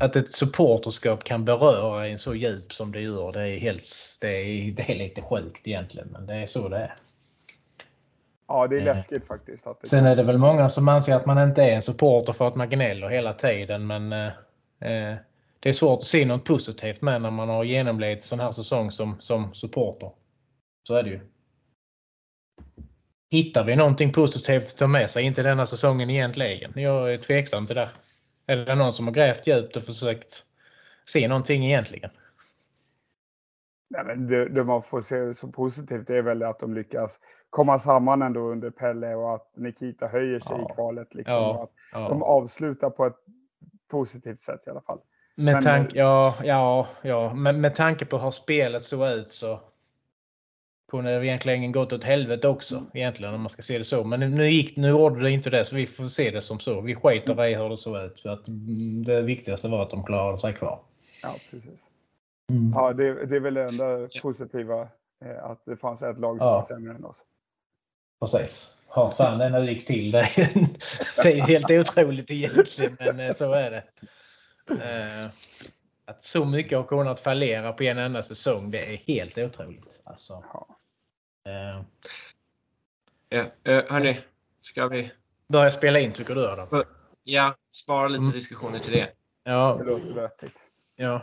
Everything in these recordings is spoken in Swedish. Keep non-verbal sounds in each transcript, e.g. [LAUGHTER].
att ett supporterskap kan beröra en så djup som det gör, det är, helt, det är, det är lite sjukt egentligen, men det är så det är. Ja, det är eh. läskigt faktiskt. Att det Sen är det väl många som anser att man inte är en supporter för att man gnäller hela tiden, men eh, eh det är svårt att se något positivt med när man har genomlevt sån här säsong som, som supporter. Så är det ju. Hittar vi någonting positivt att ta med sig, inte denna säsongen egentligen? Jag är tveksam till det. Är det någon som har grävt djupt och försökt se någonting egentligen? Nej, men det, det man får se som positivt är väl att de lyckas komma samman ändå under Pelle och att Nikita höjer sig ja. i kvalet. Liksom, ja, att ja. De avslutar på ett positivt sätt i alla fall. Med, men, tank, ja, ja, ja. Men med tanke på hur spelet såg ut så kunde det egentligen gått åt helvete också egentligen om man ska se det så. Men nu, gick, nu gjorde det inte det så vi får se det som så. Vi skiter i hur det såg ut. För att det viktigaste var att de klarade sig kvar. Ja, precis. Mm. Ja, det, det är väl det enda positiva eh, att det fanns ett lag som ja. var sämre än oss. Precis. Hur fan det nu gick till. Det är, helt otroligt egentligen, men eh, så är det. Eh, att så mycket har kunnat fallera på en enda säsong, det är helt otroligt. Alltså, ja. Eh, ja, eh, hörni, ska vi... Börja spela in tycker du Adam? Ja, spara lite mm. diskussioner till det. Ja. Det låter vettigt. Ja.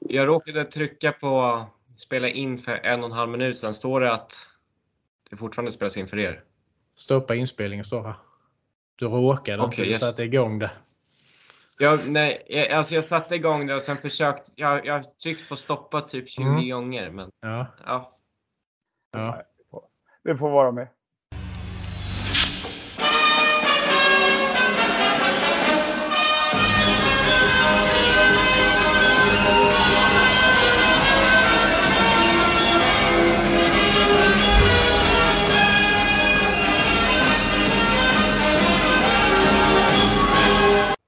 Jag råkade trycka på spela in för en och en halv minut sedan. Står det att det fortfarande spelas in för er? Stoppa inspelningen står här. Du råkade okay, inte, du yes. satte igång det. Ja, nej, alltså jag satte igång det och sen försökt. Jag, jag har tryckt på stoppa typ 20 mm. gånger. Men, ja. ja. ja. Det får vara med.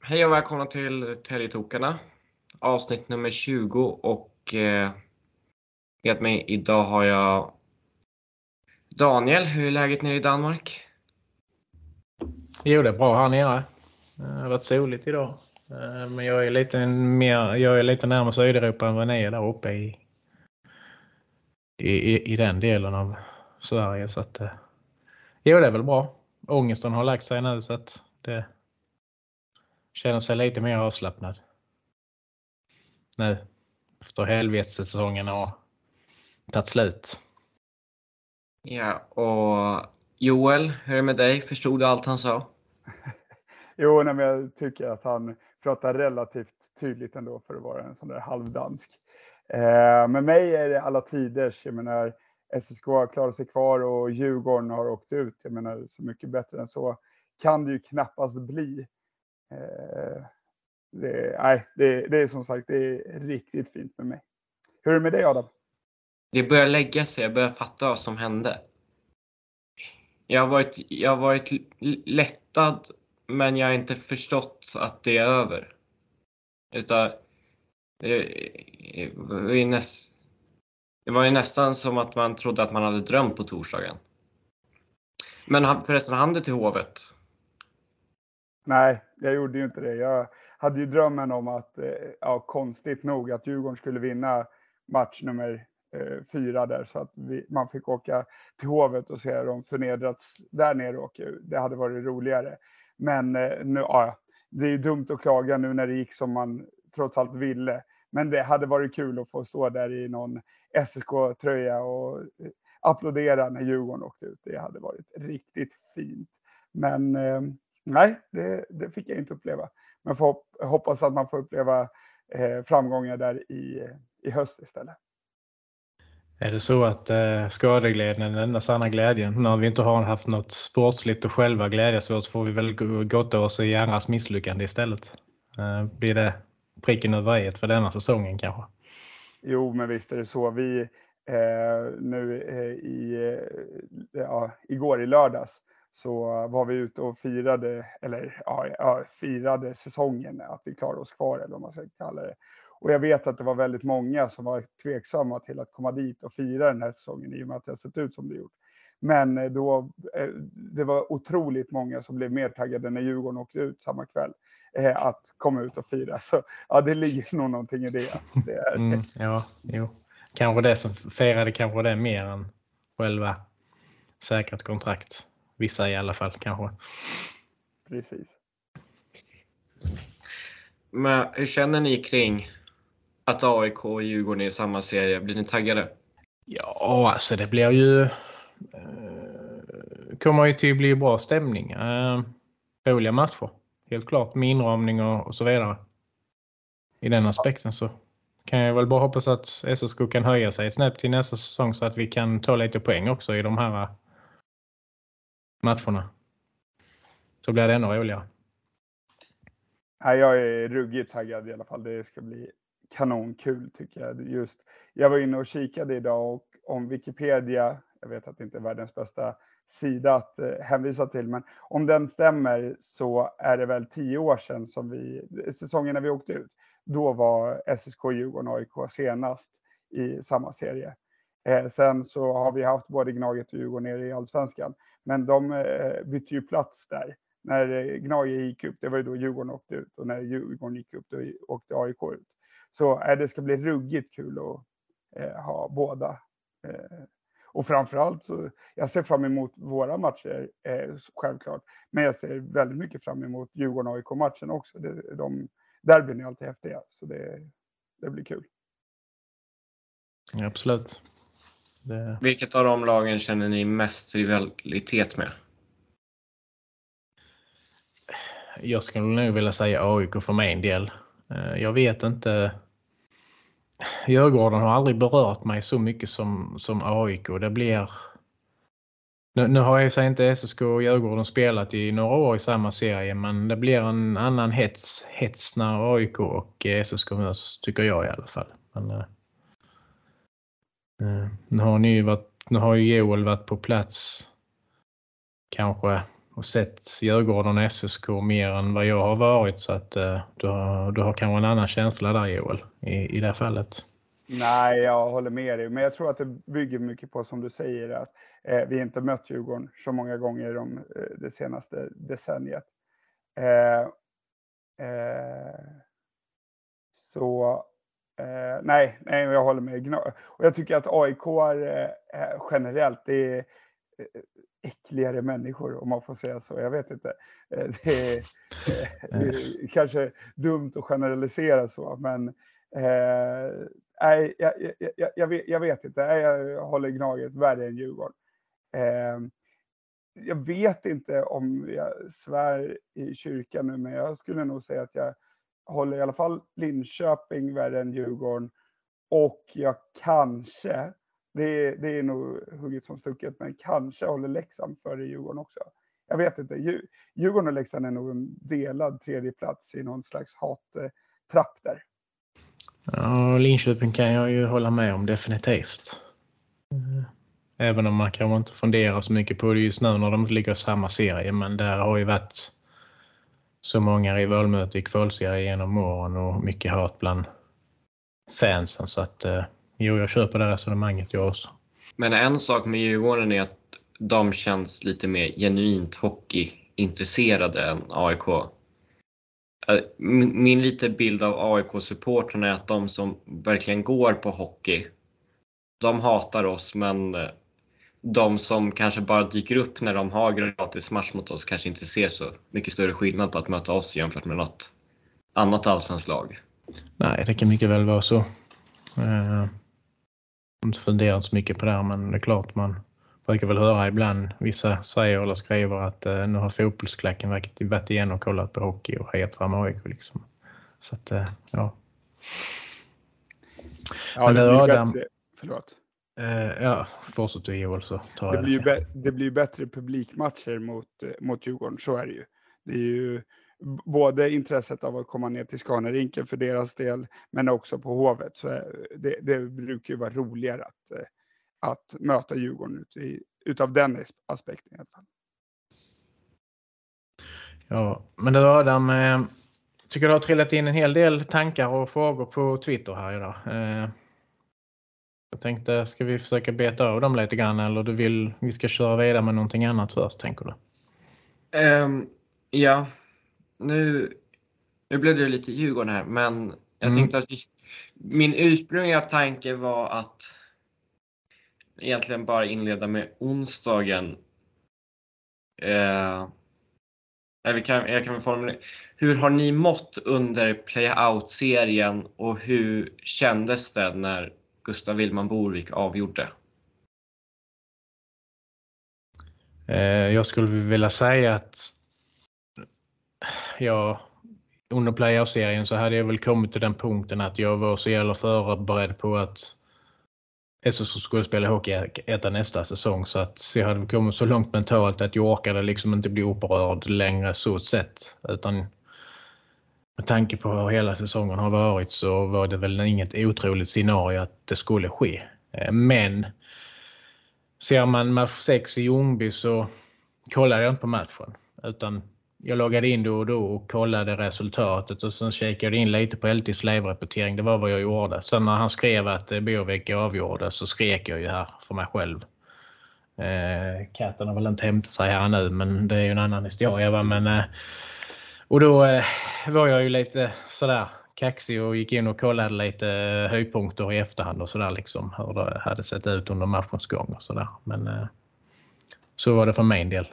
Hej och välkomna till Täljetokarna. Avsnitt nummer 20 och eh, med mig idag har jag Daniel. Hur är läget nere i Danmark? Jo, det är bra här nere. Det har varit soligt idag. Eh, men jag är lite, mer, jag är lite närmare Sydeuropa än vad ni är där uppe i, i, i den delen av Sverige. Så att, eh, jo, det är väl bra. Ångesten har lagt sig nu så att det känner sig lite mer avslappnad. Nu efter helvetessäsongen har tagit slut. Ja, och Joel, hur är det med dig? Förstod du allt han sa? [LAUGHS] jo, nej, men jag tycker att han pratar relativt tydligt ändå för att vara en sån där halvdansk. Eh, med mig är det alla tiders. Jag menar, SSK har klarat sig kvar och Djurgården har åkt ut. Jag menar, så mycket bättre än så kan det ju knappast bli. Eh, det, nej, det, det, är som sagt det är riktigt fint med mig. Hur är det med dig Adam? Det börjar lägga sig, jag börjar fatta vad som hände. Jag har varit, jag har varit lättad men jag har inte förstått att det är över. Utan eh, det var ju, näst, det var ju nästan som att man trodde att man hade drömt på torsdagen. Men förresten, hann du till Hovet? Nej, jag gjorde ju inte det. Jag hade ju drömmen om att, eh, ja, konstigt nog, att Djurgården skulle vinna match nummer eh, fyra där så att vi, man fick åka till Hovet och se dem förnedrats där nere och eh, det hade varit roligare. Men eh, nu, ja, det är ju dumt att klaga nu när det gick som man trots allt ville. Men det hade varit kul att få stå där i någon SSK-tröja och eh, applådera när Djurgården åkte ut. Det hade varit riktigt fint. Men eh, nej, det, det, fick jag inte uppleva. Men får hoppas att man får uppleva eh, framgångar där i, i höst istället. Är det så att eh, skadeglädjen är den enda sanna glädjen? När vi inte har haft något sportsligt och själva glädjas åt så får vi väl gotta oss i andras misslyckande istället. Eh, blir det pricken över i för denna säsongen kanske? Jo, men visst är det så. Vi eh, nu eh, i, eh, ja, igår i lördags så var vi ute och firade, eller ja, firade säsongen, att vi klarade oss kvar eller vad man ska kalla det. Och jag vet att det var väldigt många som var tveksamma till att komma dit och fira den här säsongen i och med att det har sett ut som det gjort. Men eh, då, eh, det var otroligt många som blev mer taggade när Djurgården åkte ut samma kväll. eh, att komma ut och fira. Så ja, det ligger [LAUGHS] nog någonting i det. det är, mm, ja, jo. Kanske det som firade kanske det mer än själva säkrat kontrakt. Vissa i alla fall kanske. Precis. Men hur känner ni kring att AIK och Djurgården är i samma serie? Blir ni taggade? Ja, alltså det blir ju... Eh, kommer ju till att bli bra stämning. Eh, roliga matcher. Helt klart med inramning och, och så vidare. I den aspekten så kan jag väl bara hoppas att SSK kan höja sig snabbt till nästa säsong så att vi kan ta lite poäng också i de här matcherna. Så blir det ännu roligare. Ja, jag är ruggigt taggad i alla fall. Det ska bli kanonkul tycker jag. Just, jag var inne och kikade idag och om Wikipedia, jag vet att det inte är världens bästa sida att eh, hänvisa till, men om den stämmer så är det väl tio år sedan som vi, säsongen när vi åkte ut, då var SSK, Djurgården och AIK senast i samma serie. Eh, sen så har vi haft både Gnaget och Djurgården nere i allsvenskan, men de eh, bytte ju plats där. När eh, Gnaget gick upp, det var ju då Djurgården åkte ut och när Djurgården gick upp, då åkte AIK ut. Så eh, det ska bli ruggigt kul att eh, ha båda. Eh, och framförallt så, jag ser fram emot våra matcher, eh, självklart. Men jag ser väldigt mycket fram emot Djurgården-AIK-matchen också. Det, de, derbyn är alltid häftiga, så det, det blir kul. Ja, absolut. Det... Vilket av de lagen känner ni mest rivalitet med? Jag skulle nog vilja säga AIK för min del. Eh, jag vet inte. Djurgården har aldrig berört mig så mycket som, som AIK. Det blir... Nu, nu har jag sig inte SSK och Djurgården spelat i några år i samma serie men det blir en annan hets, hets när AIK och eh, SSK möts tycker jag i alla fall. Men, eh, eh nu har ni varit, nu har ju Joel varit på plats kanske och sett Djurgården och SSK mer än vad jag har varit så att eh, du, har, du har kanske en annan känsla där Joel i, i det här fallet. Nej, jag håller med dig, men jag tror att det bygger mycket på som du säger att eh, vi inte mött Djurgården så många gånger de, eh, det senaste decenniet. Eh, eh så eh, nej, nej, jag håller med. Och jag tycker att AIK är, eh, generellt, det är äckligare människor om man får säga så. Jag vet inte. Det är, det är kanske dumt att generalisera så, men eh, nej, jag, jag, jag, vet, jag, vet, inte. Jag håller Gnaget värre än Djurgården. Eh, jag vet inte om jag svär i kyrkan nu, men jag skulle nog säga att jag håller i alla fall Linköping värre än Djurgården. Och jag kanske, det är, det är nog hugget som stucket, men kanske håller Leksand före Djurgården också. Jag vet inte. Djurgården och Leksand är nog en delad tredje plats i någon slags hattrapp där. Ja, Linköping kan jag ju hålla med om definitivt. Eh, även om man kanske inte funderar så mycket på det just nu när de inte ligger i samma serie. Men där har ju varit så många rivalmöten i kvalserie genom åren och mycket hat bland fansen. Så att eh, jo, jag köper det resonemanget jag också. Men en sak med Djurgården är att de känns lite mer genuint hockeyintresserade än AIK. Eh, min lite bild av AIK-supportrarna är att de som verkligen går på hockey, de hatar oss men eh, de som kanske bara dyker upp när de har gratis match mot oss kanske inte ser så mycket större skillnad på att möta oss jämfört med något annat allsvenskt lag. Nej, det kan mycket väl vara så. Inte funderat så mycket på det här, men det är klart man brukar väl höra ibland vissa säger eller skriver att eh, nu har fotbollsklacken varit igen och kollat på hockey och hejat fram AIK. Liksom. Så att, eh, ja. Ja, Men det blir Adam, bättre. Förlåt. Eh, ja, fortsätt du Joel så tar det jag blir det. det blir bättre publikmatcher mot, eh, mot Djurgården, så är det ju. Det är ju både intresset av att komma ner till Scanarinken för deras del, men också på Hovet. Så eh, det, det brukar ju vara roligare att eh, att möta Djurgården ut i, utav den aspekten. I alla fall. Ja, men du Adam, eh, tycker du har trillat in en hel del tankar och frågor på Twitter här idag. Eh, jag tänkte, ska vi försöka beta av dem lite grann eller du vill vi ska köra vidare med någonting annat först, tänker du? Um, ja, nu Nu blev det lite Djurgården här, men jag Mm. tänkte att vi, min ursprungliga tanke var att egentligen bara inleda med onsdagen. Eh, vi kan, jag kan formulera. Hur har ni mått under playout-serien och hur kändes det när Gustav Willman Borvik avgjorde? Eh, Jag skulle vilja säga att ja, under playoff-serien så hade jag väl kommit till den punkten att jag var så jävla förberedd på att SSK skulle spela Hockeyettan nästa säsong så att jag hade kommit så långt mentalt att jag orkade liksom inte bli upprörd längre så sett. Utan med tanke på hur hela säsongen har varit så var det väl inget otroligt scenario att det skulle ske. Eh, men ser man match 6 i Ljungby så kollade jag inte på matchen. Utan jag loggade in då och då och kollade resultatet och sen kikade jag in lite på LTs live-rapportering. Det var vad jag gjorde. Sen när han skrev att eh, Bovek Bovik avgjorde så skrek jag ju här för mig själv. Eh, katten har väl inte hämtat sig här nu men det är ju en annan historia. Va? Men, eh, och då eh, var jag ju lite sådär kaxig och gick in och kollade lite eh, höjdpunkter i efterhand och sådär liksom. Hur det hade sett ut under matchens gång och sådär. Men eh, så var det för min del.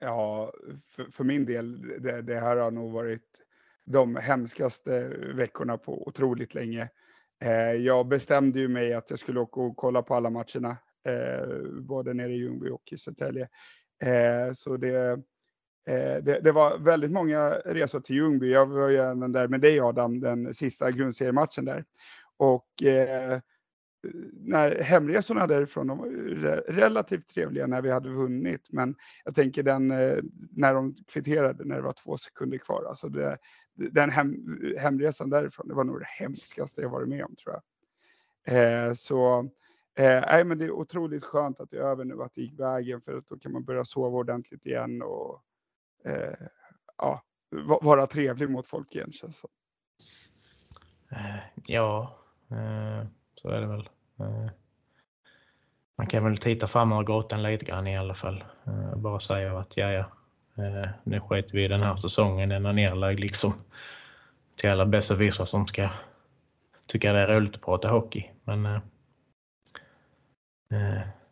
Ja, för, för min del, det, det här har nog varit de hemskaste veckorna på otroligt länge. Eh, jag bestämde ju mig att jag skulle åka och kolla på alla matcherna, eh, både nere i Ljungby och i Södertälje. Eh, så det, eh, det, det var väldigt många resor till Ljungby. Jag var ju även där med dig Adam, den sista grundseriematchen där. Och eh, när hemresorna därifrån, de var re- relativt trevliga när vi hade vunnit. Men jag tänker den, eh, när de kvitterade när det var två sekunder kvar. Alltså det, den hem, hemresan därifrån, det var nog det hemskaste jag varit med om tror jag. Eh, så eh, nej, men det är otroligt skönt att det är över nu, att det gick vägen. För att då kan man börja sova ordentligt igen och eh, ja, vara trevlig mot folk igen känns det som. Eh, ja, eh, så är det väl. Eh, Man kan väl titta fram över gatan lite grann i alla fall. Eh, Bara säga att ja, ja, eh, nu skiter vi i den här säsongen, den är nerlagd liksom. Till alla besserwissrar som ska tycka det är roligt att prata hockey. Men eh,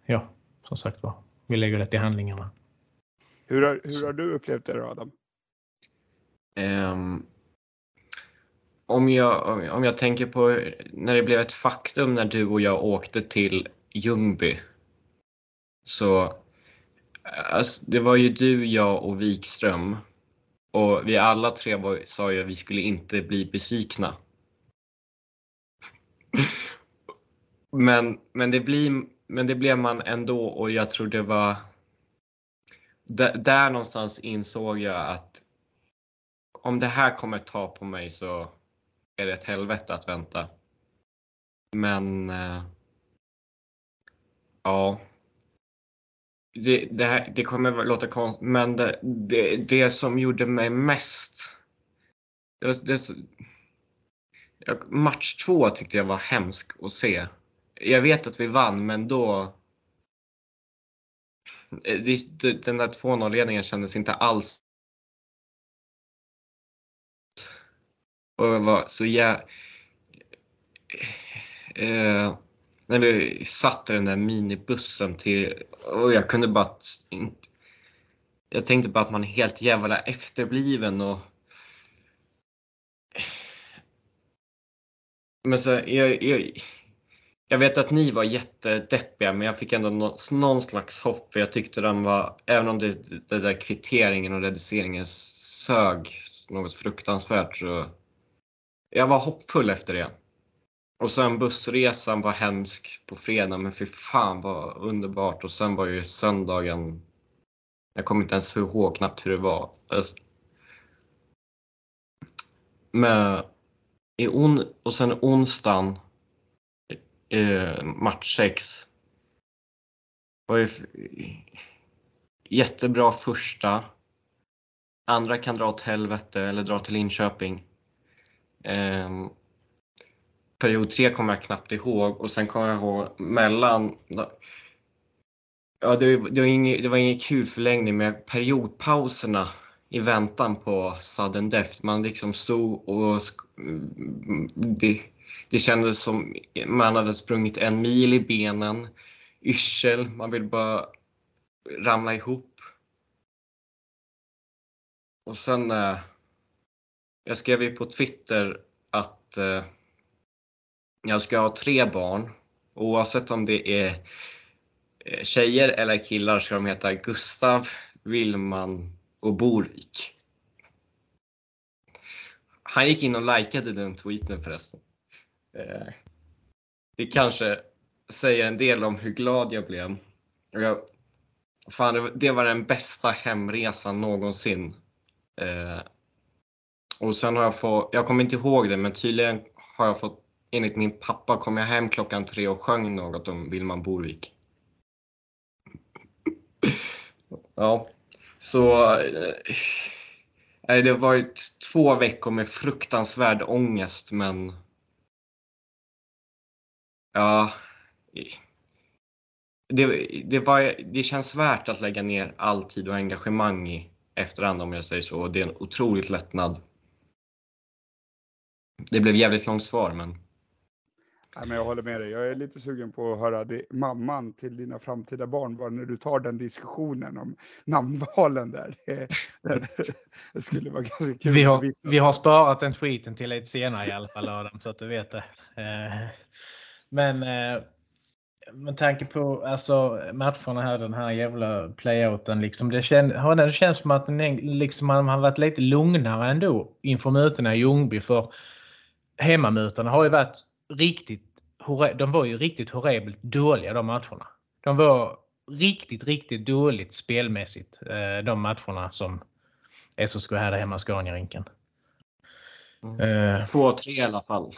ja, som sagt var, vi lägger det till handlingarna. Hur har, hur har du upplevt det då Adam? Ehm, om, jag, om- jag tänker på när det blev ett faktum när du och jag åkte till Ljungby. Så alltså, det var ju du, jag och Wikström. Och vi alla tre var, sa ju att vi skulle inte bli besvikna. [LAUGHS] Men, men, det blir, men det blev man ändå och jag tror det var... Där, där någonstans insåg jag att om det här kommer ta på mig så är det ett helvete att vänta. Men eh, ja. Det, det, här, det kommer låta konstigt, men det, det, det som gjorde mig mest. Det, var- det, match två tyckte jag var hemsk att se. Jag vet att vi vann, men då. Eh, den där 2-0-ledningen kändes inte alls Och jag var så jä... Eh, när vi satt i den där minibussen till... Och jag kunde bara... Jag tänkte bara att man är helt jävla efterbliven och... Men så, jag, jag, jag vet att ni var jättedeppiga men jag fick ändå nå, någon slags hopp för jag tyckte den var, även om det, det där kvitteringen och reduceringen sög något fruktansvärt så jag var hoppfull efter det. Och sen bussresan var hemsk på fredag men fy fan vad underbart och sen var ju söndagen jag kommer inte ens ihåg knappt hur det var. Alltså. Men i on och sen onsdagen eh, match 6 var ju jättebra första. Andra kan dra åt helvete eller dra till Linköping. Eh, period 3 kommer jag knappt ihåg och sen kommer jag ihåg mellan Ja, det, det, var ingen, det var ingen kul förlängning men periodpauserna i väntan på sudden death. Man liksom stod och mm, det, det kändes som man hade sprungit en mil i benen, yrsel, man vill bara ramla ihop. Och sen, eh, jag skrev ju på Twitter att eh, jag ska ha tre barn. Oavsett om det är eh, tjejer eller killar ska de heta Gustav, Willman och Borvik. Han gick in och likade den tweeten förresten. Eh, det kanske säger en del om hur glad jag blev. Jag, fan, det var den bästa hemresan någonsin. Eh, och sen har jag fått, jag kommer inte ihåg det, men tydligen har jag fått, enligt min pappa kom jag hem klockan tre och sjöng något om Vilman Borvik. ja, så eh, det har varit två veckor med fruktansvärd ångest, men ja, det, det, var, det känns värt att lägga ner all tid och engagemang i efterhand om jag säger så. Det är en otroligt lättnad. Det blev jävligt långt svar men. Nej, men jag håller med dig. Jag är lite sugen på att höra det, mamman till dina framtida barn bara när du tar den diskussionen om namnvalen där. [LAUGHS] Det, skulle vara ganska kul. Vi har, vi har sparat den tweeten till lite senare i alla fall Adam så att du vet det. Eh, men eh, med tanke på alltså, matcherna här, den här jävla playouten. Liksom, det, känd, det känns som att den, liksom, man har varit lite lugnare ändå inför mötena i Ljungby. För hemmamötena har ju varit riktigt, de var ju riktigt horribelt dåliga de matcherna. De var riktigt, riktigt dåligt spelmässigt eh, de matcherna som SSK hade hemma i Scaniarinken. Mm. Uh, Två, tre i alla fall.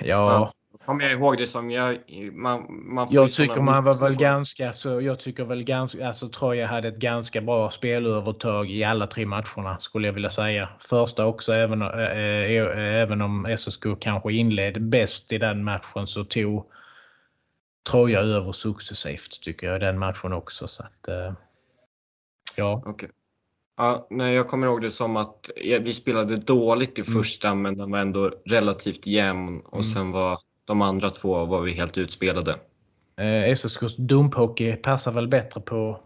Ja. Kommer jag ihåg det som. Jag, man, man jag tycker man var väl ganska så. Jag tycker väl ganska, alltså Troja hade ett ganska bra spelövertag i alla tre matcherna skulle jag vilja säga. Första också, även, äh, äh, även om SSK kanske inledde bäst i den matchen så tog Troja över successivt tycker jag i den matchen också. Så att, äh, ja. Okay. Ja, nej, jag kommer ihåg det som att vi spelade dåligt i mm. första mm. men den var ändå relativt jämn och mm. sen var de andra två var vi helt utspelade. Eh, SSKs dumphockey passar väl bättre på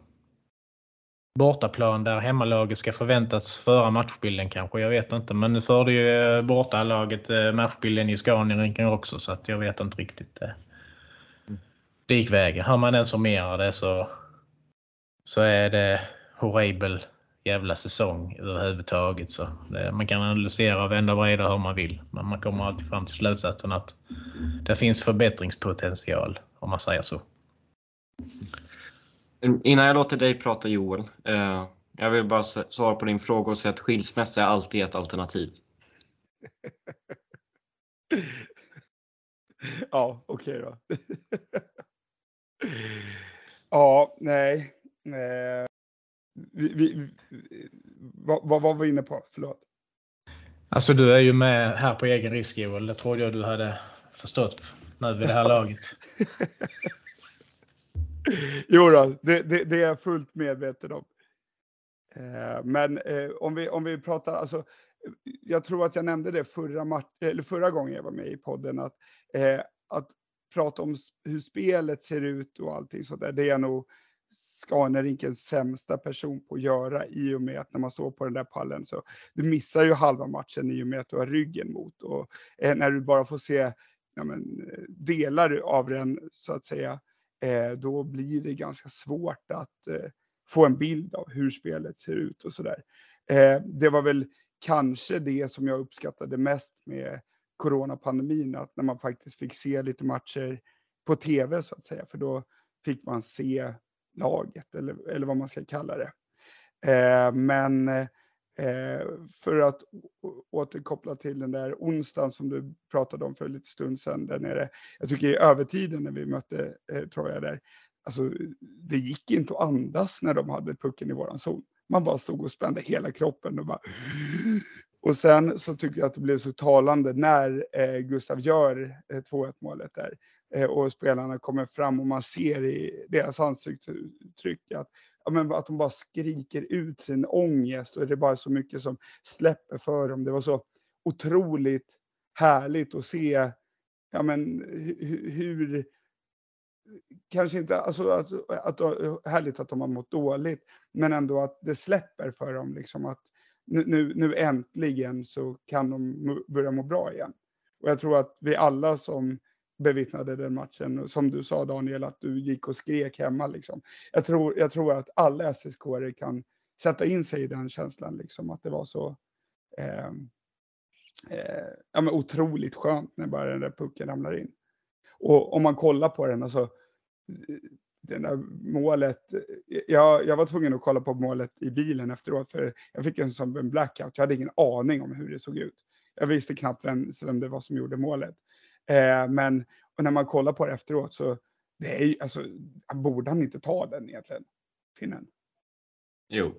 bortaplan där hemmalaget ska förväntas föra matchbilden kanske. Jag vet inte. Men nu förde ju eh, bortalaget eh, matchbilden i Scaniarinken också så att jag vet inte riktigt. Eh. Mm. Det gick vägen. Hör man den summera det så, så är det horribel jävla säsong överhuvudtaget. Så det, man kan analysera och vända och vrida hur man vill. Men man kommer alltid fram till slutsatsen att det finns förbättringspotential om man säger så. Innan jag låter dig prata Joel. Eh, jag vill bara svara på din fråga och säga att skilsmässa är alltid ett alternativ. [LAUGHS] ja, okej okay då. [LAUGHS] ja, nej. Eh, vi, vi, vad, vad var vi inne på? Förlåt. Alltså du är ju med här på egen risk Joel. Det trodde jag du hade förstått nu vid det här laget. [LAUGHS] jo då, det, det, det, är jag fullt medveten om. Eh, men eh, om, vi, om vi pratar, alltså, jag tror att jag nämnde det förra, eller förra gången jag var med i podden, att, eh, att prata om hur spelet ser ut och allting sådär, det är jag nog Scaniarinkens sämsta person på att göra i och med att när man står på den där pallen så du missar ju halva matchen i och med att du har ryggen mot och eh, när du bara får se ja, men, delar av den så att säga, eh, då blir det ganska svårt att eh, få en bild av hur spelet ser ut och sådär. Eh, det var väl kanske det som jag uppskattade mest med coronapandemin, att när man faktiskt fick se lite matcher på tv så att säga, för då fick man se laget eller, eller vad man ska kalla det. Eh, men eh, för att återkoppla till den där onsdagen som du pratade om för en liten stund sedan där nere. Jag tycker i övertiden när vi mötte eh, Troja där, alltså det gick inte att andas när de hade pucken i våran zon. Man bara stod och spände hela kroppen och bara [GASPS] och sen så tycker jag att det blev så talande när eh, Gustav gör eh, 2-1 målet där. Eh, och spelarna kommer fram och man ser i deras ansiktsuttryck att ja, men att de bara skriker ut sin ångest och det är bara så mycket som släpper för dem. Det var så otroligt härligt att se ja, men, hur, hur kanske inte, alltså, alltså att, härligt att de har mått dåligt, men ändå att det släpper för dem. Liksom att nu, nu, nu äntligen så kan de börja må bra igen. Och jag tror att vi alla som bevittnade den matchen, som du sa Daniel, att du gick och skrek hemma. Liksom. Jag, tror, jag tror att alla ssk kan sätta in sig i den känslan, liksom, att det var så eh, eh, ja, men otroligt skönt när bara den där pucken ramlar in. Och om man kollar på den, alltså eh, det där målet. Eh, jag, jag var tvungen att kolla på målet i bilen efteråt för jag fick en sån en blackout. Jag hade ingen aning om hur det såg ut. Jag visste knappt vem, vem det var som gjorde målet. Eh, men och när man kollar på det efteråt så det är ju, alltså, borde han inte ta den egentligen, finnen? Jo,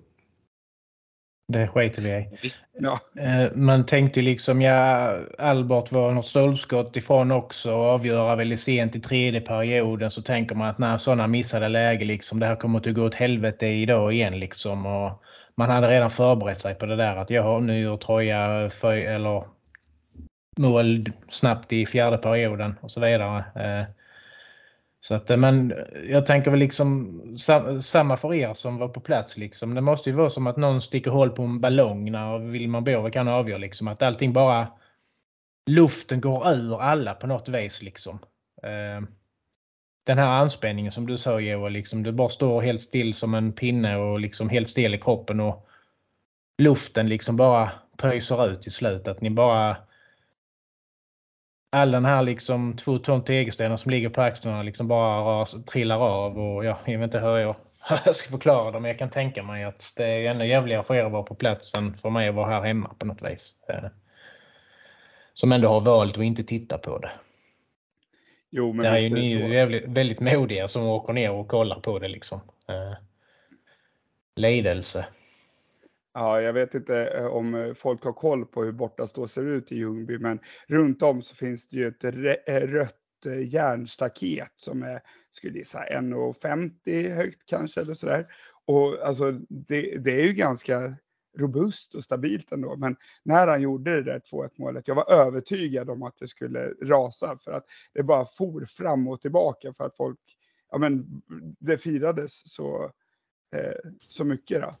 det skiter vi i. Ja. Eh, man tänkte liksom, ja, Albert var något stolpskott ifrån också och avgöra väldigt sent i tredje perioden så tänker man att när sådana missade läge liksom, det här kommer att gå åt helvete idag igen liksom. Och man hade redan förberett sig på det där att jag nu gör Troja för, eller mål snabbt i fjärde perioden och så vidare. Eh, så att, eh, men jag tänker väl liksom samma för er som var på plats. Liksom. Det måste ju vara som att någon sticker hål på en ballong när Wilman Borg kan avgöra. Liksom, att allting bara... Luften går ur alla på något vis. Liksom. Eh, den här anspänningen som du sa Joel, liksom, du bara står helt still som en pinne och liksom helt still i kroppen. och Luften liksom bara pöjsar ut i slutet. Att ni bara all den här liksom två ton tegelstenar som ligger på axlarna liksom bara ras, trillar av och ja, jag vet inte hur jag, [LAUGHS] jag ska förklara det men jag kan tänka mig att det är ännu jävligare för er att vara på plats än för mig att vara här hemma på något vis. Eh, som ändå har valt att inte titta på det. Jo, men Där är ju ni ju jävligt, väldigt modiga som åker ner och kollar på det liksom. Eh, Lidelse. Ja, jag vet inte eh, om eh, folk har koll på hur bortastå ser ut i Ljungby, men runt om så finns det ju ett eh, rött järnstaket som är, skulle gissa 1,50 högt kanske eller sådär. Och alltså det, det är ju ganska robust och stabilt ändå. Men när han gjorde det där 2-1 målet, jag var övertygad om att det skulle rasa för att det bara for fram och tillbaka för att folk, ja men det firades så, eh, så mycket. Då.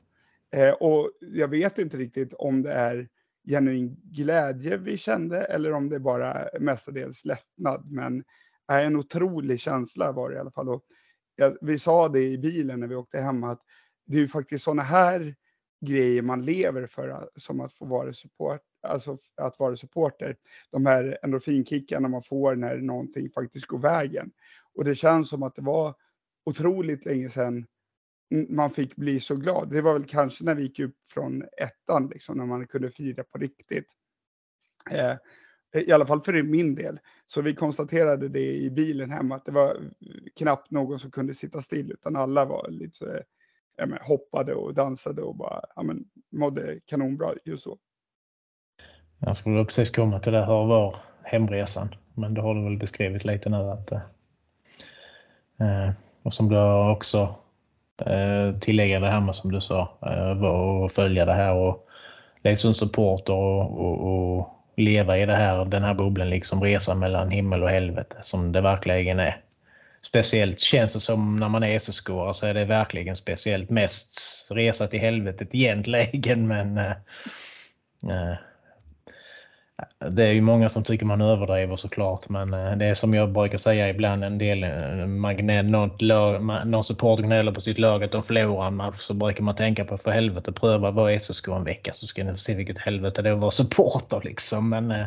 Eh, och jag vet inte riktigt om det är genuin glädje vi kände eller om det bara mestadels lättnad. Men är en otrolig känsla var det i alla fall. Och jag, vi sa det i bilen när vi åkte hem att det är ju faktiskt sådana här grejer man lever för som att få vara support, alltså att vara supporter. De här endorfinkickarna man får när någonting faktiskt går vägen. Och det känns som att det var otroligt länge sedan man fick bli så glad. Det var väl kanske när vi gick upp från ettan, liksom, när man kunde fira på riktigt. Eh, I alla fall för min del. Så vi konstaterade det i bilen hemma, att det var knappt någon som kunde sitta still, utan alla var lite så, ja, men, hoppade och dansade och bara ja, men, mådde kanonbra just så. Jag skulle precis komma till det, här var hemresan? Men det har du väl beskrivit lite nu att eh, eh och som du också Eh, tillägga det här med som du sa, eh, och följa det här och liksom som supporter och, och, och, leva i det här, den här bubblan, liksom resa mellan himmel och helvete som det verkligen är. Speciellt känns det som när man är SSK så är det verkligen speciellt mest resa till helvetet egentligen [LAUGHS] men eh, eh det är ju många som tycker man överdriver såklart, men eh, det är som jag brukar säga ibland en del, eh, man, någon support gnäller på sitt lag att de förlorar en match så brukar man tänka på för helvete pröva vara SSK en vecka så ska ni få se vilket helvete det är att vara supporter liksom. Men eh,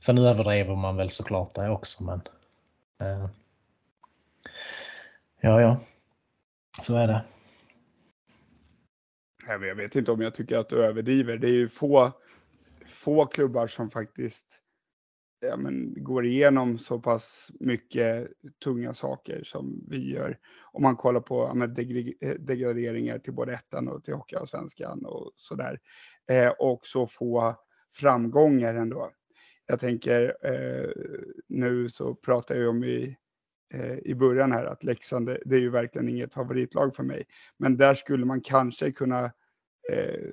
sen överdriver man väl såklart det också. Men, eh, ja, ja, så är det. Jag vet inte om jag tycker att du överdriver. Det är ju få få klubbar som faktiskt ja, men, går igenom så pass mycket tunga saker som vi gör. Om man kollar på ja, men, eh, degraderingar till både ettan och till Hockeyallsvenskan och sådär. Eh, och så få framgångar ändå. Jag tänker, eh, nu så pratar jag om i eh, i början här att Leksand, det, det är ju verkligen inget favoritlag för mig. Men där skulle man kanske kunna eh,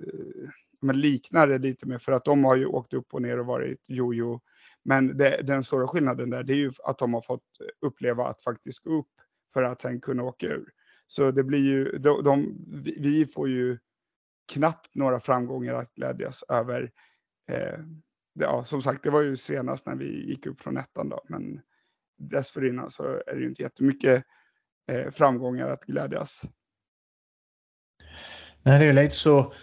men liknar det lite med, för att de har ju åkt upp och ner och varit jojo. Men det, den stora skillnaden där, det är ju att de har fått uppleva att faktiskt gå upp för att sen kunna åka ur. Så det blir ju, de, de vi får ju knappt några framgångar att glädjas över. Eh, ja, som sagt, det var ju senast när vi gick upp från ettan då, men dessförinnan så är det ju inte jättemycket eh, framgångar att glädjas. Nej, det är lite så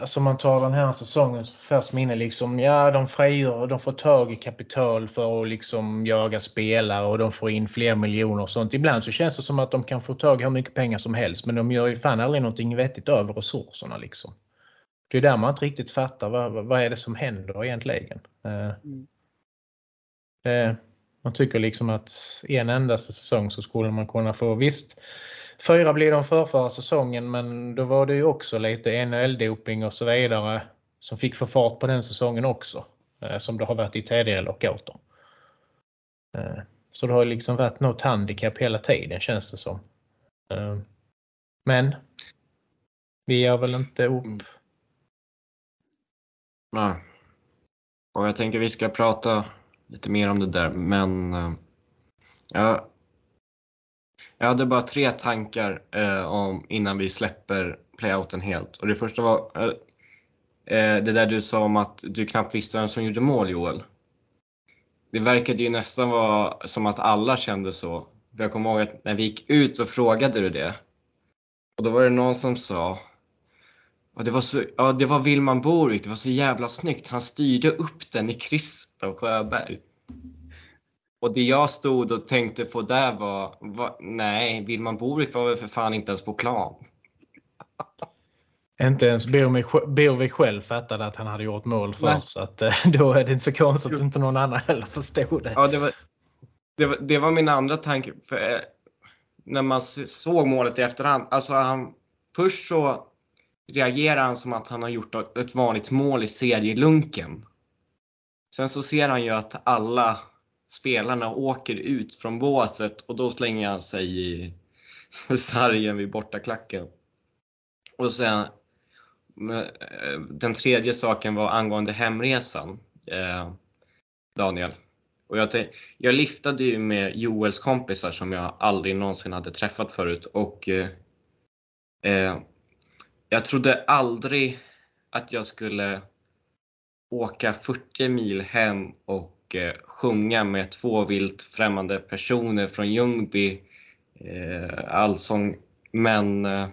Alltså man tar den här säsongens färskt minne liksom. Ja, de frigör, de får tag i kapital för att liksom jaga spelare och de får in fler miljoner och sånt. Ibland så känns det som att de kan få tag i hur mycket pengar som helst men de gör ju fan aldrig någonting vettigt över resurserna liksom. Det är där man inte riktigt fattar vad, vad är det som händer egentligen. Eh, mm. Eh, man tycker liksom att en enda säsong så skulle man kunna få visst Fyra blev de för förra säsongen men då var det ju också lite NHL-doping och så vidare som fick få fart på den säsongen också. Eh, som det har varit i tidigare lockouter. Eh, så det har liksom varit något handikapp hela tiden känns det som. Eh, men vi gör väl inte upp. Mm. Nej. Och jag tänker vi ska prata lite mer om det där men ja, jag hade bara tre tankar eh, om, innan vi släpper playouten helt. Och det första var eh, eh, det där du sa om att du knappt visste vem som gjorde mål, Joel. Det verkade ju nästan vara som att alla kände så. Jag kommer ihåg att när vi gick ut så frågade du det. Och då var det någon som sa och det var, så, ja, det var Wilman Borvik, det var så jävla snyggt. Han styrde upp den i krysset av Sjöberg. Och det jag stod och tänkte på där var, var nej, Wilman Borvik var väl för fan inte ens på plan. [LAUGHS] Inte ens Borvik själv fattade att han hade gjort mål först. Så att, eh, [LAUGHS] då är det inte så konstigt att inte någon annan heller förstod det. Ja, det var, det var, det var min andra tanke. För, eh, när man såg målet i efterhand. Alltså han, först så reagerar han som att han har gjort ett vanligt mål i serielunken. Sen så ser han ju att alla spelarna åker ut från båset och då slänger han sig i [LAUGHS] sargen vid bortaklacken. Och sen eh, den tredje saken var angående hemresan, eh, Daniel. Och jag, jag liftade ju med Joels kompisar som jag aldrig någonsin hade träffat förut och eh, eh jag trodde aldrig att jag skulle åka 40 mil hem och och sjunga med två vilt främmande personer från Ljungby eh, allsång. Men eh,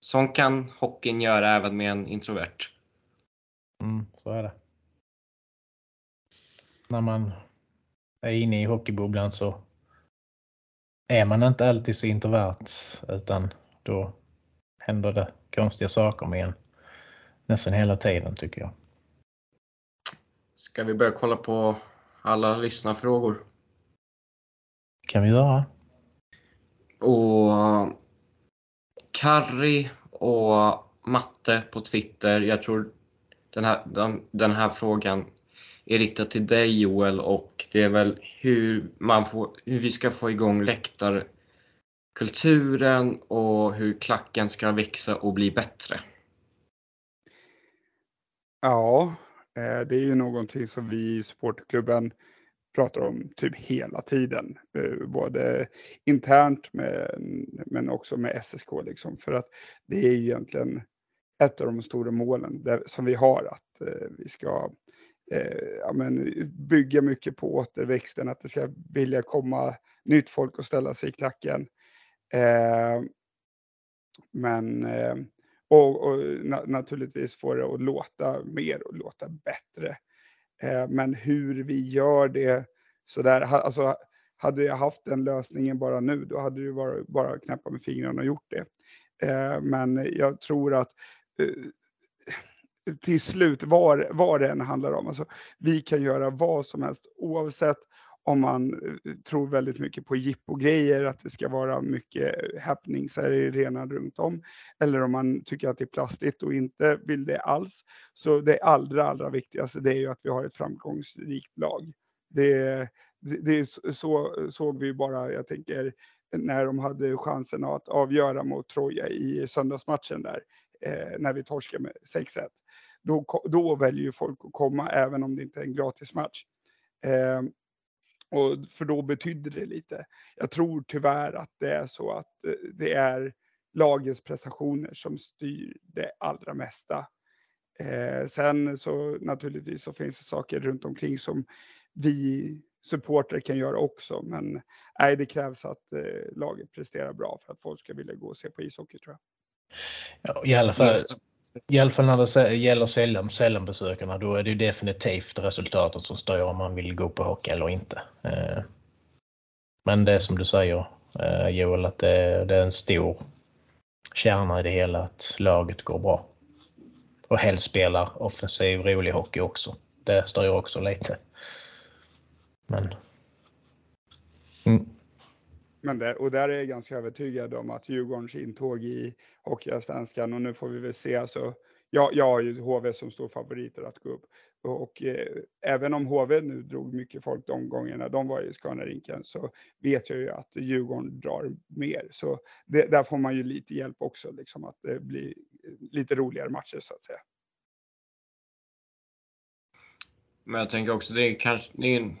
sånt kan hockeyn göra även med en introvert. Mm, så är det. När man är inne i hockeybubblan så är man inte alltid så introvert utan då händer det konstiga saker med en nästan hela tiden tycker jag. Ska vi börja kolla på alla lyssnarfrågor? kan vi göra. Och Karri och Matte på Twitter. Jag tror den här, den, den här frågan är riktad till dig Joel och det är väl hur, man får, hur vi ska få igång läktarkulturen och hur klacken ska växa och bli bättre. Ja, Eh, det är ju någonting som vi i supporterklubben pratar om typ hela tiden. Eh, både internt med, men också med SSK. Liksom, för att det är egentligen ett av de stora målen där, som vi har. Att eh, vi ska eh, ja, men, bygga mycket på återväxten. Att det ska vilja komma nytt folk och ställa sig i klacken. Eh, men eh, och, och na naturligtvis få det att låta mer och låta bättre. Eh, men hur vi gör det sådär, ha, alltså, hade jag haft den lösningen bara nu, då hade det varit bara att knäppa med fingrarna och gjort det. Eh, men jag tror att eh, till slut, vad det än handlar om, alltså, vi kan göra vad som helst oavsett om man eh, tror väldigt mycket på jippo-grejer, att det ska vara mycket eh, happenings här i arenan runt om, eller om man tycker att det är plastigt och inte vill det alls. Så det allra, allra viktigaste det är ju att vi har ett framgångsrikt lag. Det, det, det så såg vi bara, jag tänker, när de hade chansen att avgöra mot Troja i söndagsmatchen där, eh, när vi torskade med 6-1. Då, då väljer ju folk att komma även om det inte är en gratis match. Eh, och för då betydde det lite. Jag tror tyvärr att det är så att eh, det är lagets prestationer som styr det allra mesta. Eh, sen så naturligtvis så finns det saker runt omkring som vi supportrar kan göra också. Men nej, det krävs att eh, laget presterar bra för att folk ska vilja gå och se på ishockey tror jag. Ja, I alla fall, i alla fall när det gäller sällan, sällanbesökarna då är det definitivt resultatet som styr om man vill gå på hockey eller inte. Eh, men det är som du säger eh, Joel att det, det är en stor kärna i det hela att laget går bra. Och helst spelar offensiv, rolig hockey också. Det styr också lite. Men... Mm. Men där, och där är jag ganska övertygad om att Djurgårdens intåg i Hockeyallsvenskan, och nu får vi väl se, alltså, jag, jag har ju HV som stor favoriter att gå upp. Och eh, även om HV nu drog mycket folk de gångerna de var i Scanarinken så vet jag ju att Djurgården drar mer. Så det, där får man ju lite hjälp också, liksom att det blir lite roligare matcher så att säga. Men jag tänker också, det är kanske, det är en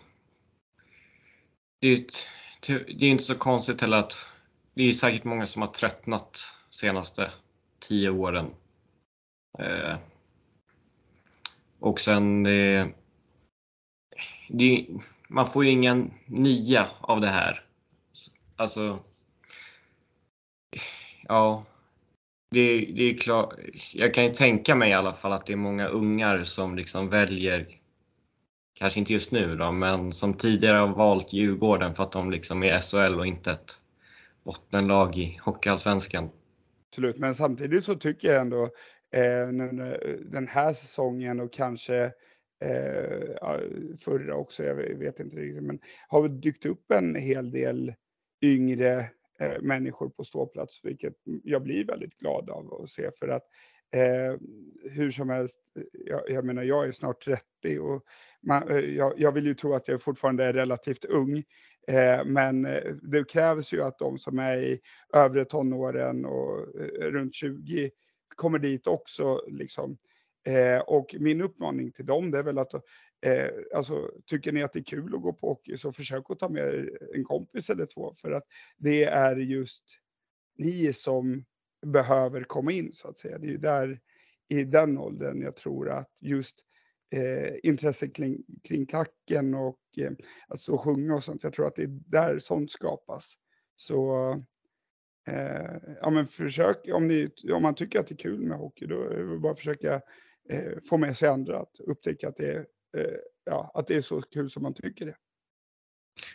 det är, det är inte så konstigt heller att det är säkert många som har tröttnat senaste tio åren. Eh, och sen eh, det, man får ju ingen nya av det här. Alltså, ja, det, det är klart. Jag kan ju tänka mig i alla fall att det är många ungar som liksom väljer kanske inte just nu då, men som tidigare har valt Djurgården för att de liksom är SHL och inte ett bottenlag i Hockeyallsvenskan. Absolut, men samtidigt så tycker jag ändå eh, den här säsongen och kanske eh, förra också, jag vet inte riktigt, men har dykt upp en hel del yngre eh, människor på ståplats, vilket jag blir väldigt glad av att se för att eh, hur som helst, eh, jag, jag menar jag är snart 30 och man, eh, jag, jag, vill ju tro att jag fortfarande är relativt ung. Eh, men eh, det krävs ju att de som är i övre tonåren och eh, runt 20 kommer dit också. Liksom. Eh, och min uppmaning till dem det är väl att eh, alltså, tycker ni att det är kul att gå på hockey så försök att ta med en kompis eller två för att det är just ni som behöver komma in så att säga. Det är ju där i den åldern jag tror att just eh, intresset kring, kring klacken och eh, att stå och sjunga och sånt. Jag tror att det är där sånt skapas. Så eh, ja, men försök, om, ni, om man tycker att det är kul med hockey, då är det bara att försöka eh, få med sig andra att upptäcka att det, är, eh, ja, att det är så kul som man tycker det.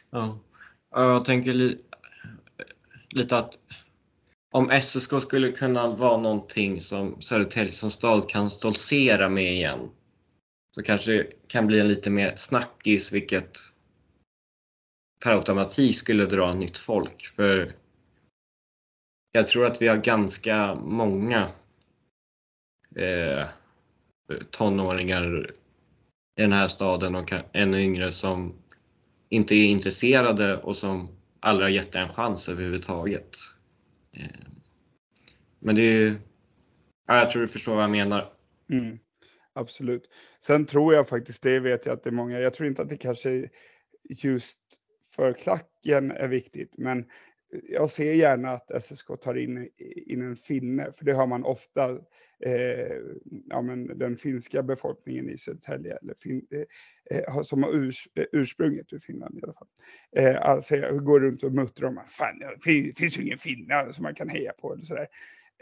Ja, jag tänker li lite att om SSK skulle kunna vara någonting som Södertälje som stad kan stoltsera med igen så kanske det kan bli en lite mer snackis vilket per automatik skulle dra nytt folk. För jag tror att vi har ganska många eh, tonåringar i den här staden och ännu yngre som inte är intresserade och som aldrig har gett en chans överhuvudtaget. Eh, men det är ja, jag tror du förstår vad jag menar. Mm. Absolut. Sen tror jag faktiskt, det vet jag att det är många, jag tror inte att det kanske just för klacken är viktigt, men jag ser gärna att SSK tar in, in en finne, för det har man ofta, eh, ja, men den finska befolkningen i Södertälje, eller fin, eh, eh som har urs, eh, ursprunget ur Finland i alla fall. Eh, alltså, jag går runt och muttrar om att det finns ju ingen finne som man kan heja på. Eller sådär.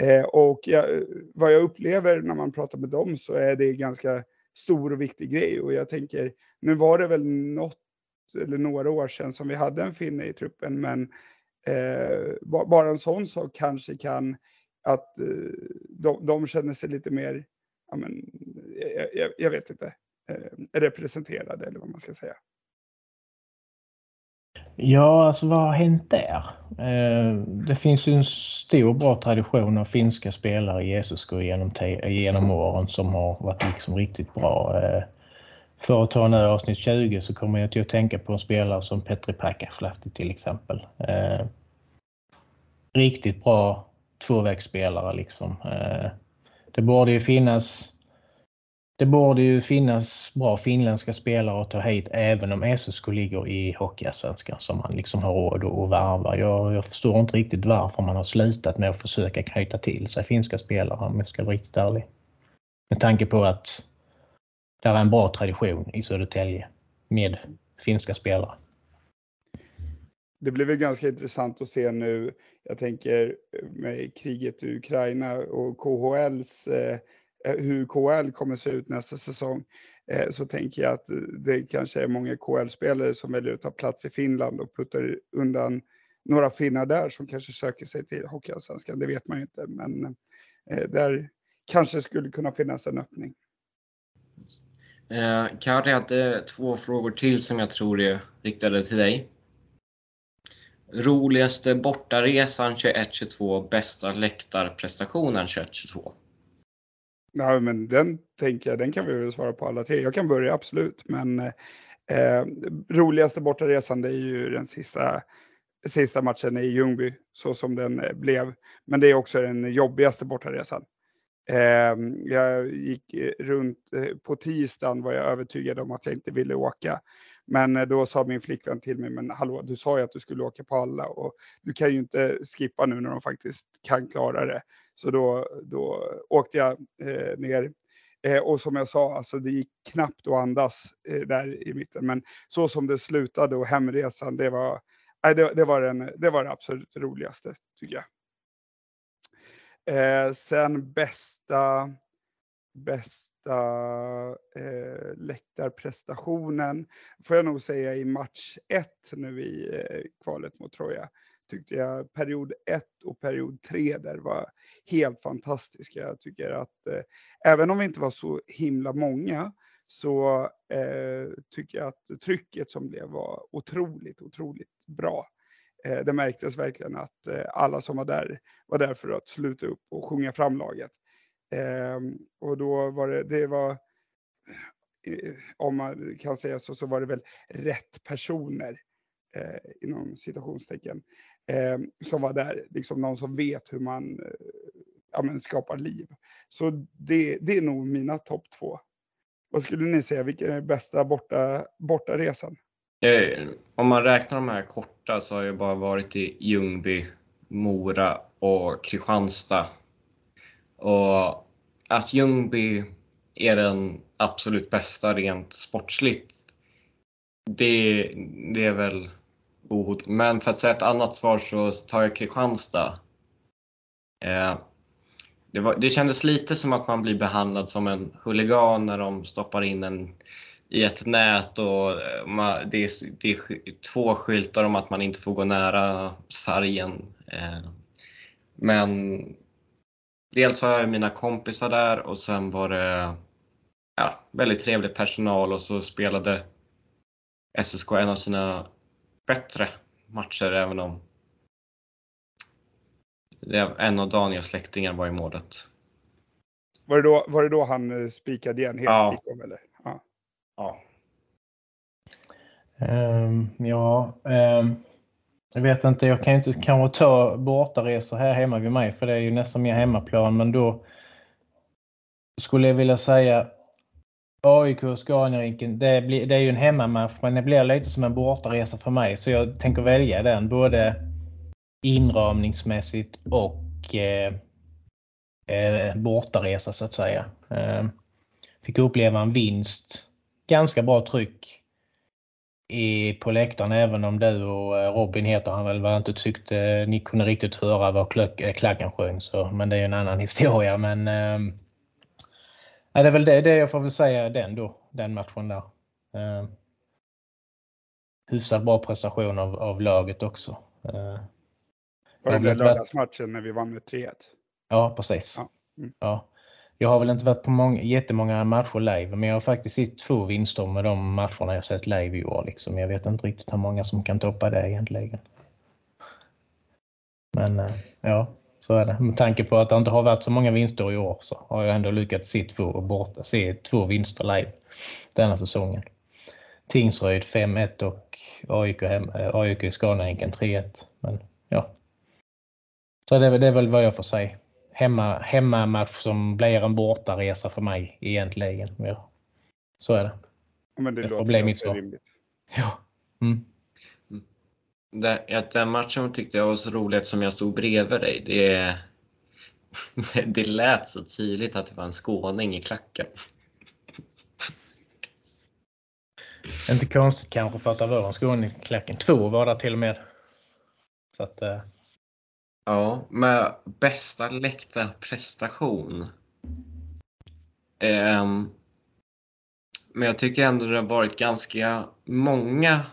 Eh, och jag, vad jag upplever när man pratar med dem så är det ganska stor och viktig grej. Och jag tänker, nu var det väl något eller några år sedan som vi hade en finne i truppen, men Eh, bara en sån sak kanske kan att eh, de, de, känner sig lite mer, ja, men, eh, jag, jag vet inte, eh, representerade eller vad man ska säga. Ja, alltså vad har hänt där? Eh, det finns ju en stor bra tradition av finska spelare i SSK genom, genom åren som har varit liksom riktigt bra. Eh, för att ta nu avsnitt 20 så kommer jag till att tänka på en spelare som Petri Päkkäslahti till exempel. Eh, riktigt bra tvåvägsspelare liksom. Eh, det borde ju finnas det borde ju finnas bra finländska spelare att ta hit även om SSK ligger i Hockeyallsvenskan som man liksom har råd att värva. Jag, jag förstår inte riktigt varför man har slutat med att försöka knyta till sig finska spelare om jag ska vara riktigt ärlig. Med tanke på att det är en bra tradition i Södertälje med finska spelare. Det blir väl ganska intressant att se nu, jag tänker eh, med kriget i Ukraina och KHLs eh, eh, hur KHL kommer se ut nästa säsong eh, så tänker jag att det kanske är många KHL-spelare som väljer att ta plats i Finland och puttar undan några finnar där som kanske söker sig till Hockeyallsvenskan. Det vet man ju inte, men eh, där kanske skulle kunna finnas en öppning. Eh, Kari hade två frågor till som jag tror är riktade till dig. Roligaste bortaresan 21-22, bästa läktarprestationen 21-22? Ja, men den tänker jag, den kan vi väl svara på alla tre. Jag kan börja absolut, men eh, roligaste bortaresan det är ju den sista, sista matchen i Ljungby, så som den eh, blev. Men det är också den jobbigaste bortaresan. Ehm, jag gick eh, runt eh, på tisdagen var jag övertygad om att jag inte ville åka. Men eh, då sa min flickvän till mig, men hallå, du sa ju att du skulle åka på alla och du kan ju inte skippa nu när de faktiskt kan klara det. Så då, då åkte jag eh, ner. Eh, och som jag sa, alltså det gick knappt att andas eh, där i mitten. Men så som det slutade och hemresan, det var, eh, det, det, var, den, det var det absolut roligaste tycker jag. Eh, sen bästa, bästa eh, läktarprestationen får jag nog säga i match 1 nu i eh, kvalet mot Troja tyckte jag period 1 och period 3 där var helt fantastiska. Jag tycker att eh, även om vi inte var så himla många så eh, tycker jag att trycket som blev var otroligt, otroligt bra. Eh, det märktes verkligen att eh, alla som var där var där för att sluta upp och sjunga fram laget. Ehm, och då var det, det var eh, om man kan säga så, så var det väl rätt personer eh, inom citationstecken eh, som var där, liksom någon som vet hur man eh, ja, men skapar liv. Så det, det är nog mina topp två. Vad skulle ni säga, vilken är bästa borta, bortaresan? Om man räknar de här korta så har jag bara varit i Ljungby, Mora och Kristianstad. Och att Ljungby är den absolut bästa rent sportsligt, det, det är väl ohot. Men för att säga ett annat svar så tar jag Kristianstad. Eh, det, var, det kändes lite som att man blir behandlad som en huligan när de stoppar in en i ett nät och eh, man, det, är, det är två skyltar om att man inte får gå nära sargen. Eh, men dels har jag mina kompisar där och sen var det ja, väldigt trevlig personal och så spelade SSK en av sina bättre matcher även om en av Daniels släktingar var i målet. Var det då, var det då han eh, spikade igen helt ja. Kikom, eller? Ja. Um, ja um, jag vet inte, jag kan inte kanske ta bortaresor här hemma vid mig för det är ju nästan mer hemmaplan men då skulle jag vilja säga AIK och Scaniarinken, det, det är ju en hemmamatch men det blir lite som en bortaresa för mig så jag tänker välja den både inramningsmässigt och eh, eh, bortaresa så att säga. Eh, fick uppleva en vinst. Ganska bra tryck i, på läktaren även om du och eh, Robin heter han väl vad inte tyckte ni kunde riktigt höra vad klacken sjöng så men det är ju en annan [LAUGHS] historia men eh, det är väl det, det jag får väl säga den då, den matchen där. Eh, hyfsat bra prestation av, av laget också. Eh, var det lördagsmatchen när vi vann med 3-1? Ja, precis. Ja. Mm. ja. Jag har väl inte varit på många, jättemånga matcher live, men jag har faktiskt sett två vinster med de matcherna jag sett live i år. Liksom. Jag vet inte riktigt hur många som kan toppa det egentligen. Men eh, ja, Så är det. Med tanke på att det inte har varit så många vinster i år så har jag ändå lyckats se två, borta, se två vinster live denna säsongen. Tingsryd 5-1 och AIK, hem, eh, AIK i Scanarinken 3-1. Men ja. Så det är, det är väl vad jag får säga. Hemma, hemmamatch som blir en bortaresa för mig egentligen. Ja. Så är det. Men det, Det får bli mitt svar. Ja. Mm. Det, att den matchen tyckte jag var så rolig eftersom jag stod bredvid dig. Det, [LAUGHS] det lät så tydligt att det var en skåning i klacken. Inte konstigt kanske för att det var en skåning i klacken. Två var det till och med. Så att, eh, Ja, med bästa läktarprestation. Um, men jag tycker ändå det har varit ganska många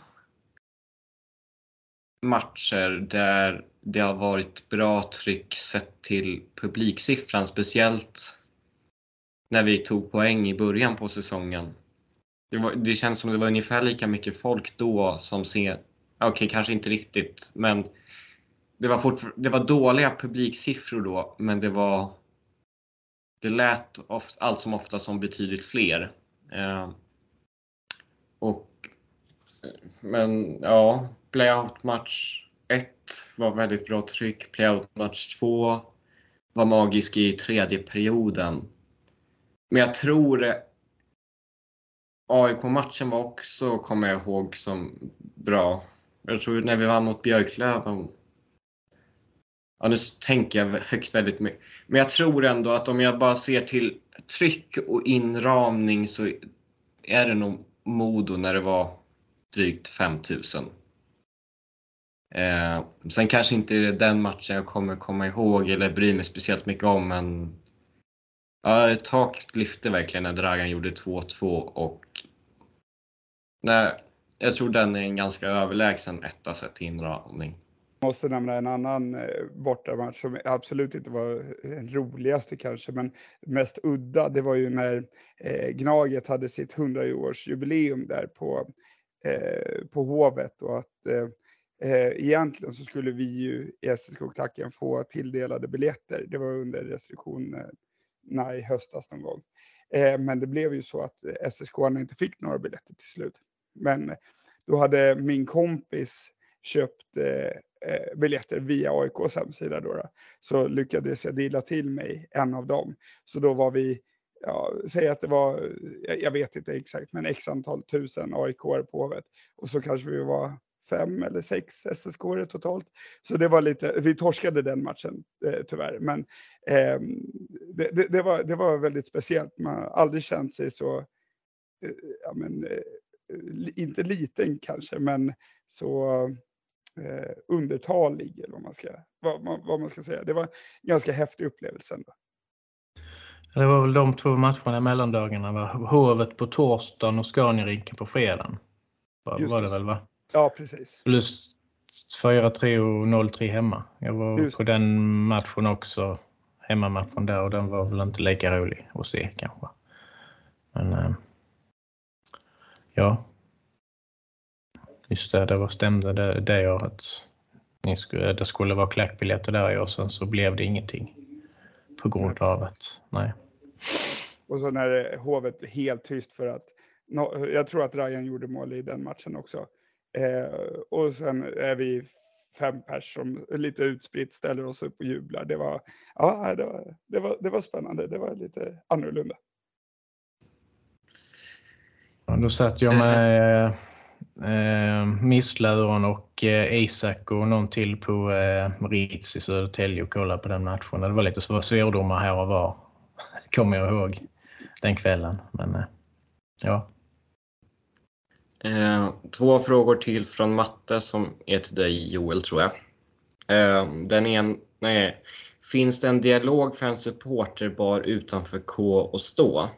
matcher där det har varit bra tryck sett till publiksiffran, speciellt när vi tog poäng i början på säsongen. Det, var, det känns som det var ungefär lika mycket folk då som sen. Okej, kanske inte riktigt, men det var, det var dåliga publiksiffror då, men det var det lät oft, allt som ofta som betydligt fler. Eh, och, men ja, playout match 1 var väldigt bra tryck. Playout match 2 var magisk i tredje perioden. Men jag tror eh, AIK-matchen var också, kommer jag ihåg, som bra. Jag tror när vi vann mot Björklöven Ja, nu tänker jag högt väldigt mycket. Men jag tror ändå att om jag bara ser till tryck och inramning så är det nog Modo när det var drygt 5000. Eh, sen kanske inte är det den matchen jag kommer komma ihåg eller bry mig speciellt mycket om men ja, taket lyfte verkligen när Dragan gjorde 2-2 och nej, jag tror den är en ganska överlägsen etta sett till inramning måste nämna en annan eh, bortamatch som absolut inte var eh, den roligaste kanske, men mest udda. Det var ju när eh, Gnaget hade sitt 100-årsjubileum där på, på Hovet och att eh, egentligen så skulle vi ju i SSK-klacken få tilldelade biljetter. Det var under restriktionerna i höstas någon gång. Eh, men det blev ju så att SSK inte fick några biljetter till slut. Men då hade min kompis köpt eh, eh, biljetter via AIKs hemsida. Då, då. Så lyckades jag dela till mig en av dem. Så då var vi, ja, säg att det var, jag, jag vet inte exakt, men x antal tusen aik på Hovet. Och så kanske vi var fem eller sex ssk totalt. Så det var lite, vi torskade den matchen eh, tyvärr. Men eh, det, det, det, var, det var väldigt speciellt. Man har aldrig känt sig så, eh, ja, men, eh, inte liten kanske, men så eh, undertalig, eller vad man, ska, vad, man, vad man ska säga. Det var en ganska häftig upplevelse ändå. det var väl de två matcherna i mellandagarna. Va? Hovet på torsdagen och Scaniarinken på fredagen. Var, Just var det. väl va? Ja, precis. Plus 4-3 och 0-3 hemma. Jag var Just på den matchen också. Hemmamatchen där och den var väl inte lika rolig att se kanske. Men eh, ja. Just det, det var stämde det, det året. Ni skulle, det skulle vara klackbiljetter där och sen så blev det ingenting. På grund av att, nej. Och så när eh, Hovet helt tyst för att, nå- jag tror att Ryan gjorde mål i den matchen också. Eh, och sen är vi fem pers som lite utspritt ställer oss upp och jublar. Det var, ja, det var, det var, det var spännande. Det var lite annorlunda. Ja, Då satt jag med eh, Misslören och eh, Isak och någon till på eh, Ritz i Södertälje och kollade på den matchen. Det var lite svordomar här och var, [LAUGHS] kommer jag ihåg, den kvällen. Men eh, ja, Eh, två frågor till från Matte som är till dig Joel tror jag. Eh, den ena är, finns det en dialog för en supporterbar utanför K och stå?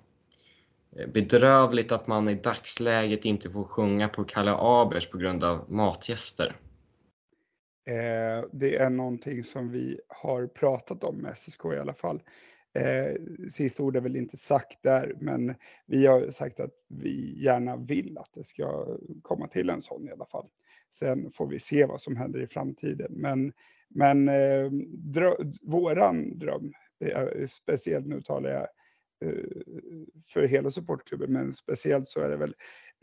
Eh, bedrövligt att man i dagsläget inte får sjunga på Kalle Abers på grund av matgäster. Eh, det är någonting som vi har pratat om med SSK i alla fall. Eh, sista ord är väl inte sagt där, men vi har sagt att vi gärna vill att det ska komma till en sån i alla fall. Sen får vi se vad som händer i framtiden. Men Men eh, drö våran dröm, eh, speciellt nu talar jag för hela supportklubben, men speciellt så är det väl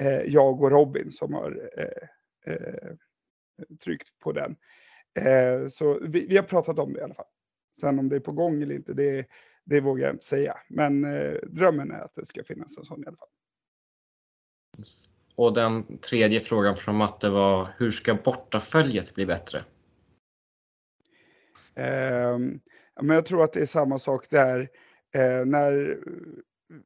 eh, jag och Robin som har eh, eh, tryckt på den. så vi, vi, har pratat om det i alla fall. Sen om det är på gång eller inte, det, det vågar jag inte säga. Men drömmen är att det ska finnas en sån i alla fall. Och den tredje frågan från Matte var, hur ska bortaföljet bli bättre? Eh, men jag tror att det är samma sak där. Eh, när eh,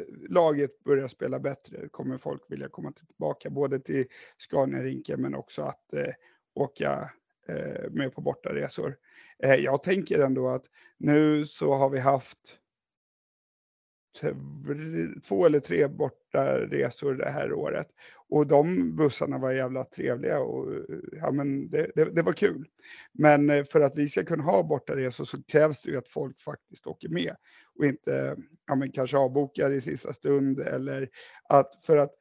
eh, laget börjar spela bättre kommer folk vilja komma tillbaka, både till Scania-rinken men också att eh, åka eh, med på bortaresor. Eh, jag tänker ändå att nu så har vi haft två eller tre bortaresor det här året. Och de bussarna var jävla trevliga och ja, men det, det, det, var kul. Men eh, för att vi ska kunna ha bortaresor så krävs det ju att folk faktiskt åker med och inte ja, men kanske avbokar i sista stund eller att för att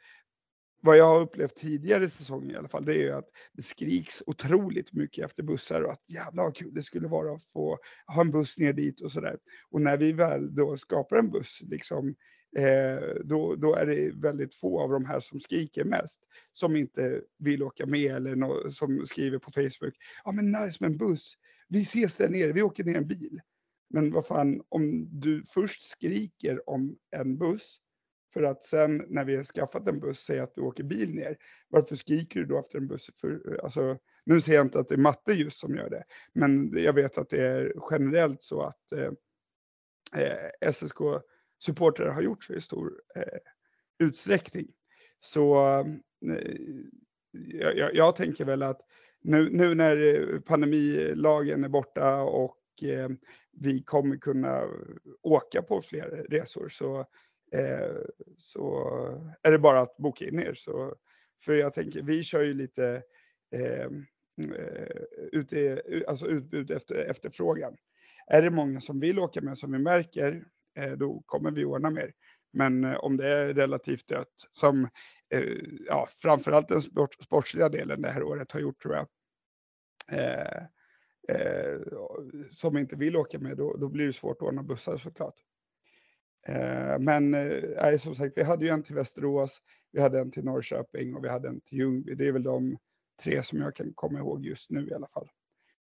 vad jag har upplevt tidigare säsonger i alla fall, det är ju att det skriks otroligt mycket efter bussar och att jävlar vad kul det skulle vara att få ha en buss ner dit och sådär. Och när vi väl då skapar en buss, liksom, eh, då, då är det väldigt få av de här som skriker mest, som inte vill åka med eller no som skriver på Facebook, ja men nice med en buss, vi ses där nere, vi åker ner en bil. Men vad fan, om du först skriker om en buss, för att sen när vi har skaffat en buss säga att du åker bil ner. Varför skriker du då efter en buss? För, eh, alltså, nu säger jag inte att det är matte just som gör det, men jag vet att det är generellt så att eh, eh SSK-supportrar har gjort så i stor eh, utsträckning. Så eh, jag, jag, tänker väl att nu, nu när eh, pandemilagen är borta och eh, vi kommer kunna åka på fler resor så Eh, så är det bara att boka in er. Så, för jag tänker, vi kör ju lite eh, eh ute, eh, alltså utbud efter efterfrågan. Är det många som vill åka med som vi märker, eh, då kommer vi ordna mer. Men eh, om det är relativt dött, som eh, ja, framförallt den sport, sportsliga delen det här året har gjort tror jag, eh, eh, som inte vill åka med, då, då blir det svårt att ordna bussar såklart. Eh, men eh, som sagt, vi hade ju en till Västerås, vi hade en till Norrköping och vi hade en till Ljungby. Det är väl de tre som jag kan komma ihåg just nu i alla fall.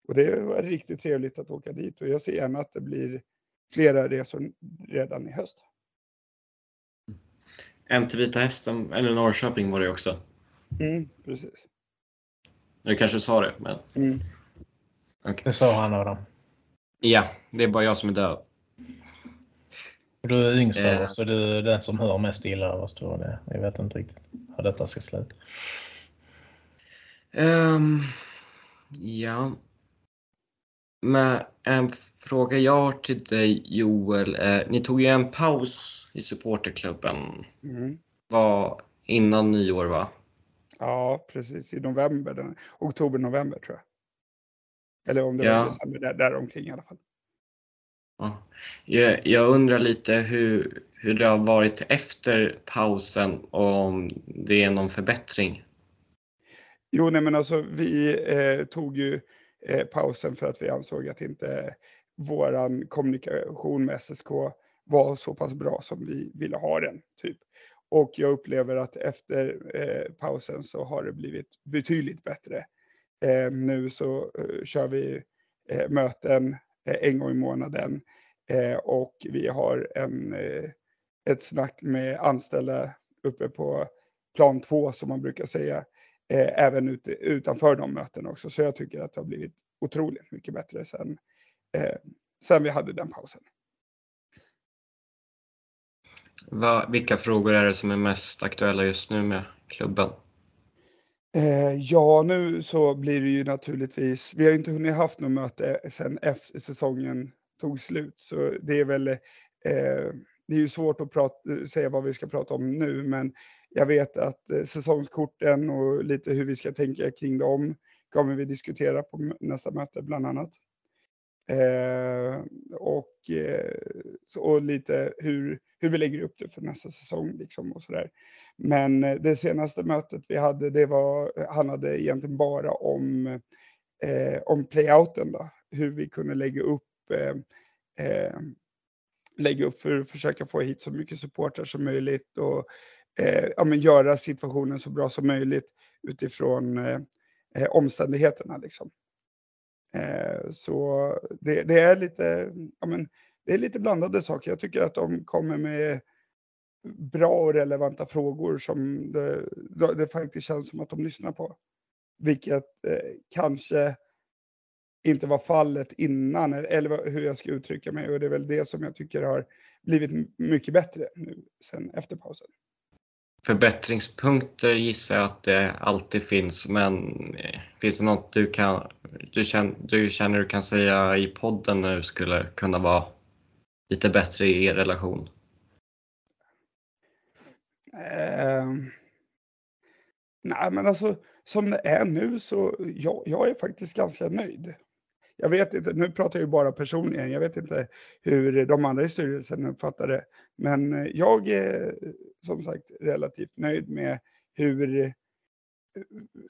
Och det var riktigt trevligt att åka dit och jag ser gärna att det blir flera resor redan i höst. En till Vita Hästen, eller Norrköping var det också. Mm, precis. Du kanske sa det, men... Mm. Okay. Det sa han Adam. Ja, det är bara jag som är död. Du är yngst av oss, så du är den som hör mest illa av oss tror jag. Jag vet inte riktigt hur detta ska sluta. Um, ja. Men en fråga jag har till dig Joel. Eh, ni tog ju en paus i supporterklubben. Mm. Var innan nyår va? Ja, precis. I november. Oktober, november tror jag. Eller om det ja. var december, där, där omkring i alla fall. Jag, jag undrar lite hur, hur det har varit efter pausen och om det är någon förbättring? Jo, nej men alltså vi eh, tog ju eh, pausen för att vi ansåg att inte våran kommunikation med SSK var så pass bra som vi ville ha den. Typ. Och jag upplever att efter eh, pausen så har det blivit betydligt bättre. Eh, nu så eh, kör vi eh, möten Eh, en gång i månaden. Eh, och vi har en, eh, ett snack med anställda uppe på plan två som man brukar säga, även ut, utanför de mötena också. Så jag tycker att det har blivit otroligt mycket bättre sen, sen vi hade den pausen. Vilka frågor är det som är mest aktuella just nu med klubben? Eh, ja, nu så blir det ju naturligtvis, vi har inte hunnit haft något möte eh, sen efter säsongen tog slut, så det är väl, eh, det är ju svårt att prata, eh, säga vad vi ska prata om nu, men jag vet att eh, säsongskorten och lite hur vi ska tänka kring dem kommer vi diskutera på nästa möte bland annat. Eh, och, eh, så, och lite hur, hur vi lägger upp det för nästa säsong liksom och sådär. Men eh, det senaste mötet vi hade, det var, handlade egentligen bara om eh, om playouten då, hur vi kunde lägga upp eh, eh, lägga upp för att försöka få hit så mycket supportrar som möjligt och eh, ja, men göra situationen så bra som möjligt utifrån eh, eh omständigheterna. Liksom. Eh, så det, det, är lite, ja, men, det är lite blandade saker. Jag tycker att de kommer med bra och relevanta frågor som det, det faktiskt känns som att de lyssnar på. Vilket eh, kanske inte var fallet innan, eller hur jag ska uttrycka mig. Och det är väl det som jag tycker har blivit mycket bättre nu sen efter pausen. Förbättringspunkter gissar jag att det alltid finns, men eh, finns det något du, kan, du, känner, du känner du kan säga i podden nu skulle kunna vara lite bättre i er relation? Uh, nej, men alltså som det är nu så jag, jag är faktiskt ganska nöjd. Jag vet inte, nu pratar jag ju bara personligen, jag vet inte hur de andra i styrelsen uppfattar det. Men eh, jag är eh, som sagt relativt nöjd med hur eh,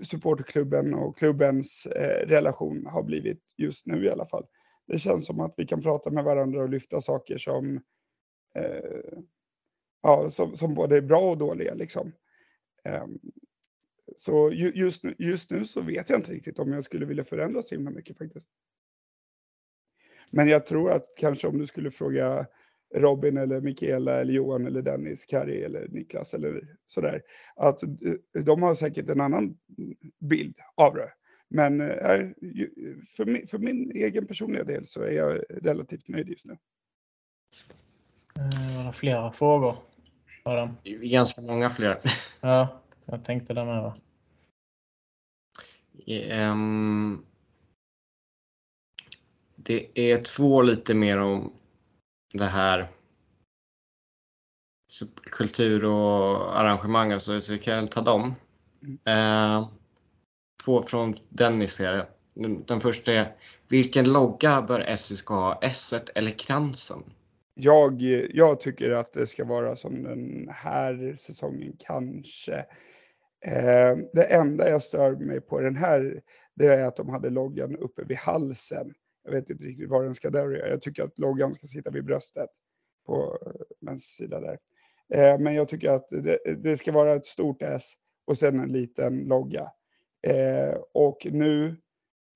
supporterklubben och klubbens eh, relation har blivit just nu i alla fall. Det känns som att vi kan prata med varandra och lyfta saker som, eh, ja, som, som både är bra och dåliga. Liksom. Eh, så just nu, just nu så vet jag inte riktigt om jag skulle vilja förändra så himla mycket faktiskt. Men jag tror att kanske om du skulle fråga Robin eller Mikaela eller Johan eller Dennis, Kari eller Niklas eller sådär. Att de har säkert en annan bild av det. Men äh, för, min, för min egen personliga del så är jag relativt nöjd just nu. Var det flera frågor? Adam? Ganska många fler. Ja, jag tänkte det med. Um, det är två lite mer om det här kultur och arrangemang, så vi kan ta dem. Eh, två från Dennis här. Den, den första är, vilken logga bör SSK ha? S1 eller kransen? Jag, jag tycker att det ska vara som den här säsongen kanske. Eh, det enda jag stör mig på den här, det är att de hade loggan uppe vid halsen. Jag vet inte riktigt var den ska dörja. Jag tycker att loggan ska sitta vid bröstet på eh, vänster sida där. Eh, men jag tycker att det, det, ska vara ett stort S och sen en liten logga. Eh, och nu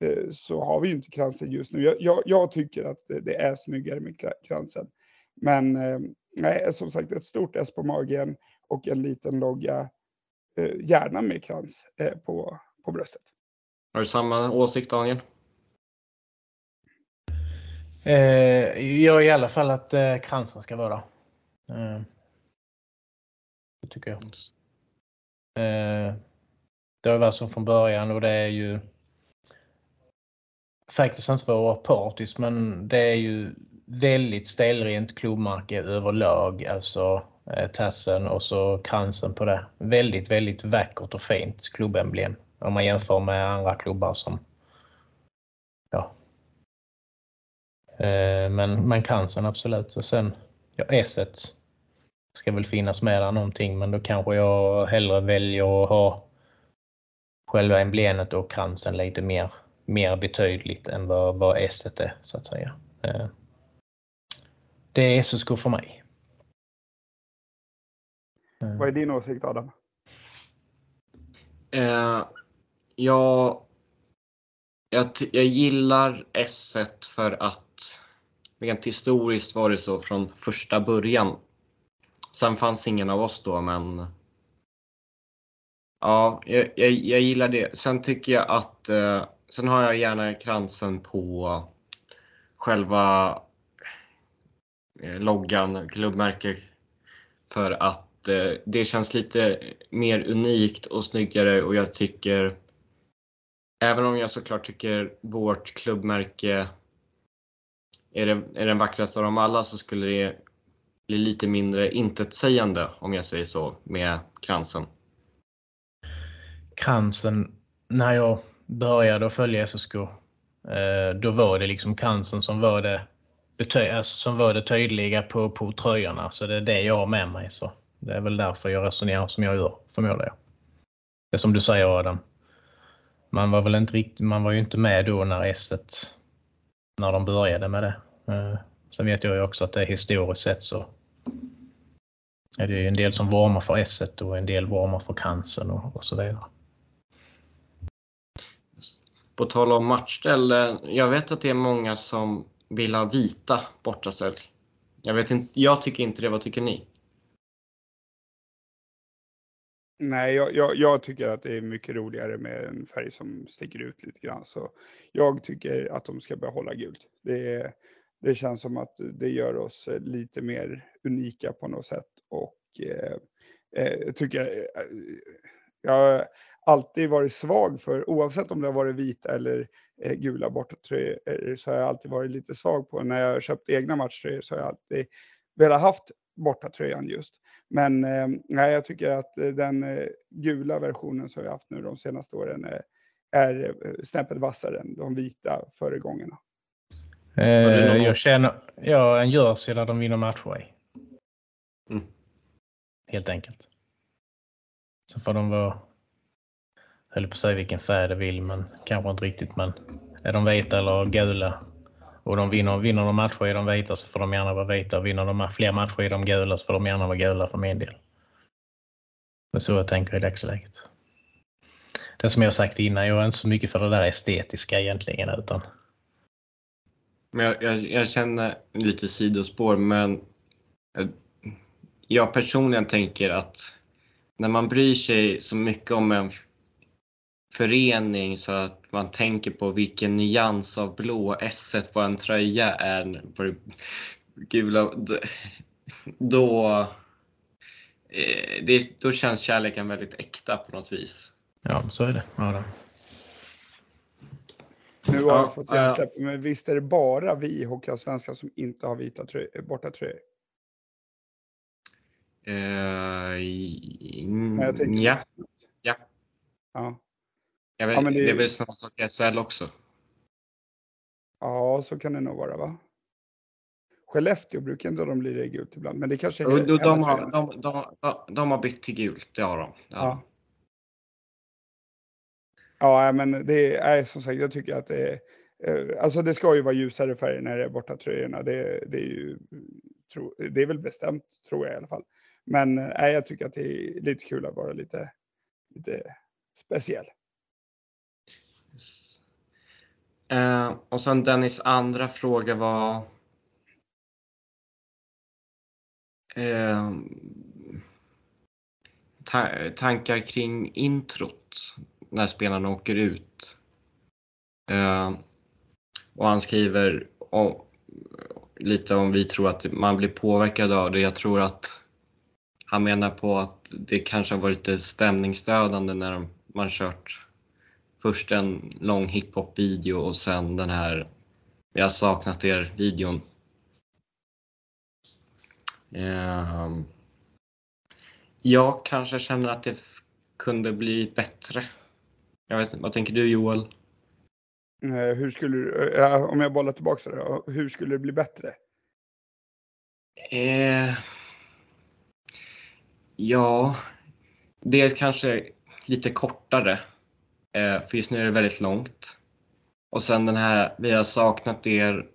eh, så har vi ju inte kransen just nu. Jag, jag, jag, tycker att det är snyggare med kransen. Men eh, nej, eh, som sagt ett stort S på magen och en liten logga. Gärna med krans på, på bröstet. Har du samma åsikt Daniel? Eh, jag i alla fall att eh, kransen ska vara. Eh, det tycker jag. Eh, det har varit så från början och det är ju faktiskt inte för att vara partisk, men det är ju väldigt stelrent klubbmärke överlag. Alltså eh, tassen och så kransen på det. Väldigt, väldigt vackert och fint klubbemblem om man jämför med andra klubbar som men, men cancern absolut. Och sen, ja, S ska väl finnas med där någonting, men då kanske jag hellre väljer att ha själva emblemet och kransen lite mer, mer betydligt än vad, vad S är så att säga. Eh, det är SSK för mig. Vad är din åsikt Adam? Eh, jag, jag, jag gillar S1 för att rent historiskt var det så från första början. Sen fanns ingen av oss då, men ja, jag, jag, jag gillar det. Sen tycker jag att, eh, sen har jag gärna kransen på själva eh, loggan, klubbmärke, för att eh, det känns lite mer unikt och snyggare och jag tycker, även om jag såklart tycker vårt klubbmärke är, det, är den vackraste av dem alla så skulle det bli lite mindre intetsägande om jag säger så med kransen. Kransen, när jag började att följa SSK, eh, då var det liksom kransen som var det, alltså som var det tydliga på, på tröjorna. Så det är det jag har med mig. Så det är väl därför jag resonerar som jag gör, förmodar jag. Det är som du säger Adam. man var väl inte riktigt, man var ju inte med då när S1, när de började med det. Eh, sen vet jag ju också att det historiskt sett så är det ju en del som varmar för s och en del varmar för cancern och, och så vidare. På tal om matchställ, jag vet att det är många som vill ha vita bortaställ. Jag, vet inte, jag tycker inte det, vad tycker ni? Nej, jag, jag, jag, tycker att det är mycket roligare med en färg som sticker ut lite grann. Så jag tycker att de ska behålla gult. Det, det känns som att det gör oss eh, lite mer unika på något sätt. Och eh, eh, jag tycker eh, jag har alltid varit svag för, oavsett om det har varit vita eller eh, gula bortatröjor, så har jag alltid varit lite svag på. När jag har köpt egna matchtröjor så har jag alltid velat haft bortatröjan just. Men eh, nej, jag tycker att eh, den eh, gula versionen som vi haft nu de senaste åren är, är snäppet vassare än de vita föregångarna. Eh, jag känner, ja, en jersey där de vinner matcher i. Mm. Helt enkelt. Så får de vara, höll på att säga vilken färg de vill, men kanske inte riktigt. Men är de vita eller gula och de vinner, vinner de matcher i de vita så får de gärna vara vita. Vinner de fler matcher i de gula så får de gärna vara gula för min del. Det är så jag tänker i dagsläget. Det som jag sagt innan, jag är inte så mycket för det där estetiska egentligen. Utan... Men jag, jag, jag känner lite sidospår, men eh, jag personligen tänker att när man bryr sig så mycket om en förening så att man tänker på vilken nyans av blå S på en tröja är på det gula. Då, eh, det, då känns kärleken väldigt äkta på något vis. Ja, så är det. Ja, då. Nu har jag fått hjärnsläpp, men visst är det bara vi i Hockeyallsvenskan som inte har vita tröjor, borta tröjor? Uh, ja. ja. Ja. Vet, ja, det... det är väl samma sak i SHL också? Ja, så kan det nog vara va? Skellefteå brukar inte de lira i gult ibland, men det kanske är... De, de, har, de, de, de, har bytt till gult, det har de. Ja. Ja, men det är som sagt, jag tycker att det är... Eh, alltså det ska ju vara ljusare färger när det är borta tröjorna. Det, det är ju... det är väl bestämt, tror jag i alla fall. Men nej, jag tycker att det är lite kul att vara lite, lite speciell. Uh, och sen Dennis andra fråga var uh, ta tankar kring introt när spelarna åker ut. Uh, och han skriver om, lite om vi tror att man blir påverkad av det. Jag tror att han menar på att det kanske har varit lite stämningsstödande när man kört först en lång hiphop-video och sen den här Jag har saknat er-videon. Uh, jag kanske känner att det kunde bli bättre. Jag vet vad tänker du Joel? Hur skulle du, uh, om jag bollar tillbaka det, hur skulle det bli bättre? Eh, ja, det är kanske lite kortare. Eh, för just nu är det väldigt långt. Och sen den här, vi har saknat er.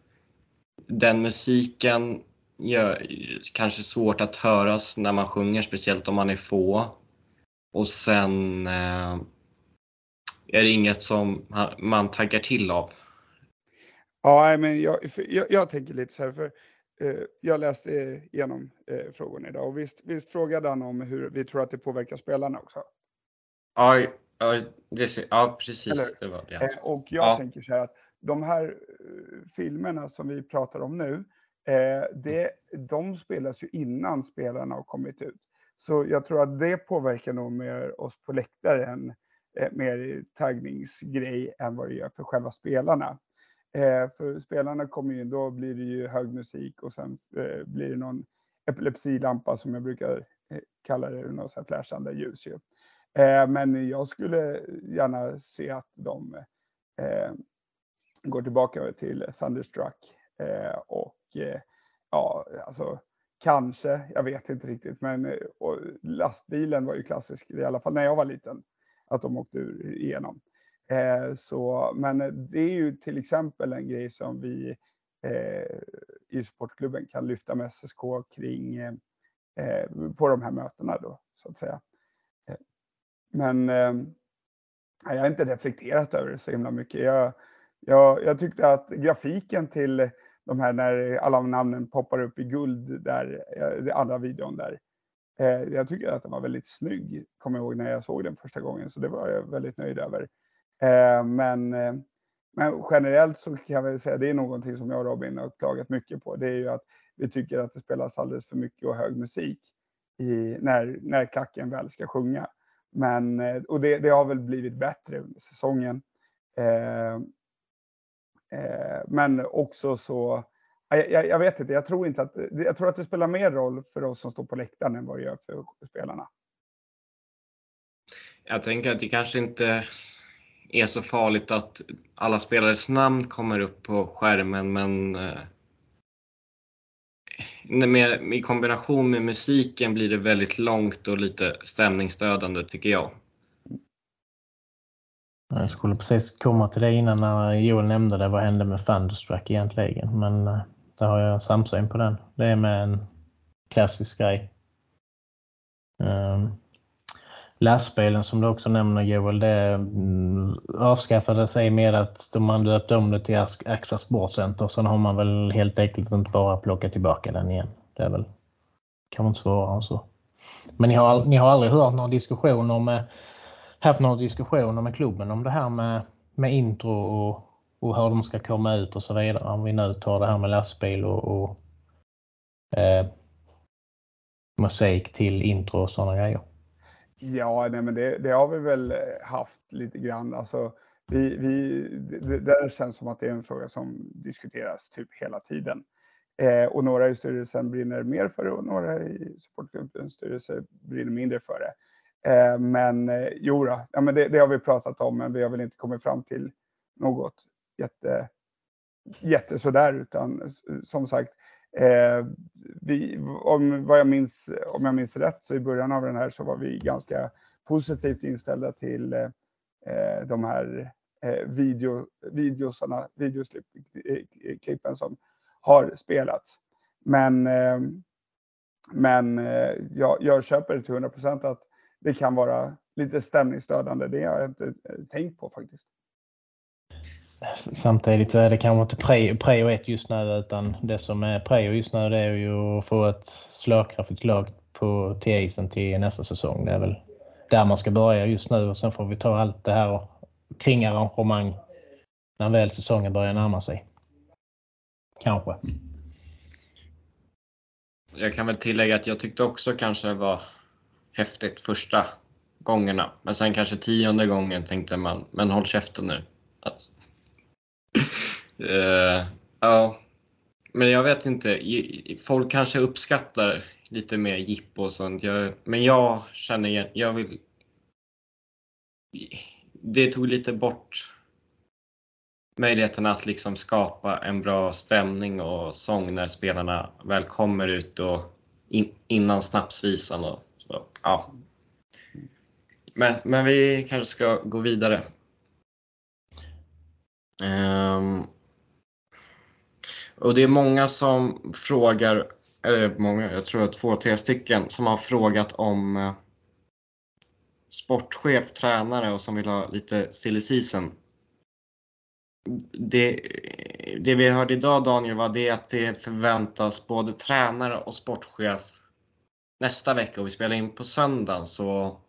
Den musiken gör kanske svårt att höras när man sjunger, speciellt om man är få. Och sen eh, är det inget som man taggar till av. Ja, men jag, jag, jag tänker lite så här, för eh, jag läste igenom eh, frågorna idag och visst, visst frågade han om hur vi tror att det påverkar spelarna också? Ja, Ja, det, ja precis. Det var det eh, och jag ja. tänker så här att de här eh, filmerna som vi pratar om nu, eh, det, de spelas ju innan spelarna har kommit ut. Så jag tror att det påverkar nog mer oss på läktaren, mer taggningsgrej än vad det gör för själva spelarna. för spelarna kommer ju, då blir det ju hög musik och sen blir det någon epilepsilampa som jag brukar kalla det, något så här flashande ljus ju. Eh, men jag skulle gärna se att de eh, går tillbaka till Thunderstruck eh, och eh, ja, alltså kanske, jag vet inte riktigt, men eh, lastbilen var ju klassisk, i alla fall när jag var liten, att de åkte igenom. Eh, så, men det är ju till exempel en grej som vi i sportklubben kan lyfta med SSK kring på de här mötena då, så att säga. Men eh, jag har inte reflekterat över det så himla mycket. Jag, jag, jag tyckte att grafiken till de här när alla namnen poppar upp i guld där, eh, den andra videon där. Eh, jag tycker att den var väldigt snygg, kommer jag ihåg när jag såg den första gången, så det var jag väldigt nöjd över. Eh, men, eh, men generellt så kan jag väl säga, det är någonting som jag och Robin har klagat mycket på, det är ju att vi tycker att det spelas alldeles för mycket och hög musik i, när, när klacken väl ska sjunga. Men, eh, och det, det har väl blivit bättre under säsongen. Eh, Eh, men också så, jag, jag, vet inte, jag tror inte att, jag tror att det spelar mer roll för oss som står på läktaren än vad det gör för spelarna. Jag tänker att det kanske inte är så farligt att alla spelares namn kommer upp på skärmen, men eh, med, i kombination med musiken blir det väldigt långt och lite stämningsstödande tycker jag. Jag skulle precis komma till det innan när Joel nämnde det. Vad hände med Thunderstruck egentligen? Men eh, där har jag samsyn på den. Det är med en klassisk grej. Um, lastbilen som du också nämner Joel, det mm, avskaffades i med att man döpte om det till Axa Sportcenter. Sen har man väl helt enkelt inte bara plockat tillbaka den igen. Det är väl kanske inte svårare än så. Men ni har, ni har aldrig hört några diskussioner eh, med haft några diskussioner med klubben om det här med, med intro och, och hur de ska komma ut och så vidare. Om vi nu tar det här med lastbil och, och eh, musik till intro och sådana grejer. Ja, nej, men det, det, har vi väl eh, haft lite grann. Alltså, vi, vi, det, det känns som att det är en fråga som diskuteras typ hela tiden. Eh, och några i styrelsen brinner mer för det och några i supportgruppens styrelse brinner mindre för det. Eh, men eh, jo då, ja, men det, det, har vi pratat om, men vi har väl inte kommit fram till något jätte, jätte sådär, utan som sagt, Eh, vi, om, vad jag minns, om jag minns rätt, så i början av den här så var vi ganska positivt inställda till eh, de här eh, video, videosarna, videoklippen eh, som har spelats. Men, eh, men eh, jag, jag köper till 100 procent att det kan vara lite stämningsstödande. Det har jag inte eh, tänkt på faktiskt. Samtidigt så är det kanske inte prio ett just nu utan det som är prio just nu det är ju att få ett slagkraftigt lag på till isen till nästa säsong. Det är väl där man ska börja just nu och sen får vi ta allt det här kring arrangemang när väl säsongen börjar närma sig. Kanske. Jag kan väl tillägga att jag tyckte också kanske det var häftigt första gångerna. Men sen kanske tionde gången tänkte man, men håll käften nu. Alltså uh, ja, men jag vet inte. Folk kanske uppskattar lite mer jippo och sånt. Jag, men jag känner, jag vill... Det tog lite bort möjligheten att liksom skapa en bra stämning och sång när spelarna väl kommer ut och in, innan snapsvisan och så, ja. Men, men vi kanske ska gå vidare. Um, och det är många som frågar, eller många, jag tror att två, tre stycken, som har frågat om uh, sportchef, tränare och som vill ha lite silly season. Det, det vi hörde idag Daniel var det att det förväntas både tränare och sportchef nästa vecka och vi spelar in på söndagen så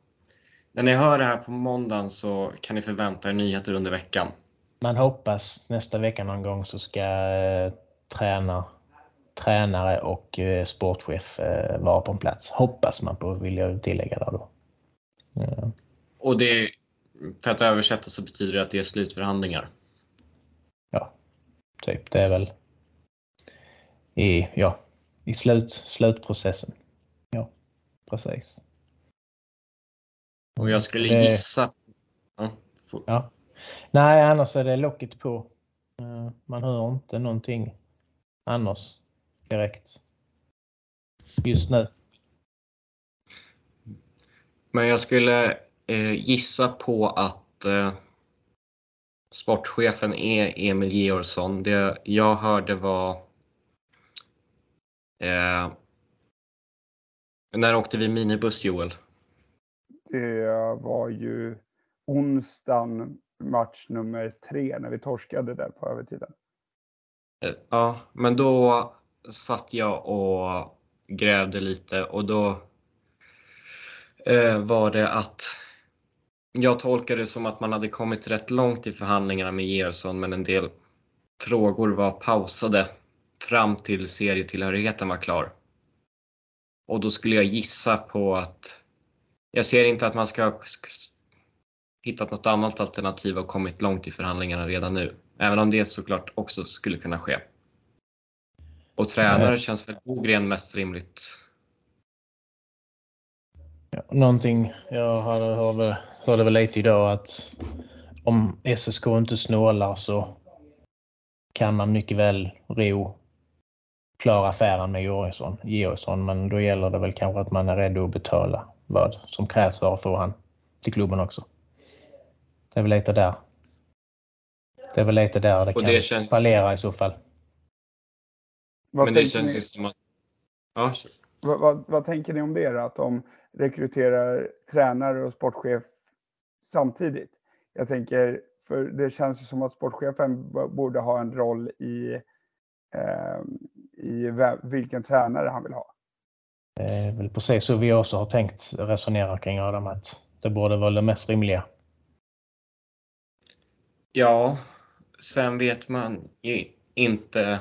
när ni hör det här på måndagen så kan ni förvänta er nyheter under veckan. Man hoppas nästa vecka någon gång så ska eh, träna, tränare och eh, sportchef eh, vara på plats. Hoppas man på vill jag tillägga där då. Ja. Och det, för att översätta så betyder det att det är slutförhandlingar? Ja, typ. Det är väl i, ja, i slut, slutprocessen precis. Och jag skulle gissa... Ja. ja. Nej, annars är det locket på. Eh, man hör inte någonting annars direkt. Just nu. Men jag skulle eh, gissa på att eh, sportchefen är Emil Georgsson. Det jag hörde var... Eh, när åkte vi minibuss, Joel? Det var ju onsdagen match nummer tre när vi torskade där på övertiden. Ja, men då satt jag och grävde lite och då eh, var det att jag tolkade det som att man hade kommit rätt långt i förhandlingarna med Gerson men en del frågor var pausade fram till serietillhörigheten var klar. Och då skulle jag gissa på att jag ser inte att man ska hittat något annat alternativ och kommit långt i förhandlingarna redan nu. Även om det såklart också skulle kunna ske. Och tränare Nej. känns väl Bogren mest rimligt. Ja, någonting jag hörde, hörde, hörde väl lite idag att om SSK inte snålar så kan man mycket väl ro klara affären med Georgsson, Georgsson. Men då gäller det väl kanske att man är redo att betala vad som krävs för att få han till klubben också. Det är väl lite där. Det är väl lite där det och kan det känns... fallera i så fall. Vad Men det känns ju som att... Ja, vad, vad, vad, tänker ni om det då? Att de rekryterar tränare och sportchef samtidigt? Jag tänker, för det känns ju som att sportchefen borde ha en roll i, eh, i vilken tränare han vill ha. Det är väl precis så vi också har tänkt resonera kring Adam, att det borde vara det mest rimliga. Ja, sen vet man ju inte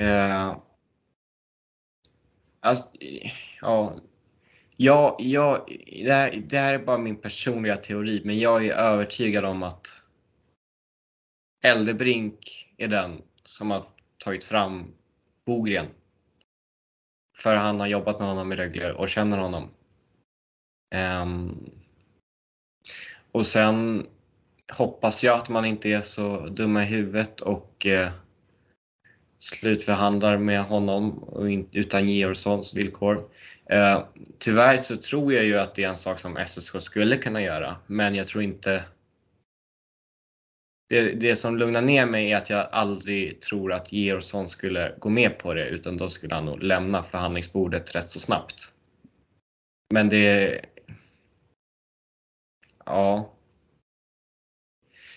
Eh, alltså, ja, ja, ja det, här, det här är bara min personliga teori, men jag är övertygad om att Eldebrink är den som har tagit fram Bogren. För han har jobbat med honom i Rögle och känner honom. Um, och sen hoppas jag att man inte är så dumma i huvudet och eh, slutförhandlar med honom utan Georgssons villkor. Eh, tyvärr så tror jag ju att det är en sak som SSK skulle kunna göra, men jag tror inte det, det som lugnar ner mig är att jag aldrig tror att Georgsson skulle gå med på det utan då skulle han nog lämna förhandlingsbordet rätt så snabbt. Men det... Ja.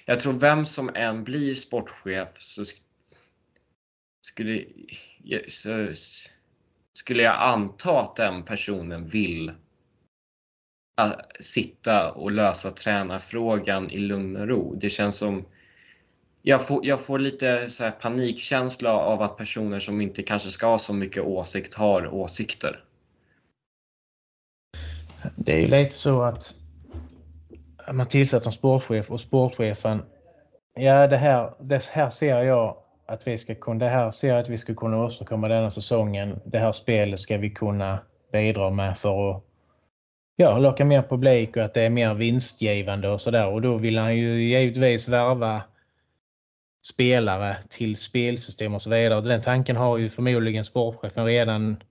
Jag tror vem som än blir sportchef så skulle, skulle jag anta att den personen vill ah, sitta och lösa tränarfrågan i lugn och ro. Det känns som jag får, jag får lite så panikkänsla av att personer som inte kanske ska ha så mycket åsikt har åsikter. Det är ju lite så att man tillsätter en sportchef och sportchefen, ja det här, det här ser jag att vi ska kunna, det här ser jag att vi ska kunna åstadkomma denna säsongen. Det här spelet ska vi kunna bidra med för att ja, locka mer publik och att det är mer vinstgivande och sådär. Och då vill han ju givetvis värva spelare till spelsystem och så vidare. Den tanken har ju förmodligen sportchefen redan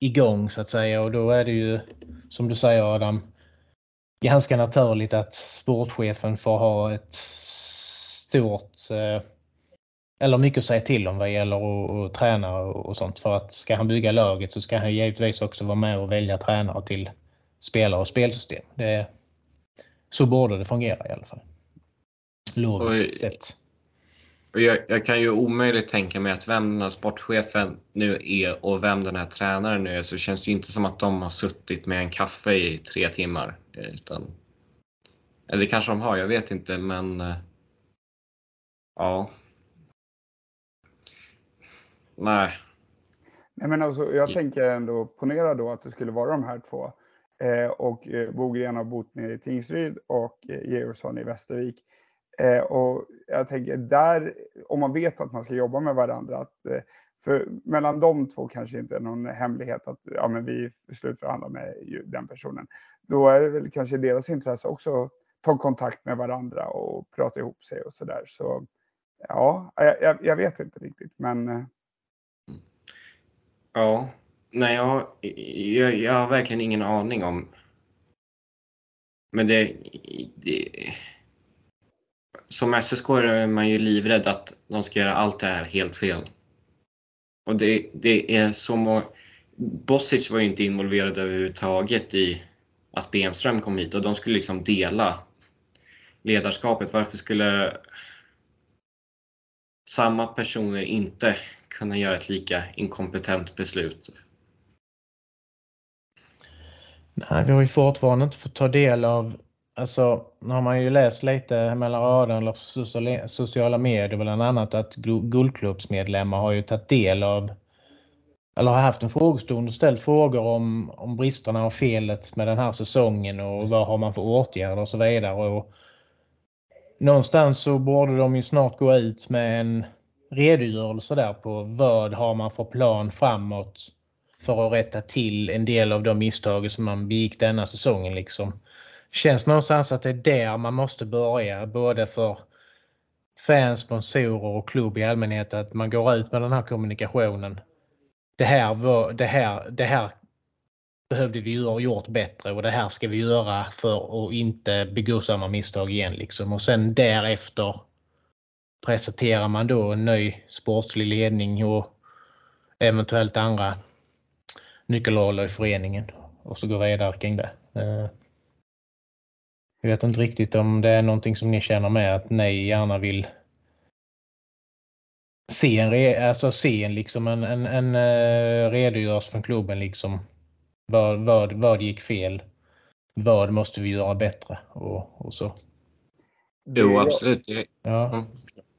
igång så att säga och då är det ju som du säger Adam ganska naturligt att sportchefen får ha ett stort eh, eller mycket att säga till om vad gäller att, träna och sånt. För att ska han bygga laget så ska han givetvis också vara med och välja tränare till spelare och spelsystem. Det, så borde det fungera i alla fall. Logiskt sett. Jag, jag, kan ju omöjligt tänka mig att vem den här sportchefen nu är och vem den här tränaren nu är så känns det inte som att de har suttit med en kaffe i tre timmar. Utan, eller det kanske de har, jag vet inte men eh, ja, Nej. Nej men alltså, jag tänker ändå, ponera då att det skulle vara de här två. Eh, och eh, Bogren bott nere i Tingsryd och eh, Georgsson i Västervik. Eh, och jag tänker där, om man vet att man ska jobba med varandra, att, eh, för mellan de två kanske inte är någon hemlighet att ja, men vi slutförhandlar med den personen. Då är det väl kanske deras intresse också att ta kontakt med varandra och prata ihop sig och sådär. Så ja, jag, jag, vet inte riktigt, men eh. Ja, nej jag, jag, jag har verkligen ingen aning om. Men det, det, som SSK är man ju livrädd att de ska göra allt det här helt fel. Och det, det är så många... Bosic var ju inte involverad överhuvudtaget i att Bemström kom hit och de skulle liksom dela ledarskapet. Varför skulle samma personer inte kunna göra ett lika inkompetent beslut? Nej, vi har ju fortfarande inte fått ta del av Alltså, nu har man ju läst lite mellan raderna på sociala medier bland annat att Guldklubbsmedlemmar har ju tagit del av eller har haft en frågestund och ställt frågor om, om bristerna och felet med den här säsongen och vad har man för åtgärder och så vidare. Och någonstans så borde de ju snart gå ut med en redogörelse där på vad har man för plan framåt för att rätta till en del av de misstag som man begick denna säsongen. Liksom. Känns någonstans att det är där man måste börja både för fans, sponsorer och klubb i allmänhet att man går ut med den här kommunikationen. Det här, var, det här, det här behövde vi ha gjort bättre och det här ska vi göra för att inte begå samma misstag igen. Liksom. Och sen därefter presenterar man då en ny sportslig ledning och eventuellt andra nyckelroller i föreningen och så går vidare kring det. Eh, Eh, jag vet inte riktigt om det är någonting som ni känner med att ni gärna vill se en, alltså se en, liksom en, en, en uh, redogörelse från klubben. Liksom. Vad, vad, vad gick fel? Vad måste vi göra bättre? Och, och så. Jo, absolut. Ja.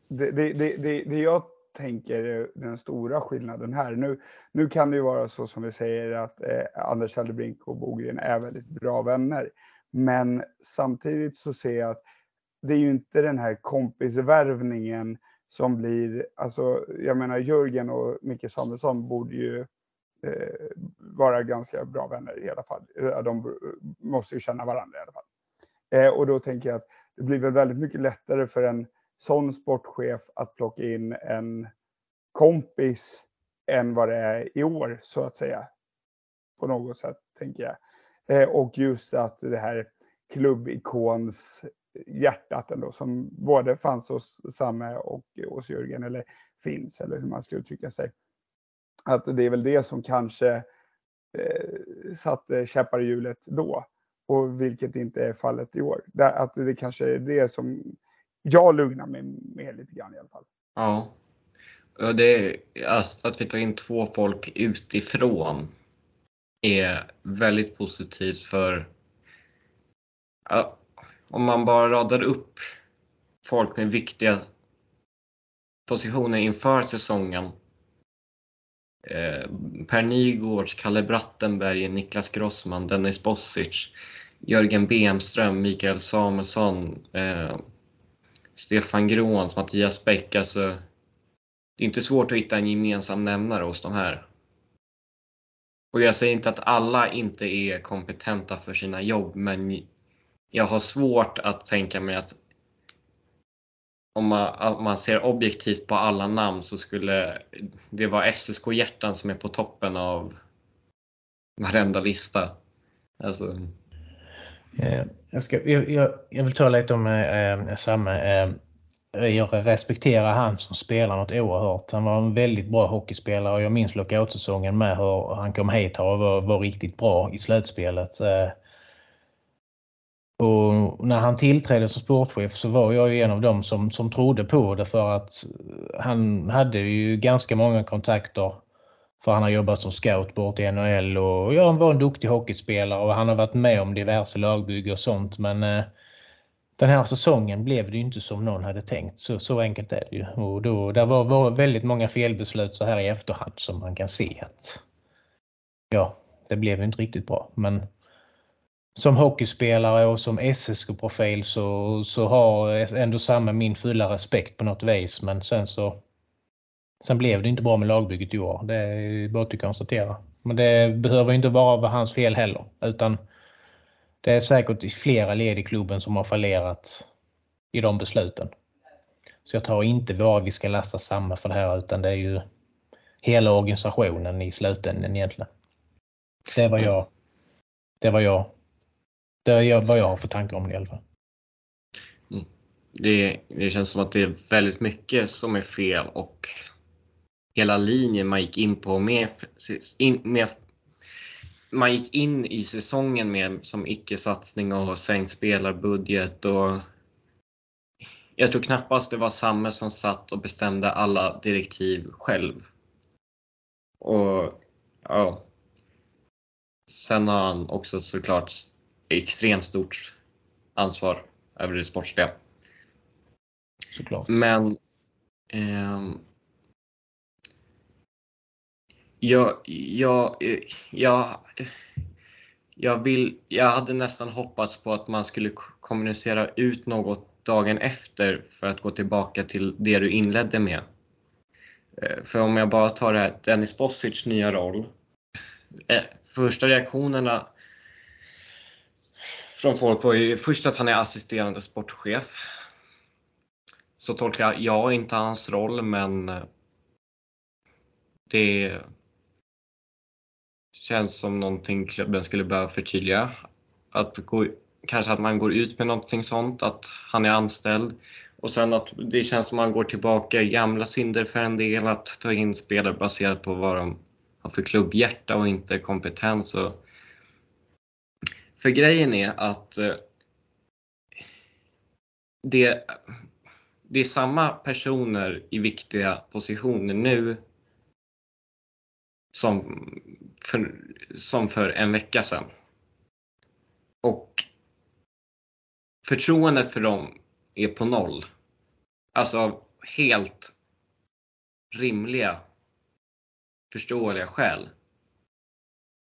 Det, det, det, det, jag tänker är den stora skillnaden här. Nu, nu kan det ju vara så som vi säger att eh, Anders Hellebrink och Bogren är väldigt bra vänner. Men samtidigt så ser jag att det är ju inte den här kompisvärvningen som blir, alltså jag menar Jörgen och Micke Samuelsson borde ju eh, vara ganska bra vänner i alla fall. Eh, de måste ju känna varandra i alla fall. Eh, och då tänker jag att det blir väl väldigt mycket lättare för en sån sportchef att plocka in en kompis än vad det är i år så att säga. På något sätt tänker jag. Eh, och just att det här klubbikons hjärtat ändå som både fanns hos Samme och hos Jörgen eller finns eller hur man ska uttrycka sig. Att det är väl det som kanske eh, satte käppar i hjulet då och vilket inte är fallet i år. Att det kanske är det som jag lugnar mig med lite grann i alla fall. Ja. Det är, alltså, att vi tar in två folk utifrån är väldigt positivt för ja, om man bara radar upp folk med viktiga positioner inför säsongen. Eh, per Nygårds, Kalle Brattenberg, Niklas Grossman, Dennis Bossic, Jörgen Bemström, Mikael Samuelsson, eh, Stefan Gråns, Mattias Bäck. Alltså, det är inte svårt att hitta en gemensam nämnare hos de här. Och jag säger inte att alla inte är kompetenta för sina jobb, men jag har svårt att tänka mig att om man, om man ser objektivt på alla namn så skulle det vara SSK-hjärtan som är på toppen av varenda lista. Alltså. Eh, jag, ska, jag, jag, vill tala lite om eh, eh Samme. Eh, jag respekterar han som spelar något oerhört. Han var en väldigt bra hockeyspelare och jag minns lockoutsäsongen med hur han kom hit och var, var riktigt bra i slutspelet. Eh, och när han tillträdde som sportchef så var jag ju en av dem som, som trodde på det för att han hade ju ganska många kontakter. För han har jobbat som scout bort i NHL och ja, han var en duktig hockeyspelare och han har varit med om diverse lagbygge och sånt. Men eh, den här säsongen blev det ju inte som någon hade tänkt. Så, så enkelt är det ju. Och då, där var, var väldigt många felbeslut så här i efterhand som man kan se att ja, det blev inte riktigt bra. Men som hockeyspelare och som SSK-profil så, så har ändå samma min fulla respekt på något vis. Men sen så Sen blev det inte bra med lagbygget i år. Det är bara att konstatera. Men det behöver inte vara hans fel heller. Utan det är säkert flera led i klubben som har fallerat i de besluten. Så jag tror inte bara vi ska lasta samma för det här utan det är ju hela organisationen i slutändan egentligen. Det var jag. Det var jag. Det är vad jag har för tankar om det i alla fall. Mm. Det, det känns som att det är väldigt mycket som är fel och hela linjen man gick in på med, in, med man gick in i säsongen med som icke-satsning och sänkt spelarbudget och jag tror knappast det var Samme som satt och bestämde alla direktiv själv. Och ja. Sen har han också såklart extremt stort ansvar över det sportsliga. Såklart. Men eh, jag, jag, jag, jag, vill, jag hade nästan hoppats på att man skulle kommunicera ut något dagen efter för att gå tillbaka till det du inledde med. Eh, för om jag bara tar det här, Dennis Bosics nya roll. Eh, första reaktionerna från folk var ju först att han är assisterande sportchef. Så tolkar jag inte hans roll, men eh, det känns som någonting klubben skulle behöva förtydliga. Att gå, kanske att man går ut med någonting sånt, att han är anställd. Och sen att det känns som att man går tillbaka i gamla synder för en del, att ta in spelare baserat på vad de har för klubbhjärta och inte kompetens. Och... För grejen är att eh, det, det är samma personer i viktiga positioner nu som för, som för en vecka sedan. Och förtroendet för dem är på noll. Alltså av helt rimliga, förståeliga skäl.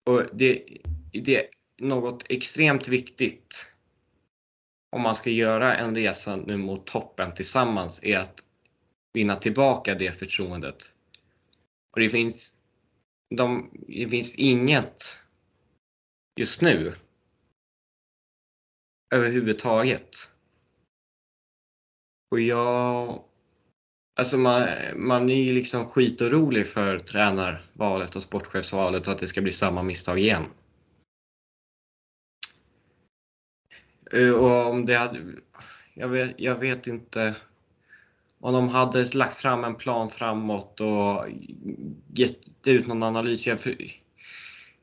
Och det, det är något extremt viktigt om man ska göra en resa nu mot toppen tillsammans är att vinna tillbaka det förtroendet. Och det finns de, det finns inget just nu överhuvudtaget. Och jag... Alltså man, man är ju liksom skitorolig för tränarvalet och sportchefsvalet och att det ska bli samma misstag igen. Eh, och om det hade... Jag vet, jag vet inte om de hade lagt fram en plan framåt och gett ut någon analys.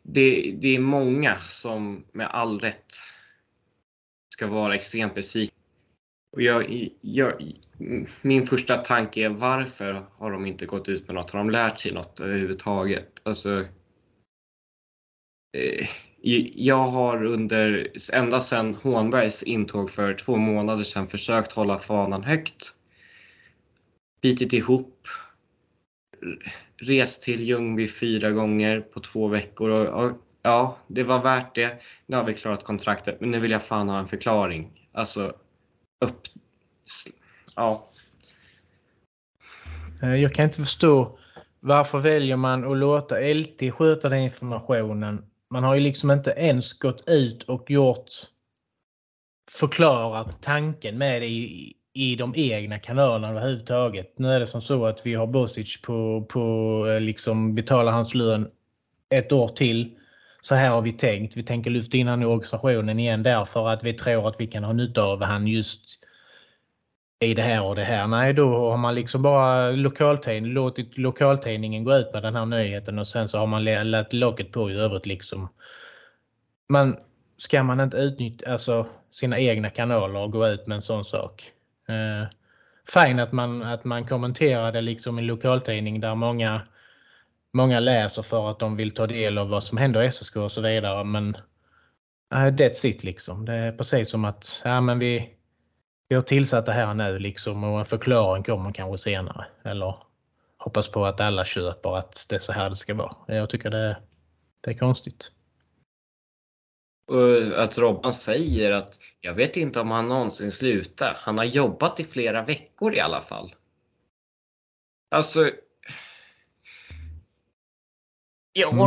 Det, det är många som med all rätt ska vara extremt besvikna. Och jag, jag, min första tanke är varför har de inte gått ut med något? Har de lärt sig något överhuvudtaget? Alltså, eh, jag har under, ända sedan Hånbergs intåg för två månader sedan försökt hålla fanan högt bitit ihop, rest till Ljungby fyra gånger på två veckor och, och, ja, det var värt det. Nu har vi klarat kontraktet, men nu vill jag fan ha en förklaring. Alltså, upp... Ja. Eh, jag kan inte förstå varför väljer man att låta LT sköta den informationen? Man har ju liksom inte ens gått ut och gjort förklarat tanken med det i, i de egna kanalerna överhuvudtaget. Nu är det som så att vi har Bosic på, på eh, liksom betala hans lön ett år till. Så här har vi tänkt. Vi tänker lyfta in honom i organisationen igen därför att vi tror att vi kan ha nytta av han just i det här och det här. Nej, då har man liksom bara lokaltidning, låtit lokaltidningen gå ut med den här nyheten och sen så har man lagt locket på i övrigt liksom. Men ska man inte utnyttja alltså, sina egna kanaler och gå ut med en sån sak? Eh, fine att man, att man kommenterar det liksom i lokaltidning där många, många läser för att de vill ta del av vad som händer i SSK och så vidare. Men uh, that's it liksom. Det är precis som att ja, men vi, vi har tillsatt det här nu liksom och en förklaring kommer kanske senare. Eller hoppas på att alla köper att det är så här det ska vara. Jag tycker det, det är konstigt. Och att Robban säger att jag vet inte om han någonsin slutar. Han har jobbat i flera veckor i alla fall. Alltså.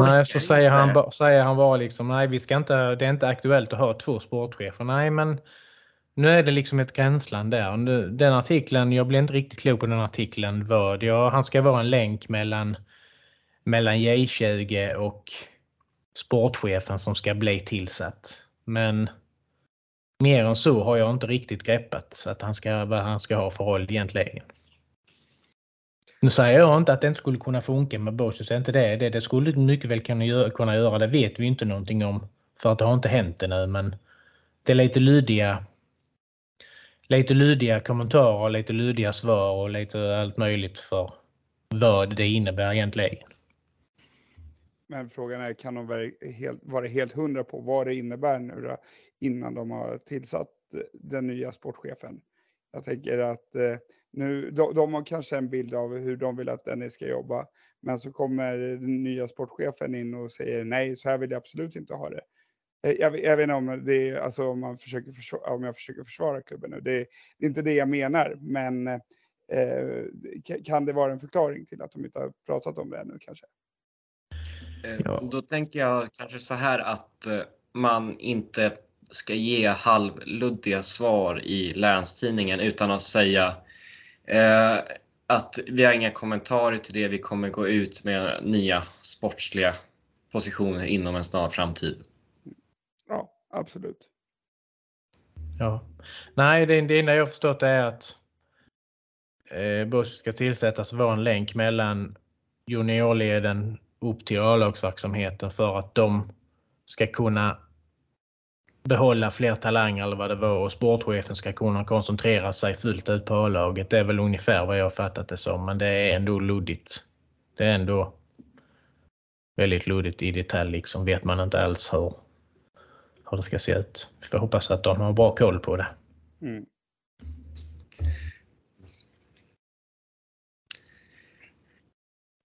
nej, så säger han, säger han bara liksom nej, vi ska inte, det är inte aktuellt att ha två sportchefer. Nej, men nu är det liksom ett gränsland där. Den artikeln, jag blev inte riktigt klok på den artikeln. Vad, ja, han ska vara en länk mellan, mellan J20 och sportchefen som ska bli tillsatt. Men mer än så har jag inte riktigt greppat att han ska, vad han ska ha för roll egentligen. Nu säger jag inte att det inte skulle kunna funka med Bosius, inte det. det. Det skulle mycket väl kunna göra, kunna göra, det vet vi inte någonting om. För att det har inte hänt ännu, men det är lite lydiga lite lydiga kommentarer, lite lydiga svar och lite allt möjligt för vad det innebär egentligen. Men frågan är, kan de vara helt, vara helt hundra på vad det innebär nu då, innan de har tillsatt eh, den nya sportchefen? Jag tänker att eh, nu, de, de, har kanske en bild av hur de vill att Dennis ska jobba, men så kommer den nya sportchefen in och säger nej, så här vill jag absolut inte ha det. Eh, jag, jag vet inte om, det är, alltså, om, man försöker försvara, om jag försöker försvara klubben nu. Det, det är inte det jag menar, men eh, eh kan det vara en förklaring till att de inte har pratat om det ännu kanske? Eh, ja. Då tänker jag kanske så här att eh, man inte ska ge halvluddiga svar i Länstidningen utan att säga eh, att vi har inga kommentarer till det. Vi kommer gå ut med nya sportsliga positioner inom en snar framtid absolut. Ja. Nej, det, det enda jag förstått är att eh, Bush ska tillsättas vara en länk mellan juniorleden upp till A-lagsverksamheten för att de ska kunna behålla fler talanger eller vad det var och sportchefen ska kunna koncentrera sig fullt ut på A-laget. Det är väl ungefär vad jag fattat det som, men det är ändå luddigt. Det är ändå väldigt luddigt i detalj liksom. Vet man inte alls hur hur det ska se ut. Vi får hoppas att de har bra koll på det. Mm.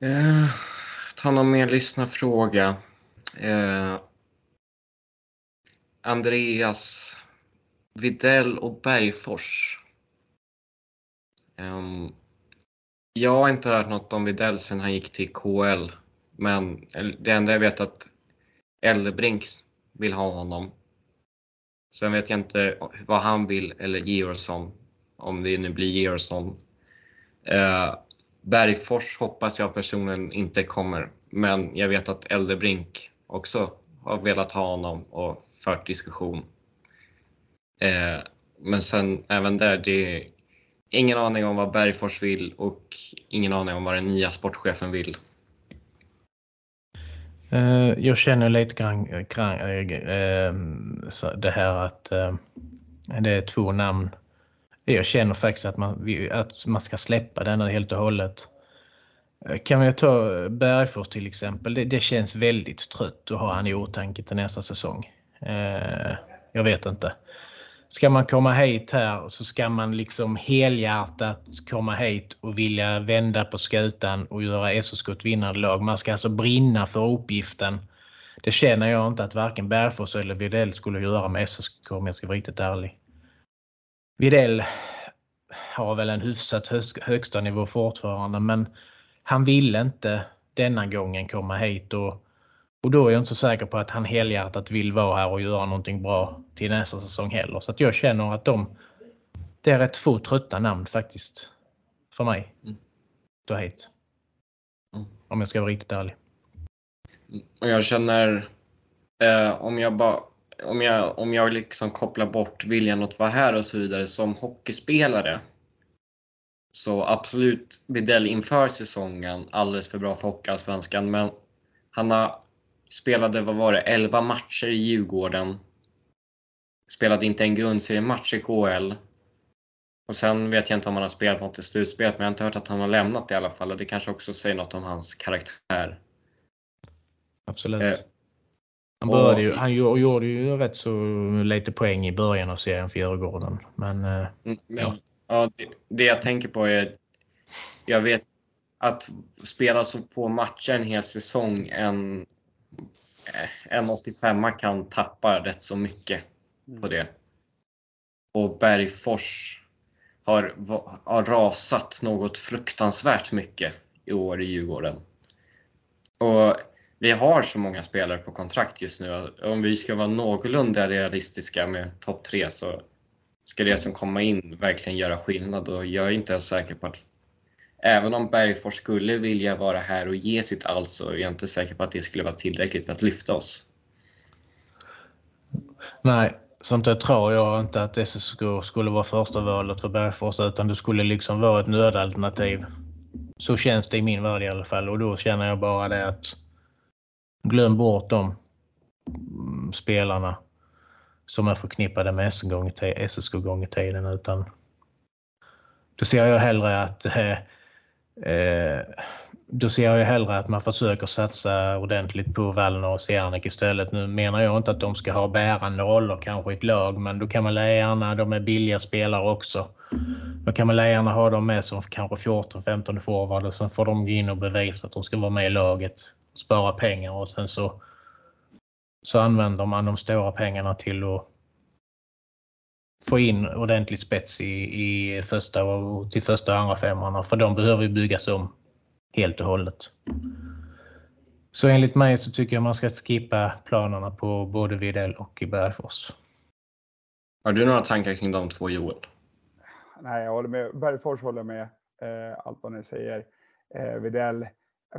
Eh, ta någon mer lyssnarfråga. Eh, Andreas Videll och Bergfors. Eh, jag har inte hört något om Videll sedan han gick till KL. Men det enda jag vet är att Eldebrink vill ha honom. Sen vet jag inte vad han vill eller Georgsson, om det nu blir Georgsson. Eh, Bergfors hoppas jag personligen inte kommer, men jag vet att Eldebrink också har velat ha honom och fört diskussion. Eh, men sen även där, det är ingen aning om vad Bergfors vill och ingen aning om vad den nya sportchefen vill. Eh, jag känner lite grann, grann äh, det här att äh, det är två namn. Jag känner faktiskt att man, att man ska släppa denna helt och hållet. Eh, kan vi ta eh, Bergfors till exempel. Det, det känns väldigt trött att ha han i åtanke till nästa säsong. Eh, jag vet inte ska man komma hit här så ska man liksom helhjärtat komma hit och vilja vända på skutan och göra SSK ett vinnande lag. Man ska alltså brinna för uppgiften. Det känner jag inte att varken Bergfors eller Videll skulle göra med SSK om jag ska vara riktigt ärlig. Videll har väl en hyfsat högsta nivå fortfarande men han ville inte denna gången komma hit och och då är jag inte så säker på att han helhjärtat vill vara här och göra någonting bra till nästa säsong heller. Så att jag känner att de, det är rätt få trötta namn faktiskt. För mig. Mm. Ta hit. Mm. Om jag ska vara riktigt ärlig. Och jag känner, eh, om jag bara om jag, om jag liksom kopplar bort viljan att vara här och så vidare som hockeyspelare. Så absolut Widell inför säsongen alldeles för bra för Hockeyallsvenskan men han har Spelade, vad var det, 11 matcher i Djurgården. Spelade inte en grundseriematch i KL. Och sen vet jag inte om han har spelat något i slutspelet, men jag har inte hört att han har lämnat i alla fall. Och det kanske också säger något om hans karaktär. Absolut. Han, började ju, han gjorde ju rätt så lite poäng i början av serien för Djurgården. Men, eh, mm, ja. ja det, det, jag tänker på är, jag vet att spela så få matcher en hel säsong en Eh, en 85 kan tappa rätt så mycket på det. Och Bergfors har, har rasat något fruktansvärt mycket i år i Djurgården. Och vi har så många spelare på kontrakt just nu. Om vi ska vara någorlunda realistiska med topp tre så ska det som kommer in verkligen göra skillnad och jag är inte ens säker på att även om Bergfors skulle vilja vara här och ge sitt allt så är jag inte säker på att det skulle vara tillräckligt för att lyfta oss. Nej, Samtidigt tror jag inte att SSK skulle vara första valet för Bergfors utan det skulle liksom vara ett nödalternativ. Så känns det i min värld i alla fall och då känner jag bara det att glöm bort de mm, spelarna som är förknippade med SSK gång i tiden utan då ser jag hellre att eh, eh, då ser jag hellre att man försöker satsa ordentligt på Wallner och Siernik istället. Nu menar jag inte att de ska ha bärande roller kanske i ett lag, men då kan man gärna, de är billiga spelare också. Då kan man gärna ha dem med som kanske 14-15 forward och sen får de gå in och bevisa att de ska vara med i laget, spara pengar och sen så, så använder man de stora pengarna till att få in ordentlig spets i, i första och till första och andra femmarna för de behöver ju byggas om helt och hållet. Så enligt mig så tycker jag man ska skippa planerna på både Videll och Bergfors. Har du några tankar kring de två Joel? Nej, jag håller med. Bergfors håller med eh, allt vad ni säger. Eh, Videll,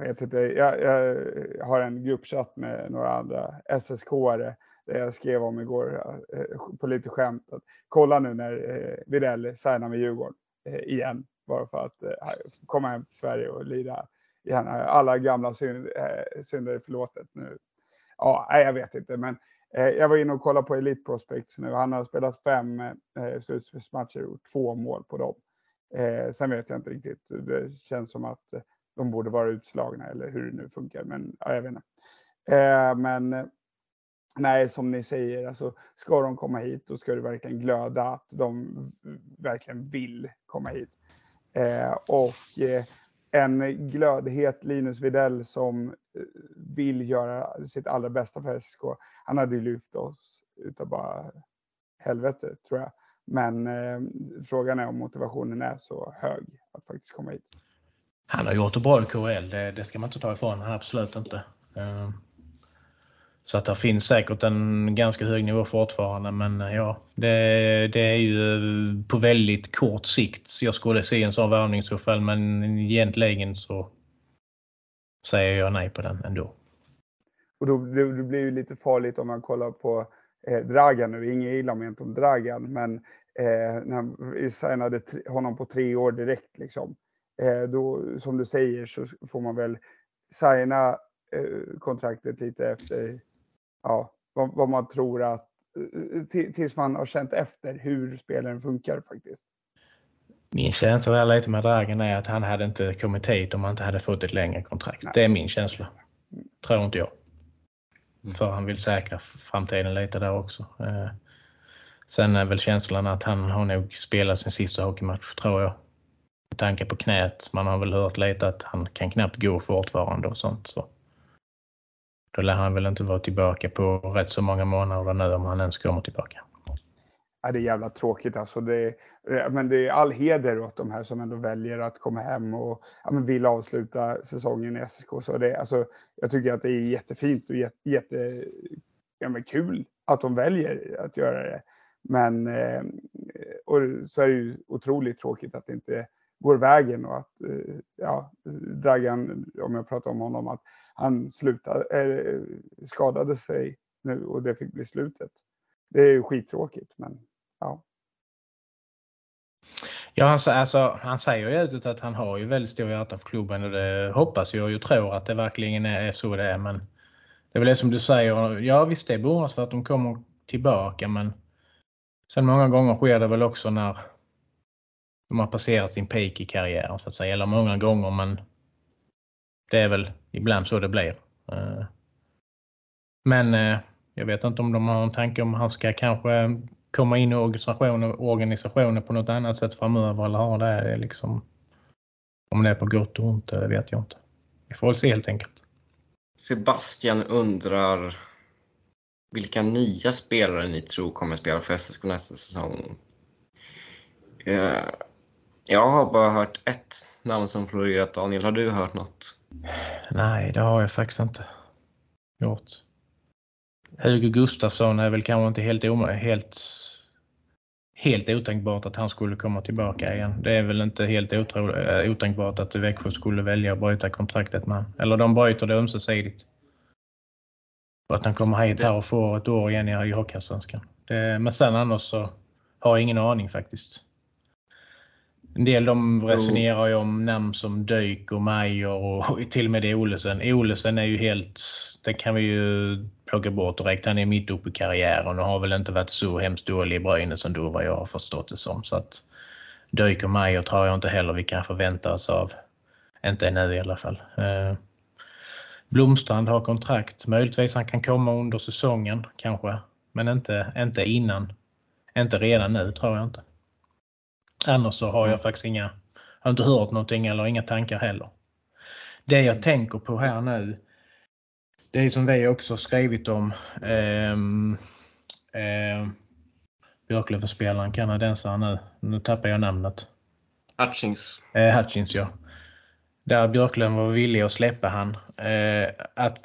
jag vet inte, jag, jag, har en gruppchatt med några andra SSK-are där jag skrev om igår eh, på lite skämt. Att kolla nu när eh, Videll signar med Djurgården eh, igen. Bara för att eh, komma hem till Sverige och lira igen. Alla gamla synd, eh, synder förlåtet nu. Ja, jag vet inte, men jag var inne och kollade på Elite Prospects nu. Han har spelat fem slutspelsmatcher och två mål på dem. Sen vet jag inte riktigt. Det känns som att de borde vara utslagna eller hur det nu funkar, men ja, jag vet inte. Eh, men Nej, som ni säger, alltså, ska de komma hit då ska det verkligen glöda att de verkligen vill komma hit. Eh, och eh, en glödhet Linus Videll som eh, vill göra sitt allra bästa för SSK. Han hade ju lyft oss utav bara helvete tror jag. Men eh, frågan är om motivationen är så hög att faktiskt komma hit. Han har gjort det bra i KHL, det, det ska man inte ta ifrån absolut inte. Ehm, så att det finns säkert en ganska hög nivå fortfarande men eh, ja, det, det är ju eh, på väldigt kort sikt jag skulle se en sån värvning så fall men egentligen så säger jag nej på den ändå. Och då, det, det blir ju lite farligt om man kollar på eh, Dragan nu, inget illa ment om Dragan men eh, när vi signade honom på tre år direkt liksom. Eh, då, som du säger så får man väl signa eh, kontraktet lite efter ja, vad, vad, man tror att, tills man har känt efter hur spelaren funkar faktiskt. Min känsla där lite med Dragen är att han hade inte kommit hit om han inte hade fått ett längre kontrakt. Nej. Det är min känsla. Tror inte jag. Mm. För han vill säkra framtiden lite där också. Eh, sen är väl känslan att han har nog spelat sin sista hockeymatch, tror jag. Med tanke på knät. Man har väl hört lite att han kan knappt gå fortfarande och sånt. Så. Då lär han väl inte vara tillbaka på rätt så många månader nu om han ens kommer tillbaka. Ja, det är jävla tråkigt alltså. Det är, eh, men det är all heder åt de här som ändå väljer att komma hem och ja, men vill avsluta säsongen i SSK. Så det, alltså, jag tycker att det är jättefint och jätte, jätte ja, men kul att de väljer att göra det. Men eh, och så är det ju otroligt tråkigt att det inte går vägen och att eh, ja, Dragan, om jag pratar om honom, att han slutade, äh, skadade sig nu och det fick bli slutet. Det är ju skittråkigt, men ja. Ja, alltså, alltså, han säger ju utåt att han har ju väldigt stor hjärta för klubben och det hoppas jag och tror att det verkligen är så det är. Men det är väl det som du säger. Ja, visst det är för att de kommer tillbaka, men sen många gånger sker det väl också när de har passerat sin peak i karriären så att säga. Eller många gånger, men det är väl ibland så det blir. Eh, men eh, jag vet inte om de har en tanke om han ska kanske komma in i organisationen, organisationen på något annat sätt framöver eller ha det liksom. Om det är på gott och ont, det vet jag inte. Vi får väl se helt enkelt. Sebastian undrar vilka nya spelare ni tror kommer spela för SSK nästa säsong? Eh, jag har bara hört ett namn som florerat. Daniel, har du hört något? Nej, det har jag faktiskt inte gjort. Hugo Gustafsson är väl kanske inte helt, helt, helt otänkbart att han skulle komma tillbaka igen. Det är väl inte helt otro, eh, otänkbart att Växjö skulle välja att bryta kontraktet med Eller de bryter det ömsesidigt. Och att han kommer hit här och får ett år igen i Hockeyallsvenskan. Men sen annars så har jag ingen aning faktiskt. En del de resonerar ju om namn som Döjk och Majer och till och med det Olesen. Olesen är ju helt, den kan vi ju plocka bort direkt. Han är mitt uppe i karriären och har väl inte varit så hemskt dålig i Brynäs ändå vad jag har förstått det som. Så att Döjk och Majer tror jag inte heller vi kan förvänta oss av. Inte ännu i alla fall. Eh, Blomstrand har kontrakt. Möjligtvis han kan komma under säsongen kanske. Men inte, inte innan. Inte redan nu tror jag inte. Annars så har jag faktiskt inga, har inte hört någonting eller inga tankar heller. Det jag tänker på här nu, det är som vi också skrivit om. Eh, eh, Björklövenspelaren, kanadensaren nu. Nu tappar jag namnet. Hutchings. Eh, Hutchins ja. Där Björklöven var villig att släppa han. Eh, att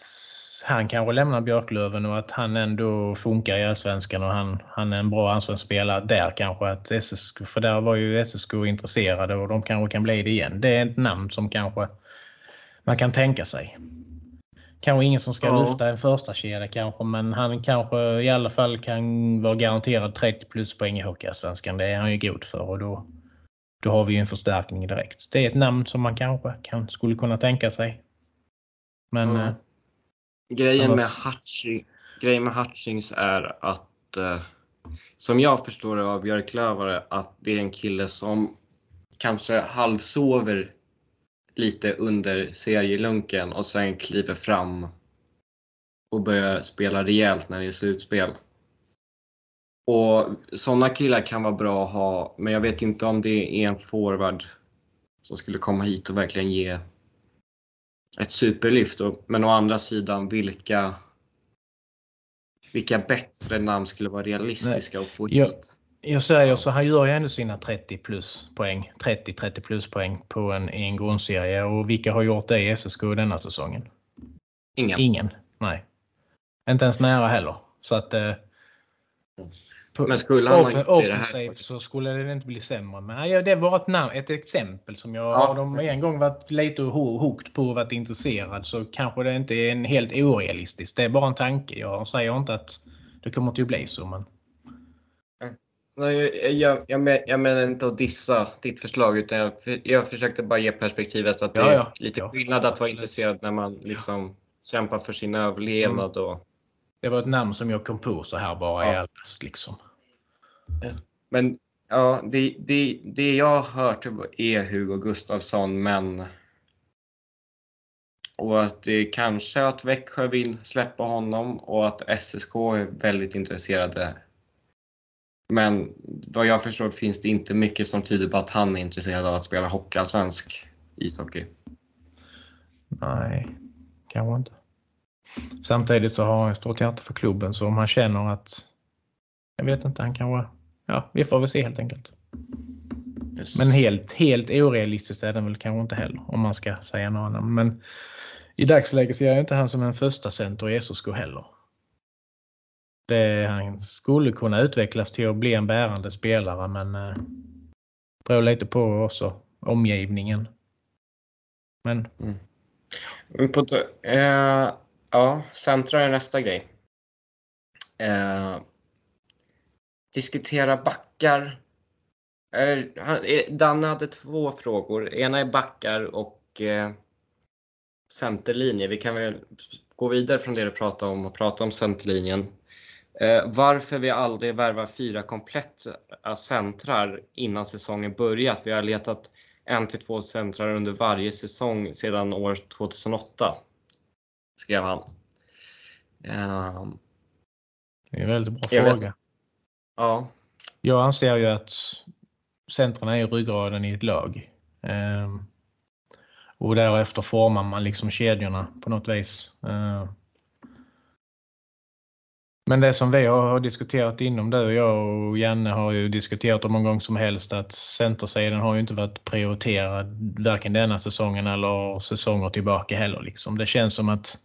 han kanske lämnar Björklöven och att han ändå funkar i Allsvenskan och han, han är en bra allsvensk spelare där kanske. Att SSK, för där var ju SSK intresserade och de kanske kan bli det igen. Det är ett namn som kanske man kan tänka sig. Kanske ingen som ska ja. lyfta en första kedja kanske, men han kanske i alla fall kan vara garanterad 30 plus poäng i Hockeyallsvenskan. Det är han ju god för och då, då har vi en förstärkning direkt. Det är ett namn som man kanske kan, skulle kunna tänka sig. Men ja. eh, Grejen med, Hutching, grejen med Hutchings är att, eh, som jag förstår det av Björklövare, att det är en kille som kanske halvsover lite under serielunken och sen kliver fram och börjar spela rejält när det är slutspel. Och sådana killar kan vara bra att ha, men jag vet inte om det är en forward som skulle komma hit och verkligen ge ett superlyft. Men å andra sidan, vilka, vilka bättre namn skulle vara realistiska Nej. att få jag, hit? Jag säger så, han gör ju ändå sina 30 plus poäng. 30-30 plus poäng på en, en grundserie. Och vilka har gjort det i SSK denna säsongen? Ingen. Ingen, nej. Inte ens nära heller. Så att... Eh, Men skulle han off ha offensivt så skulle det inte bli sämre. Men ja, det var ett, namn, ett exempel som jag ja. har de en gång varit lite hooked på och varit intresserad så kanske det inte är en helt orealistiskt. Det är bara en tanke. Jag säger inte att det kommer att bli så. Men... Nej, jag, jag, men, jag menar inte att dissa ditt förslag utan jag, jag försökte bara ge perspektivet att det ja, ja. är lite skillnad att vara intresserad när man liksom kämpar för sin överlevnad. Och, mm. Det var ett namn som jag kom på så här bara ja. i allast liksom. Men ja, det, det, det jag har hört är Hugo Gustafsson, men och att det kanske att Växjö vill släppa honom och att SSK är väldigt intresserade. Men vad jag förstår finns det inte mycket som tyder på att han är intresserad av att spela hockeyallsvensk ishockey. Nej, kanske inte. Samtidigt så har han ett stort hjärta för klubben så om han känner att jag vet inte, han kanske... Ja, vi får väl se helt enkelt. Yes. Men helt, helt orealistiskt är den väl kanske inte heller om man ska säga något annat. Men i dagsläget ser jag inte han som en första center i SSK heller. Det, han skulle kunna utvecklas till att bli en bärande spelare men eh, beror lite på också omgivningen. Men. Mm. På, eh, Ja, centra är nästa grej. Eh, diskutera backar. Eh, eh, Danne hade två frågor. Ena är backar och eh, centerlinje. Vi kan väl gå vidare från det du pratade om och prata om centerlinjen. Eh, varför vi aldrig värvar fyra kompletta centrar innan säsongen börjat. Vi har letat en till två centrar under varje säsong sedan år 2008 skrev han. Um, det är en väldigt bra fråga. Vet. Ja. Jag anser ju att centrarna är ryggraden i ett lag. Um, och därefter formar man liksom kedjorna på något vis. Uh, men det som vi har diskuterat inom du och jag och Janne har ju diskuterat om en gång som helst att centersidan har ju inte varit prioriterad varken denna säsongen eller säsonger tillbaka heller. Liksom. Det känns som att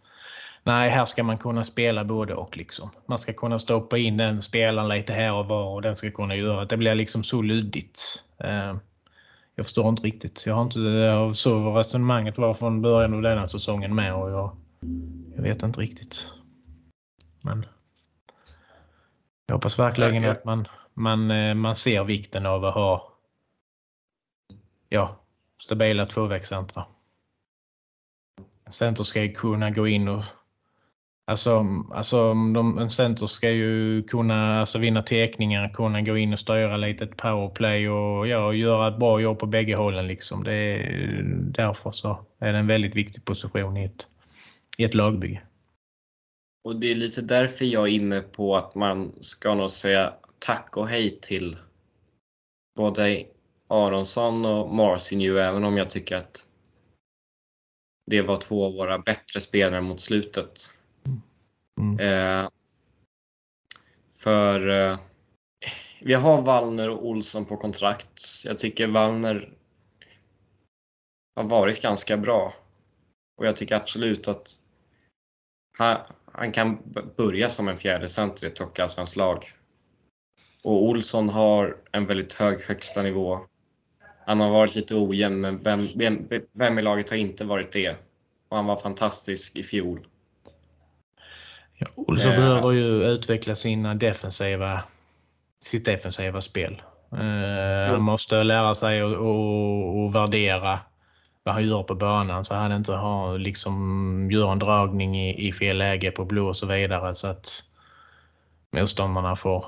nej, här ska man kunna spela både och. Liksom. Man ska kunna stoppa in den spelaren lite här och var och den ska kunna göra det. blir liksom så luddigt. Eh, jag förstår inte riktigt. Jag har inte jag så resonemanget var från början av denna säsongen med och jag, jag vet inte riktigt. Men Jag hoppas verkligen att man, man, eh, man ser vikten av att ha ja, stabila tvåvägscentra. En center ska ju kunna gå in och Alltså, alltså de, en center ska ju kunna alltså, vinna teckningar, kunna gå in och styra lite ett powerplay och ja, göra ett bra jobb på bägge hållen. Liksom. Det är, därför så är det en väldigt viktig position i ett, i ett lagbygge. Och det är lite därför jag är inne på att man ska nog säga tack och hej till både Aronsson och Marcinju, även om jag tycker att det var två av våra bättre spelare mot slutet. Mm. Eh, för eh, vi har Wallner och Olsson på kontrakt. Jag tycker Wallner har varit ganska bra. Och jag tycker absolut att han, han kan börja som en fjärde center i ett hockeyallsvenskt lag. Och Olsson har en väldigt hög högsta nivå. Han har varit lite ojämn, men vem, vem, vem i laget har inte varit det? Och han var fantastisk i fjol. Ja, Olsson äh, behöver ju utveckla sina defensiva, sitt defensiva spel. Uh, han måste lära sig att värdera vad han gör på banan så han inte har, liksom, gör en dragning i, i fel läge på blå och så vidare så att motståndarna får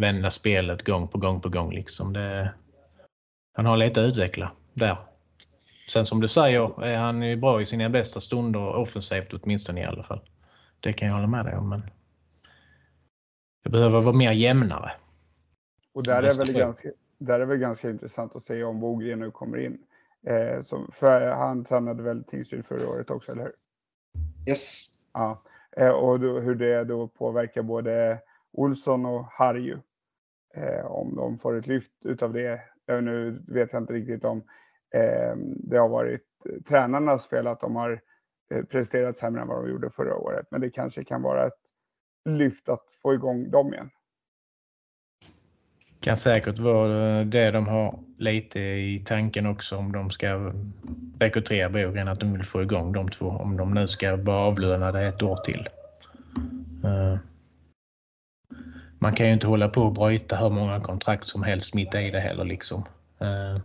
vända spelet gång på gång på gång. Liksom. Det, han har lite att utveckla där. Sen som du säger är han ju bra i sina bästa stunder offensivt åtminstone i alla fall. Det kan jag hålla med dig om. Men det behöver vara mer jämnare. Och där är, väl ganska, där är väl ganska intressant att se om Bogren nu kommer in. Eh, som, för han tränade väl Tingsryd förra året också, eller hur? Yes. Ja, eh, och då, hur det då påverkar både Olsson och Harju. Eh, om de får ett lyft utav det. Eh, nu vet jag inte riktigt om eh, det har varit tränarnas fel att de har Eh, presterat sämre än vad de gjorde förra året. Men det kanske kan vara ett lyft att få igång dem igen. Kan säkert vara det de har lite i tanken också om de ska rekrytera Brogren. att de vill få igång de två. Om de nu ska vara avlönade ett år till. Eh, man kan ju inte hålla på och bryta hur många kontrakt som helst mitt i det heller. Liksom. Eh,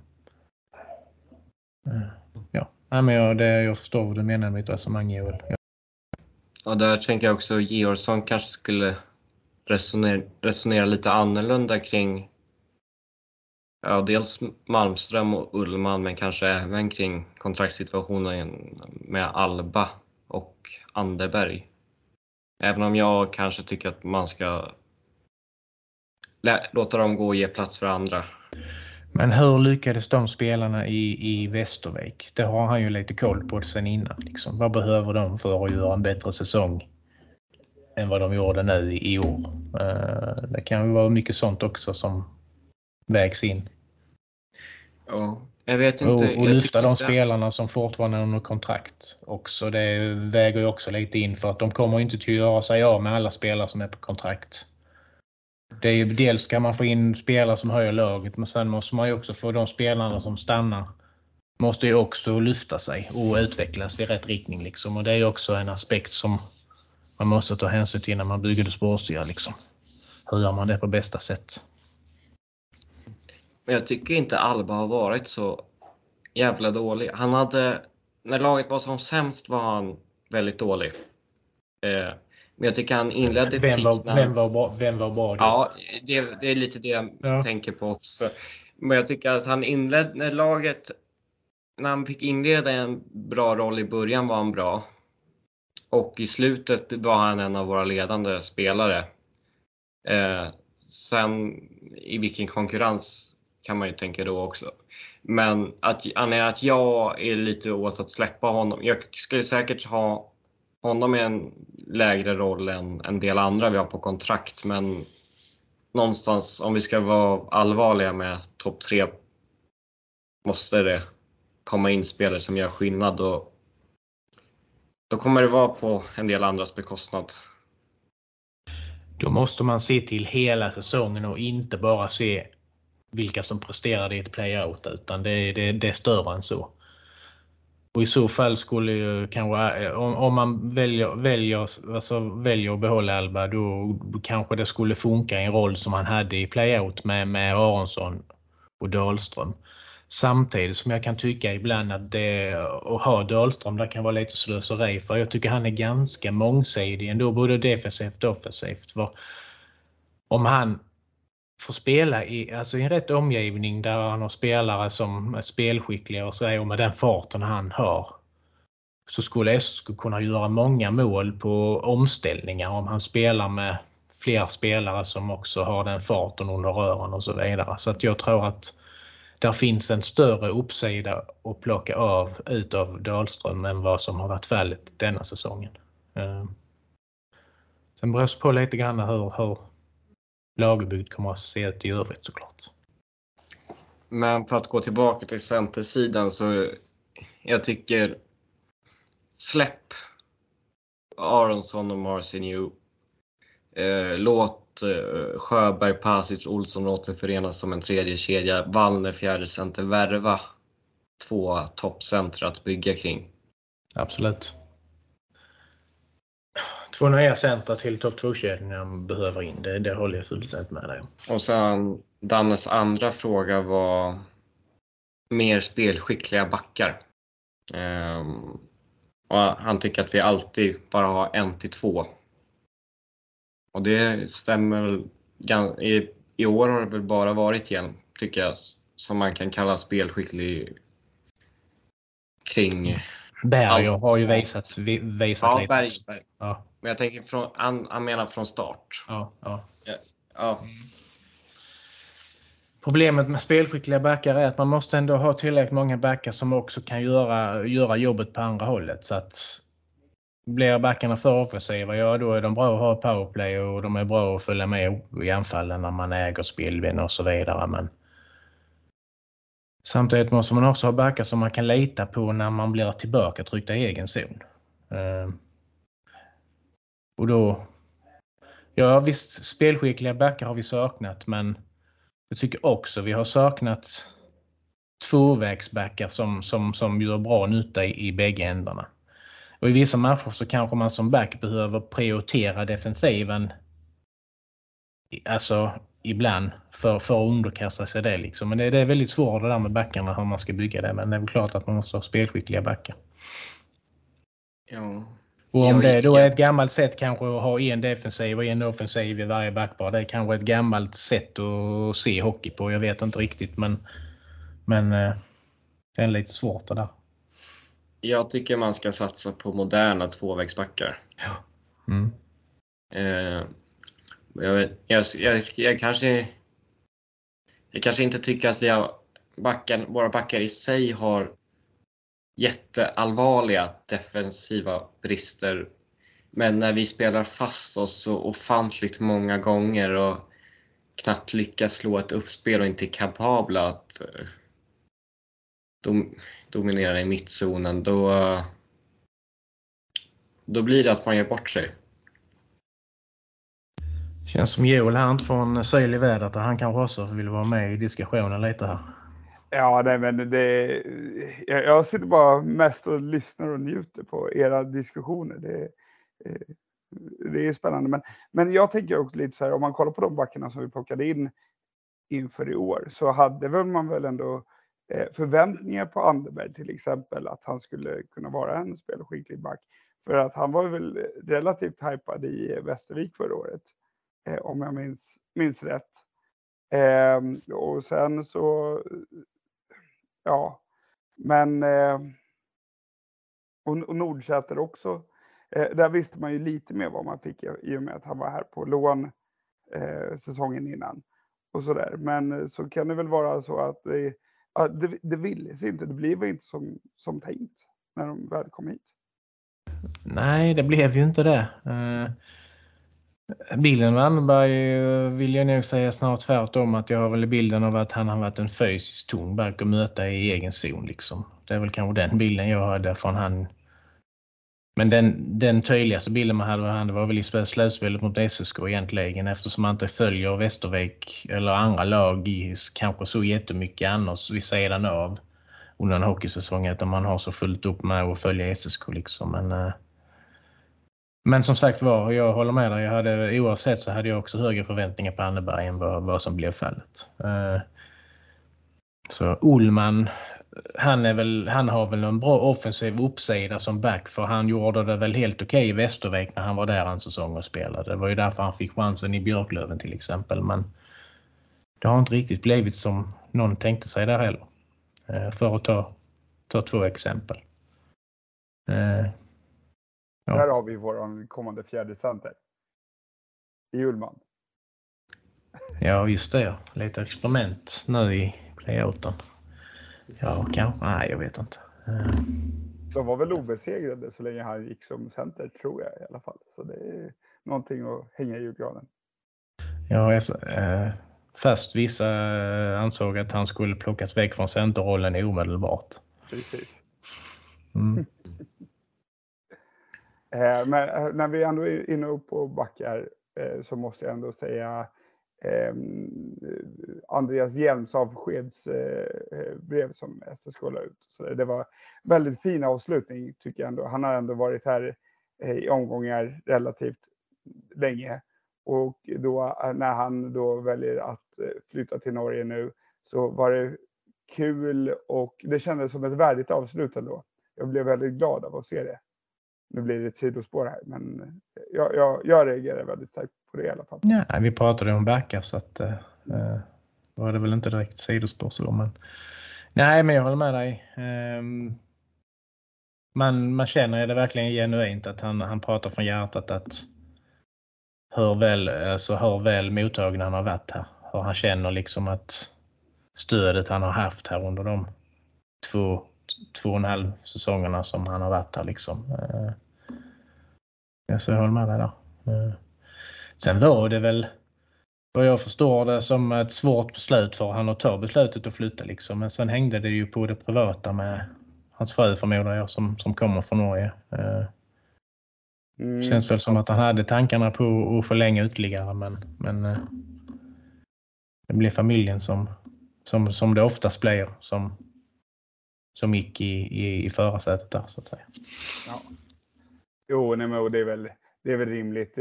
ja. Nej, men jag, det, jag förstår vad du menar med mitt resonemang Joel. Ja. Där tänker jag också Georgsson kanske skulle resonera, resonera lite annorlunda kring ja, dels Malmström och Ullman men kanske även kring kontraktssituationen med Alba och Anderberg. Även om jag kanske tycker att man ska låta dem gå och ge plats för andra. Men hur lyckades de spelarna i, i Västervik? Det har han ju lite koll på sen innan. Liksom. Vad behöver de för att göra en bättre säsong än vad de gjorde nu i år? Uh, det kan ju vara mycket sånt också som vägs in. Ja, jag vet inte. Och, och lyfta de inte... spelarna som fortfarande är under kontrakt också. Det väger ju också lite in för att de kommer inte att göra sig av med alla spelare som är på kontrakt. Det är ju, dels kan man få in spelare som höjer laget men sen måste man ju också få de spelarna som stannar måste ju också lyfta sig och utvecklas i rätt riktning. Liksom. Och det är ju också en aspekt som man måste ta hänsyn till när man bygger det sportsliga. Liksom. Hur gör man det på bästa sätt? Men jag tycker inte Alba har varit så jävla dålig. Han hade, när laget var som sämst var han väldigt dålig. Eh, men jag tycker han inledde vem var, vem var bra? Vem var bra Ja, det, det, är lite det jag ja. tänker på också. Men jag tycker att han inledde, när laget, när han fick inleda en bra roll i början var han bra. Och i slutet var han en av våra ledande spelare. Eh, sen i vilken konkurrens kan man ju tänka då också. Men att, att jag är lite åt att släppa honom. Jag skulle säkert ha honom i en lägre roll än en del andra vi har på kontrakt, men någonstans om vi ska vara allvarliga med topp tre måste det komma in spelare som gör skillnad och då kommer det vara på en del andras bekostnad. Då måste man se till hela säsongen och inte bara se vilka som presterade i ett playout utan det, det, det är större än så. Och i så fall skulle ju kanske, eh, om, om man väljer, väljer, alltså väljer att behålla Alba, då kanske det skulle funka i en roll som han hade i playout med, med Aronsson och Dahlström. Samtidigt som jag kan tycka ibland att det, att ha Dahlström där kan vara lite slöseri för jag tycker han är ganska mångsidig ändå både defensivt och offensivt. För om han får spela i, alltså i en rätt omgivning där han har spelare som är spelskickliga och så är och med den farten han har så skulle SSK kunna göra många mål på omställningar om han spelar med fler spelare som också har den farten under rören och så vidare. Så att jag tror att där finns en större uppsida att plocka av utav Dahlström än vad som har varit fallet denna säsongen. Ehm, sen beror det på lite grann hur, hur lagerbygd kommer att se ut i övrigt såklart. Men för att gå tillbaka till centersidan så jag tycker släpp Aronsson och Marcinju. Eh, låt eh, Sjöberg, Pasic, Olsson återförenas som en tredje kedja. Wallner fjärde center. Värva två toppcentra att bygga kring. Absolut två nya centra till topp 2-kedjan behöver in. Det, det håller jag fullständigt med dig Och sen Dannes andra fråga var mer spelskickliga backar. Um, och han tycker att vi alltid bara har en till två. Och det stämmer i, I år har det väl bara varit igen, tycker jag, som man kan kalla spelskicklig kring Berger har ju visat, visat ja, lite. Berg, Berg. Ja. Men jag tänker från, han, han menar från start. Ja. ja, ja. Problemet med spelskickliga backar är att man måste ändå ha tillräckligt många backar som också kan göra, göra jobbet på andra hållet. Så att blir backarna för offensiva, ja då är de bra att ha powerplay och de är bra att följa med i anfallen när man äger spelvinn och så vidare. Men samtidigt måste man också ha backar som man kan lita på när man blir tillbaka tryckta i egen zon. Eh, och då... Ja visst, spelskickliga backar har vi saknat men jag tycker också vi har saknat tvåvägsbackar som, som, som gör bra nytta i, i bägge ändarna. Och i vissa matcher så kanske man som back behöver prioritera defensiven alltså ibland för, för att underkasta sig det. Liksom. Men det, det, är väldigt svårt det där med backarna hur man ska bygga det. Men det är väl klart att man måste ha spelskickliga backar. Ja, och om det då är ett gammalt sätt kanske att ha en defensiv och en offensiv i varje backpar. Det är kanske ett gammalt sätt att se hockey på. Jag vet inte riktigt men, men eh, det är lite svårt det där. Jag tycker man ska satsa på moderna tvåvägsbackar. Ja. Mm. Eh, jag, vet, jag, jag, jag, kanske jag kanske inte tycker att vi har backar, våra backar i sig har jätteallvarliga defensiva brister. Men när vi spelar fast oss så ofantligt många gånger och knappt lyckas slå ett uppspel och inte är kapabla att eh, dom, dominera i mittzonen, då, eh, då blir det att man gör bort sig. Känns som Joel här inte får en syl i vädret han kanske också vill vara med i diskussionen lite här. Ja, nej, men det, jag, jag sitter bara mest och lyssnar och njuter på era diskussioner. Det, eh, det är spännande. Men, men jag tänker också lite så här, om man kollar på de backarna som vi plockade in inför i år, så hade väl man väl ändå eh, förväntningar på Anderberg till exempel, att han skulle kunna vara en spelskicklig back. För att han var väl relativt hypad i Västervik förra året, eh, om jag minns, minns rätt. Eh, och sen så ja, men eh, och, och Nordsäter också. Eh, där visste man ju lite mer vad man fick i och med att han var här på lån eh, säsongen innan. Och så där. Men eh, så kan det väl vara så att det, det, det ville sig inte. Det blev inte som, som tänkt när de väl kom hit. Nej, det blev ju inte det. Eh, Bilden med Anderberg eh, vill jag nog säga snarare tvärtom att jag har väl bilden av att han har varit en fysiskt tung back att möta i egen zon. Liksom. Det är väl kanske den bilden jag hade från han. Men den, den tydligaste bilden man hade av han var väl i slutspelet mot SSK egentligen eftersom man inte följer Västervik eller andra lag i, kanske så jättemycket annars vid sidan av. under en hockeysäsong utan man har så fullt upp med att följa SSK liksom. Men, eh, men som sagt var, jag håller med dig. Jag hade, oavsett så hade jag också högre förväntningar på Anneberg än vad, vad som blev fallet. Eh, så Ullman, han, är väl, han har väl en bra offensiv uppsida som back för han gjorde det väl helt okej okay i Västervik när han var där en säsong och spelade. Det var ju därför han fick chansen i Björklöven till exempel. Men det har inte riktigt blivit som någon tänkte sig där heller. Eh, för att ta, ta två exempel. Eh, ja. Där har vi vår kommande fjärde center. I Ullman. Ja, just det. Lite experiment nu i playouten. Ja, kanske. Nej, jag vet inte. Eh. De var väl obesegrade så länge han gick som center, tror jag i alla fall. Så det är någonting att hänga i julgranen. Ja, efter, eh, Fast vissa ansåg att han skulle plockas väck från centerrollen omedelbart. Precis. Mm. [LAUGHS] Eh, men eh, när vi ändå är inne på och backar eh, så måste jag ändå säga ehm, Andreas Hjelms avskedsbrev eh, eh, som SSK la ut. Så det var väldigt fin avslutning tycker jag ändå. Han har ändå varit här i omgångar relativt länge och då när han då väljer att flytta till Norge nu så var det kul och det kändes som ett värdigt avslut ändå. Jag blev väldigt glad av att se det. Nu blir det ett sidospår här, men eh, jag, jag, jag reagerar väldigt starkt på det i alla fall. Ja, vi pratade om backar så att eh, eh, var det väl inte direkt sidospår så, men nej, men jag håller med dig. Eh, man, man känner det verkligen genuint att han, han pratar från hjärtat att hur väl, alltså hur väl mottagen han har varit här. Hur han känner liksom att stödet han har haft här under de två, två och en halv säsongerna som han har varit här liksom. Eh, så jag håller med dig där. Eh, sen var det väl vad jag förstår det som ett svårt beslut för han att ta beslutet att flytta liksom. Men sen hängde det ju på det privata med hans fru förmodar jag som, som kommer från Norge. Eh, Mm. Känns väl som att han hade tankarna på att förlänga ytterligare men, men det blev familjen som, som, som det oftast blir som, som gick i, i, i förarsätet där så att säga. Ja. Jo, nej, men det, är väl, det är väl rimligt.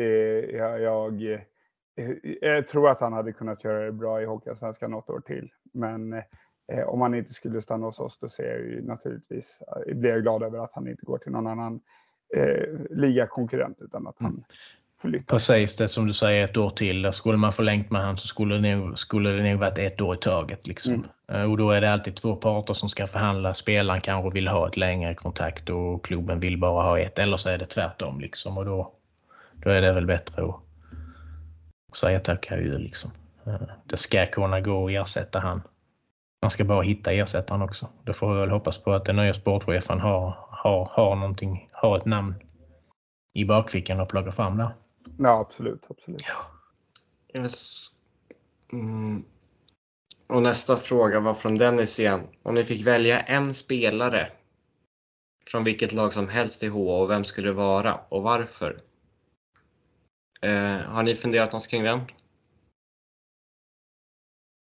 Jag, jag, jag tror att han hade kunnat göra det bra i Hockeyallsvenskan något år till. Men eh, om han inte skulle stanna hos oss då ser jag ju naturligtvis, blir jag glad över att han inte går till någon annan eh, ligakonkurrent utan att han mm. Flyttar. Precis det som du säger, ett år till. skulle man förlängt med han så skulle det nog, skulle det nog varit ett år i taget. Liksom. Mm. Eh, och då är det alltid två parter som ska förhandla. Spelaren kanske vill ha ett längre kontrakt och klubben vill bara ha ett. Eller så är det tvärtom. Liksom. Och då, då är det väl bättre att säga tack adjö. Liksom. Eh, det ska kunna gå att ersätta han. Man ska bara hitta ersättaren också. Då får vi väl hoppas på att den nya sportchefen har, har, har, någonting, har ett namn i bakfickan och plocka fram där. Ja, absolut. absolut. Ja. Yes. Mm. Och nästa fråga var från Dennis igen. Om ni fick välja en spelare från vilket lag som helst i HA och vem skulle det vara och varför? Eh, har ni funderat något kring den?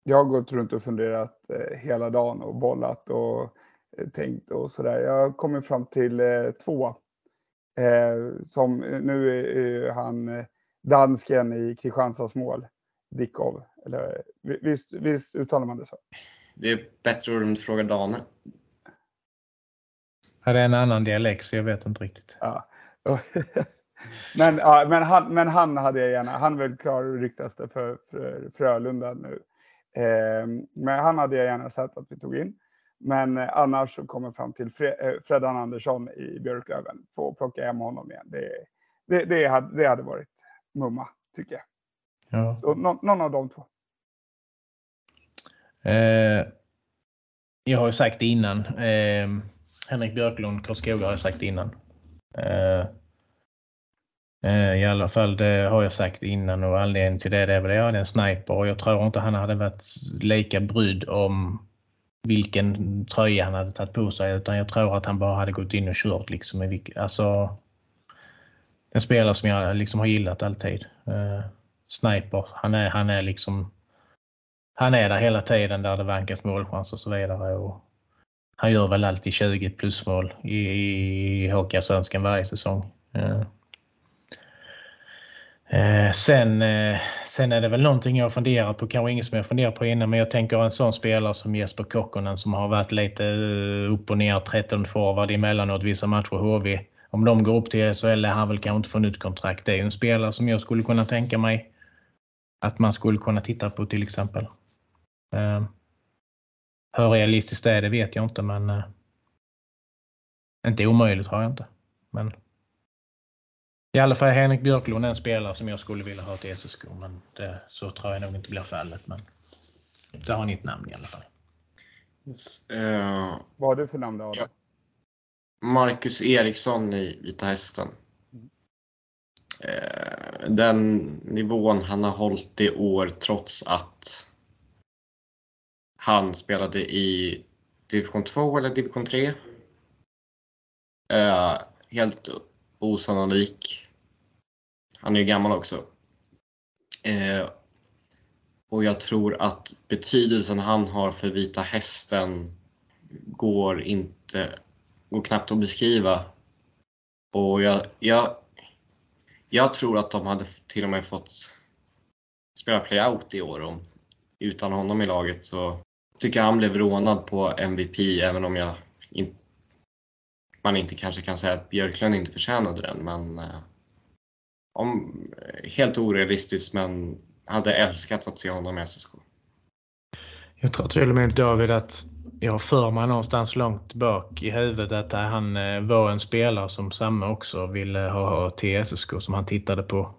Jag har gått runt och funderat eh, hela dagen och bollat och eh, tänkt och sådär. Jag kommit fram till eh, två. Eh, som nu är han eh, dansken i Kristianstads mål, Dickov. Eller visst, visst uttalar man det så? Det är bättre om du frågar Dane. Ja, det är en annan dialekt så jag vet inte riktigt. Ja. [LAUGHS] men, ja, men, han, men han hade jag gärna. Han är väl klar ryktaste för, för Frölunda nu. Eh, men han hade jag gärna sett att vi tog in. Men eh, annars så kommer fram till Fre eh, Fredan Andersson i Björklöven. Få plocka hem honom igen. Det, det, det, hade, det hade varit mumma, tycker jag. Ja. Så no, någon av de två. Eh, jag har ju sagt det innan. Eh, Henrik Björklund, Karlskoga har jag sagt innan. Eh, Eh, I alla fall det har jag sagt innan och anledningen till det, är väl att jag är en sniper och jag tror inte han hade varit lika brydd om vilken tröja han hade tagit på sig utan jag tror att han bara hade gått in och kört liksom. Alltså, en spelare som jag liksom har gillat alltid. Uh, sniper, han är, han är liksom han är där hela tiden där det vankas målchans och så vidare. Och han gör väl alltid 20 plusmål i, i Hockeyallsvenskan varje säsong. Eh. Eh, sen, eh, sen är det väl någonting jag har funderat på, kanske inget som jag funderat på innan, men jag tänker en sån spelare som Jesper Kokkonen som har varit lite eh, upp och ner, 13 forward emellanåt vissa matcher HV. Om de går upp till SHL är han väl kanske inte få nytt kontrakt. Det är ju en spelare som jag skulle kunna tänka mig att man skulle kunna titta på till exempel. Eh, hur realistiskt det är, det vet jag inte, men eh, inte omöjligt har jag inte. Men i alla fall Henrik Björklund en spelare som jag skulle vilja ha till SSK, men det, så tror jag nog inte blir fallet. Men där har ni ett namn i alla fall. Yes. Uh, Vad har du för namn då? Ja. Marcus Eriksson i Vita Hästen. Uh, den nivån han har hållit i år trots att han spelade i division 2 eller division 3. Uh, helt osannolik. Han är ju gammal också. Eh, och jag tror att betydelsen han har för Vita Hästen går inte, går knappt att beskriva. Och jag, jag, jag tror att de hade till och med fått spela playout i år om, utan honom i laget. Så tycker jag han blev rånad på MVP även om jag inte man inte kanske kan säga att Björklund inte förtjänade den. Men eh, om, eh, helt orealistiskt men hade älskat att se honom i SSK. Jag tror till och med David att jag har för mig någonstans långt bak i huvudet att han eh, var en spelare som Samme också ville ha till SSK som han tittade på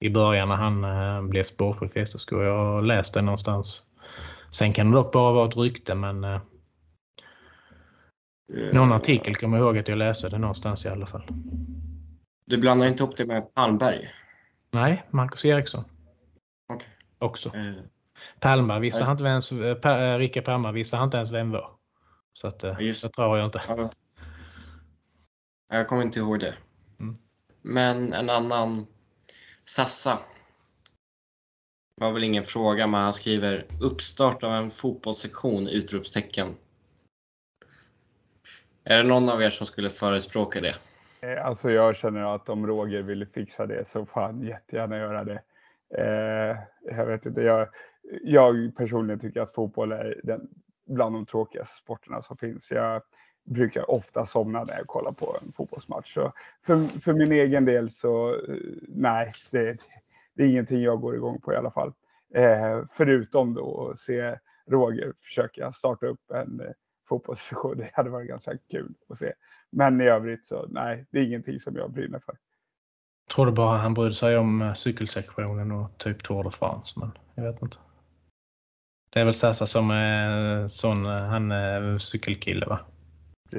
i början när han eh, blev sportchef i SSK. Jag har läst det någonstans. Sen kan det dock bara vara ett rykte men eh, någon artikel kommer jag ihåg att jag läste det någonstans i alla fall. Du blandar inte ihop det med Palmberg? Nej, Marcus Eriksson. Okay. Också. Eh, Palmberg visste han inte ens, eh, Rickard Palmberg visste han inte ens vem var. Så att, eh, Just. det tror jag inte. ja. Jag kommer inte ihåg det. Mm. Men en annan, Sassa. Det var väl ingen fråga, men han skriver uppstart av en fotbollssektion! Utropstecken. Är det någon av er som skulle förespråka det? Eh, alltså jag känner att om Roger vill fixa det så får han jättegärna göra det. Eh, jag vet inte, jag, jag personligen tycker att fotboll är den, bland de tråkigaste sporterna som finns. Jag brukar ofta somna när jag kollar på en fotbollsmatch. Så för, för min egen del så eh, nej, det, det är ingenting jag går igång på i alla fall. Eh, förutom då att se Roger försöka starta upp en eh, fotbollssession. Det hade varit ganska kul att se. Men i övrigt så nej, det är ingenting som jag brinner för. Jag trodde bara han brydde sig om eh, cykelsektionen och typ Tour de France, men jag vet inte. Det är väl Sassa som är sån, eh, han är cykelkille va?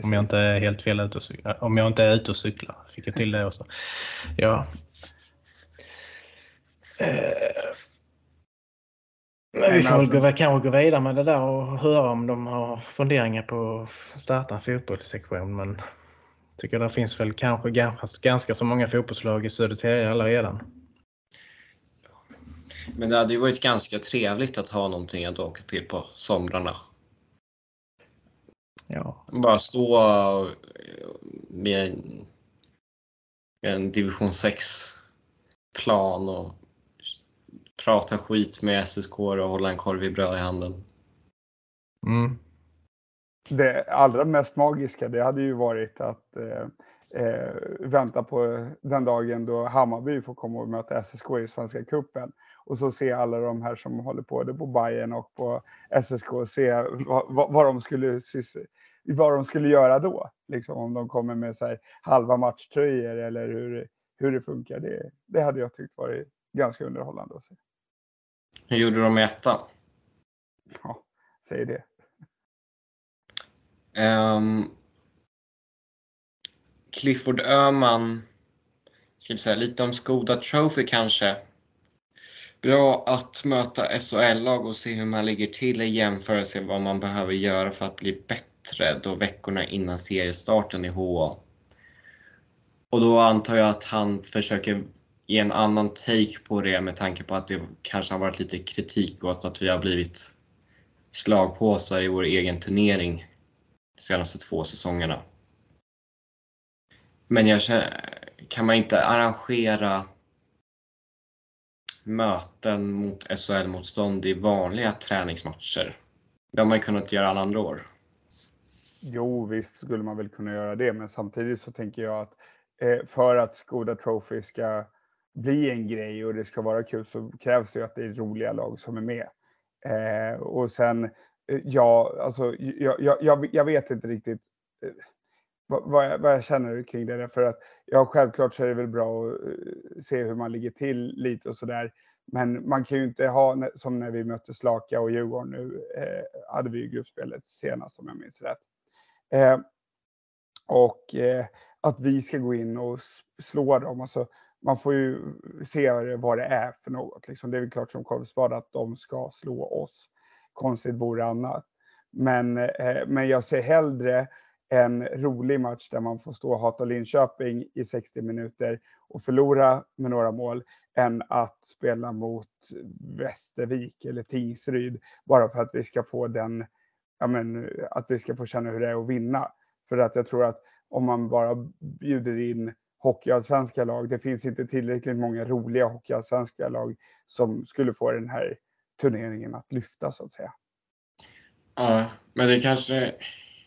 Om jag inte är helt fel ute och cyklar. Om jag inte är ute och cyklar. Fick jag till det också. Ja. Men vi får väl gå, kanske gå vidare med det där och höra om de har funderingar på att starta en fotbollssektion. Men jag tycker det finns väl kanske ganska, ganska så många fotbollslag i Södertälje redan. Men det hade ju varit ganska trevligt att ha någonting att åka till på somrarna. Ja. Bara stå med en, en division 6-plan och prata skit med SSK och hålla en korv i bröd i handen. Mm. Det allra mest magiska det hade ju varit att eh, eh, vänta på den dagen då Hammarby får komma och möta SSK i Svenska Cupen och så se alla de här som håller på både på Bayern och på SSK och se vad, vad, vad, de skulle vad de skulle göra då. Liksom om de kommer med så här halva matchtröjor eller hur, hur det funkar. Det, det hade jag tyckt varit ganska underhållande att se. Hur gjorde de i ettan? Ja, säg det. Um, Clifford Öhman, ska säga lite om Skoda Trophy kanske. Bra att möta SHL-lag och se hur man ligger till i jämförelse med vad man behöver göra för att bli bättre då veckorna innan seriestarten i HA. Och då antar jag att han försöker ge en annan take på det med tanke på att det kanske har varit lite kritik åt att vi har blivit slagpåsar i vår egen turnering de senaste två säsongerna. Men jag känner, kan man inte arrangera möten mot SHL-motstånd i vanliga träningsmatcher? Det har man ju kunnat göra alla andra år. Jo, visst skulle man väl kunna göra det, men samtidigt så tänker jag att eh, för att Skoda Trophy ska bli en grej och det ska vara kul så krävs det ju att det är roliga lag som är med. Eh, och sen, eh, ja, alltså jag, jag, jag vet inte riktigt eh, vad, jag, vad jag känner kring det. För att, ja, självklart så är det väl bra att eh, se hur man ligger till lite och sådär. Men man kan ju inte ha, som när vi mötte Slaka och Djurgården nu, eh, hade vi ju gruppspelet senast om jag minns rätt. Eh, och eh, att vi ska gå in och slå dem, alltså, man får ju se vad det är för något. Liksom. Det är väl klart som korvspad att de ska slå oss. Konstigt vore annat. Men, eh, men jag ser hellre en rolig match där man får stå och hata Linköping i 60 minuter och förlora med några mål än att spela mot Västervik eller Tingsryd bara för att vi ska få den, ja men, att vi ska få känna hur det är att vinna. För att jag tror att om man bara bjuder in hockeyallsvenska lag, det finns inte tillräckligt många roliga hockeyallsvenska lag som skulle få den här turneringen att lyfta så att säga. Ja, men det kanske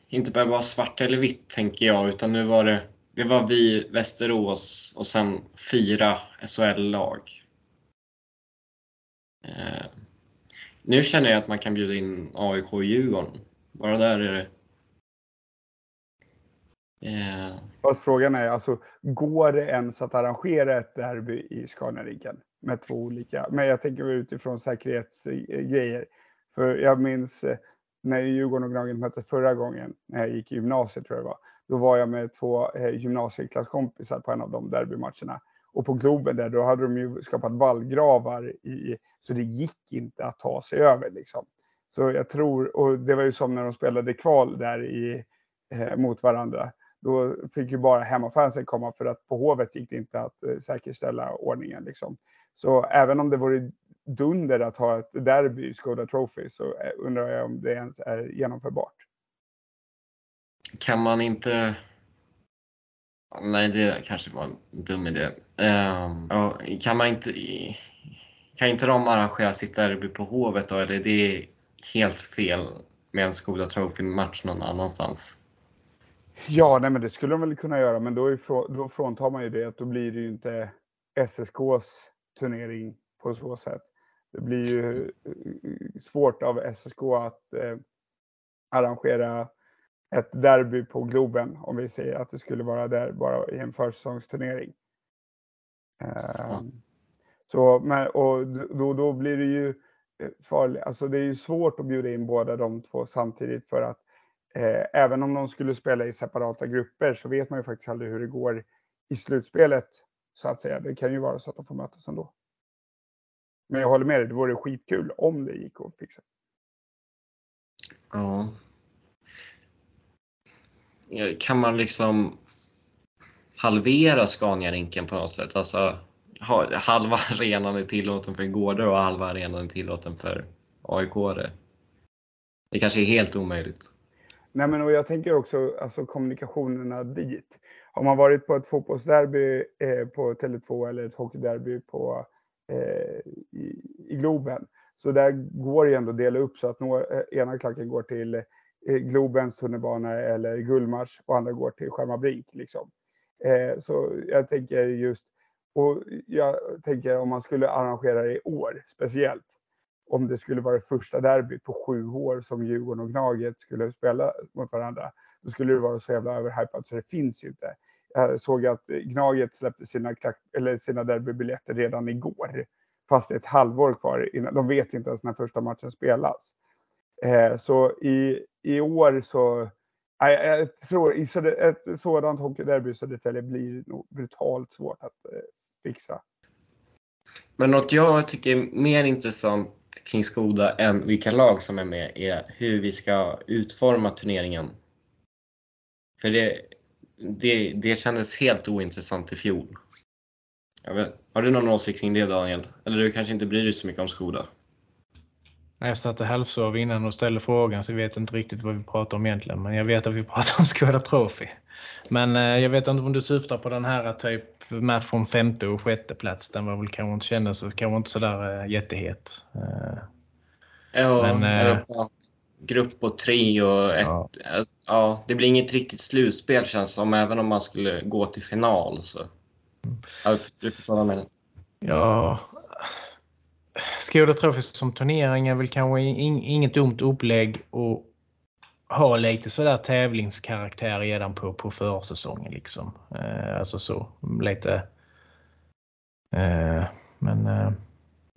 inte behöver vara svart eller vitt tänker jag, utan nu var det, det var vi, Västerås och sen fyra SHL-lag. Eh, nu känner jag att man kan bjuda in AIK och Djurgården. Bara där är det Eh. Fast frågan är alltså, går det ens att arrangera ett derby i Scaniariggen Med två olika, men jag tänker utifrån säkerhetsgrejer. För jag minns eh, när Djurgården och Gnaget möttes förra gången, när jag gick i gymnasiet tror jag det var, då var jag med två eh, gymnasieklasskompisar på en av de derbymatcherna. Och på Globen där, då hade de ju skapat vallgravar i, så det gick inte att ta sig över liksom. Så jag tror, och det var ju som när de spelade kval där i, eh, mot varandra. Då fick ju bara hemmafansen komma för att på Hovet gick det inte att eh, säkerställa ordningen liksom. Så även om det vore dunder att ha ett derby i Skoda Trophy så eh, undrar jag om det ens är genomförbart. Kan man inte... Nej, det kanske var en dum idé. Uh, kan man inte... Kan inte de arrangera sitt derby på Hovet då, eller är det helt fel med en Skoda Trophy-match någon annanstans? Ja, nej, men det skulle de väl kunna göra, men då, är, då fråntar man ju det att då blir det ju inte SSKs turnering på så sätt. Det blir ju eh, svårt av SSK att eh, arrangera ett derby på Globen om vi säger att det skulle vara där bara i en försäsongsturnering. Eh, så, men, och då, då blir det ju eh, farligt. Alltså det är ju svårt att bjuda in båda de två samtidigt för att eh, även om de skulle spela i separata grupper så vet man ju faktiskt aldrig hur det går i slutspelet så att säga. Det kan ju vara så att de får mötas ändå. Men jag håller med dig, det vore skitkul om det gick att fixa. Ja. Kan man liksom halvera Scania-rinken på något sätt? Alltså halva [LAUGHS] arenan är tillåten för gårdar och halva arenan är tillåten för aik -are. Det kanske är helt omöjligt. Nej, men och jag tänker också alltså, kommunikationerna dit. Har man varit på ett fotbollsderby eh, på Tele2 eller ett hockeyderby på Eh, i, i Globen. Så där går det ändå att dela upp så att några, eh, ena klacken går till eh, Globens tunnelbana eller Gullmars och andra går till Skärmarbrink. Liksom. Eh, så jag tänker just, och jag tänker om man skulle arrangera det i år speciellt, om det skulle vara det första derbyt på sju år som Djurgården och Gnaget skulle spela mot varandra, då skulle det vara så jävla överhypat så det finns ju inte. Jag såg att Gnaget släppte sina, eller sina derbybiljetter redan igår. Fast det är ett halvår kvar innan. De vet inte ens när första matchen spelas. Eh, så i, i år så... Jag, jag tror i så, ett sådant hockeyderby i Södertälje blir nog brutalt svårt att eh, fixa. Men något jag tycker är mer intressant kring Skoda än vilka lag som är med är hur vi ska utforma turneringen. För det, det, det kändes helt ointressant i fjol. Vet, har du någon åsikt kring det Daniel? Eller du kanske inte bryr dig så mycket om Skoda? Jag satte halvsov innan och ställde frågan så jag vet inte riktigt vad vi pratar om egentligen. Men jag vet att vi pratar om Skoda Trophy. Men eh, jag vet inte om du syftar på den här typ match från femte och sjätte plats. Den var väl kanske inte kändes kanske inte sådär eh, jättehet. Eh, Ja, Men, eh, eller på grupp på tre och ett, Ja. ja. det blir inget riktigt slutspel känns som, även om man skulle gå till final. Så. Ja, du förstår vad jag menar. Ja, Skoda Trophy som turnering är väl kanske in, inget dumt upplägg och ha lite sådär tävlingskaraktär redan på, på försäsongen. Liksom. Eh, alltså så lite. Eh, men eh,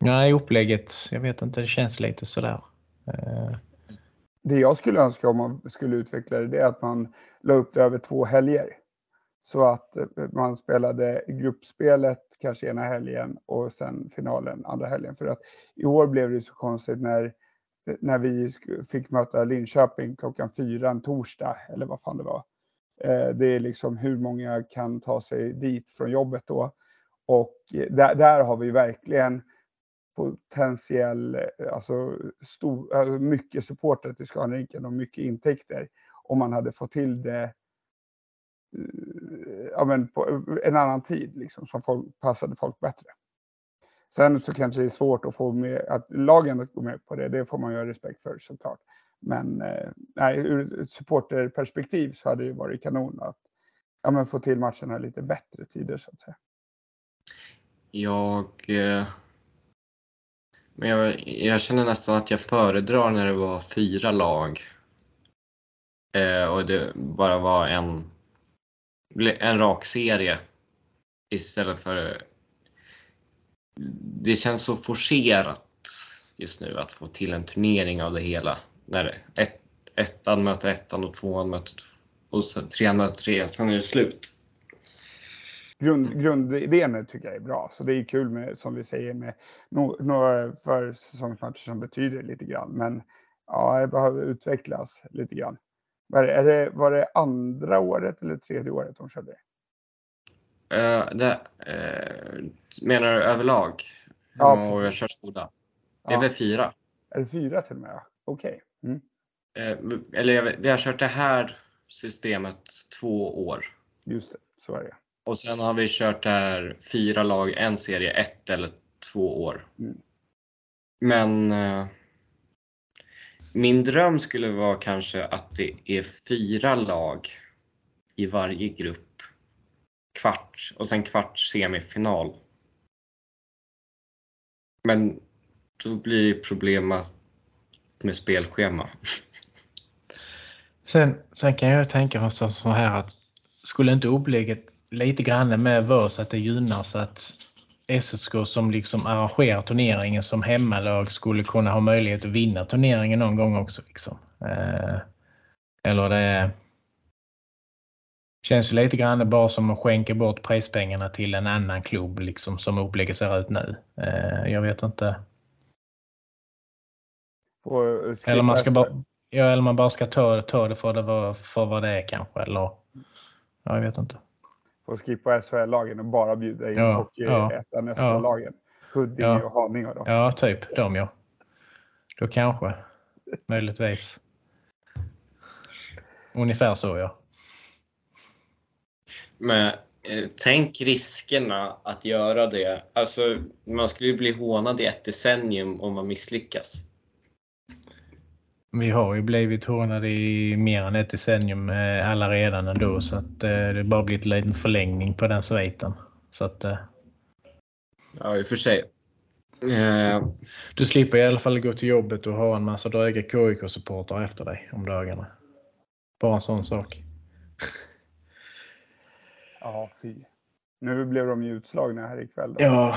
nej, upplägget, jag vet inte, det känns lite sådär. Eh, Det jag skulle önska om man skulle utveckla det, det är att man la upp det över två helger. Så att eh, man spelade gruppspelet kanske ena helgen och sen finalen andra helgen. För att i år blev det så konstigt när, Eh, när vi fick möta Linköping klockan fyra en torsdag, eller vad fan det var. Eh, det är liksom hur många kan ta sig dit från jobbet då. Och eh, där, där har vi verkligen potentiell, alltså stor, alltså mycket supporter till Scanrinken och mycket intäkter om man hade fått till det ja, men på en annan tid liksom, som folk, passade folk bättre. Sen så kanske det är svårt att få med att lagen att gå med på det. Det får man ju ha respekt för såklart. Men eh, nej, ur ett supporterperspektiv så hade det ju varit kanon att ja, men få till matcherna lite bättre tider så att säga. Jag, eh, men jag, jag känner nästan att jag föredrar när det var fyra lag eh, och det bara var en, en rak serie istället för... Det känns så forcerat just nu att få till en turnering av det hela. När ett, ettan möter ettan och tvåan möter tvåan och sen trean möter trean, sen är det slut. grund, grundidén tycker jag är bra. Så det är kul med, som vi säger, med no, några försäsongsmatcher som betyder lite grann. Men ja, det behöver utvecklas lite grann. Var det, är det, var det andra året eller tredje året de körde Eh, det, eh, menar du överlag? Hur Ja, många år kör Skoda? Det är väl fyra. Är det fyra till och med? Okej. Mm. Eh, eller vi har kört det här systemet två år. Just det, så är det. Och sen har vi kört det här fyra lag, en serie, ett eller två år. Mm. Men min dröm skulle vara kanske att det är fyra lag i varje grupp. Kvart och sen kvart semifinal. Men då blir det problem med, spelschema. Sen, sen kan jag tänka mig så, här att skulle inte upplägget lite grann med vara så att det gynnar så att SSK som liksom arrangerar turneringen som hemmalag skulle kunna ha möjlighet att vinna turneringen någon gång också. Liksom. Eh, eller det känns ju lite grann bara som att skänka bort prispengarna till en annan klubb liksom som upplägget ser ut nu. Eh, jag vet inte. Skippa Eller man, ska bara, ja, eller man bara ska ta, ta det för, det var, för vad det är kanske. Eller, ja, jag vet inte. Får skippa SHL-lagen och bara bjuda in Ja, och ja, ettan SHL-lagen. Huddinge Ja. och Haninge då. Ja, typ de ja. Då kanske. Möjligtvis. Ungefär så ja. Men eh, tänk riskerna att göra det. Alltså, man skulle ju bli hånad i ett decennium om man misslyckas. Vi har ju blivit hånade i mer än ett decennium eh, alla redan ändå så att eh, det bara blivit en liten förlängning på den sviten. Så att eh, Ja, i och för sig. Du slipper i alla fall gå till jobbet och ha en massa dryga KIK-supportrar efter dig om dagarna. Bara en sån sak. Ja, fy. Nu blev de ju utslagna här ikväll. Då. Ja,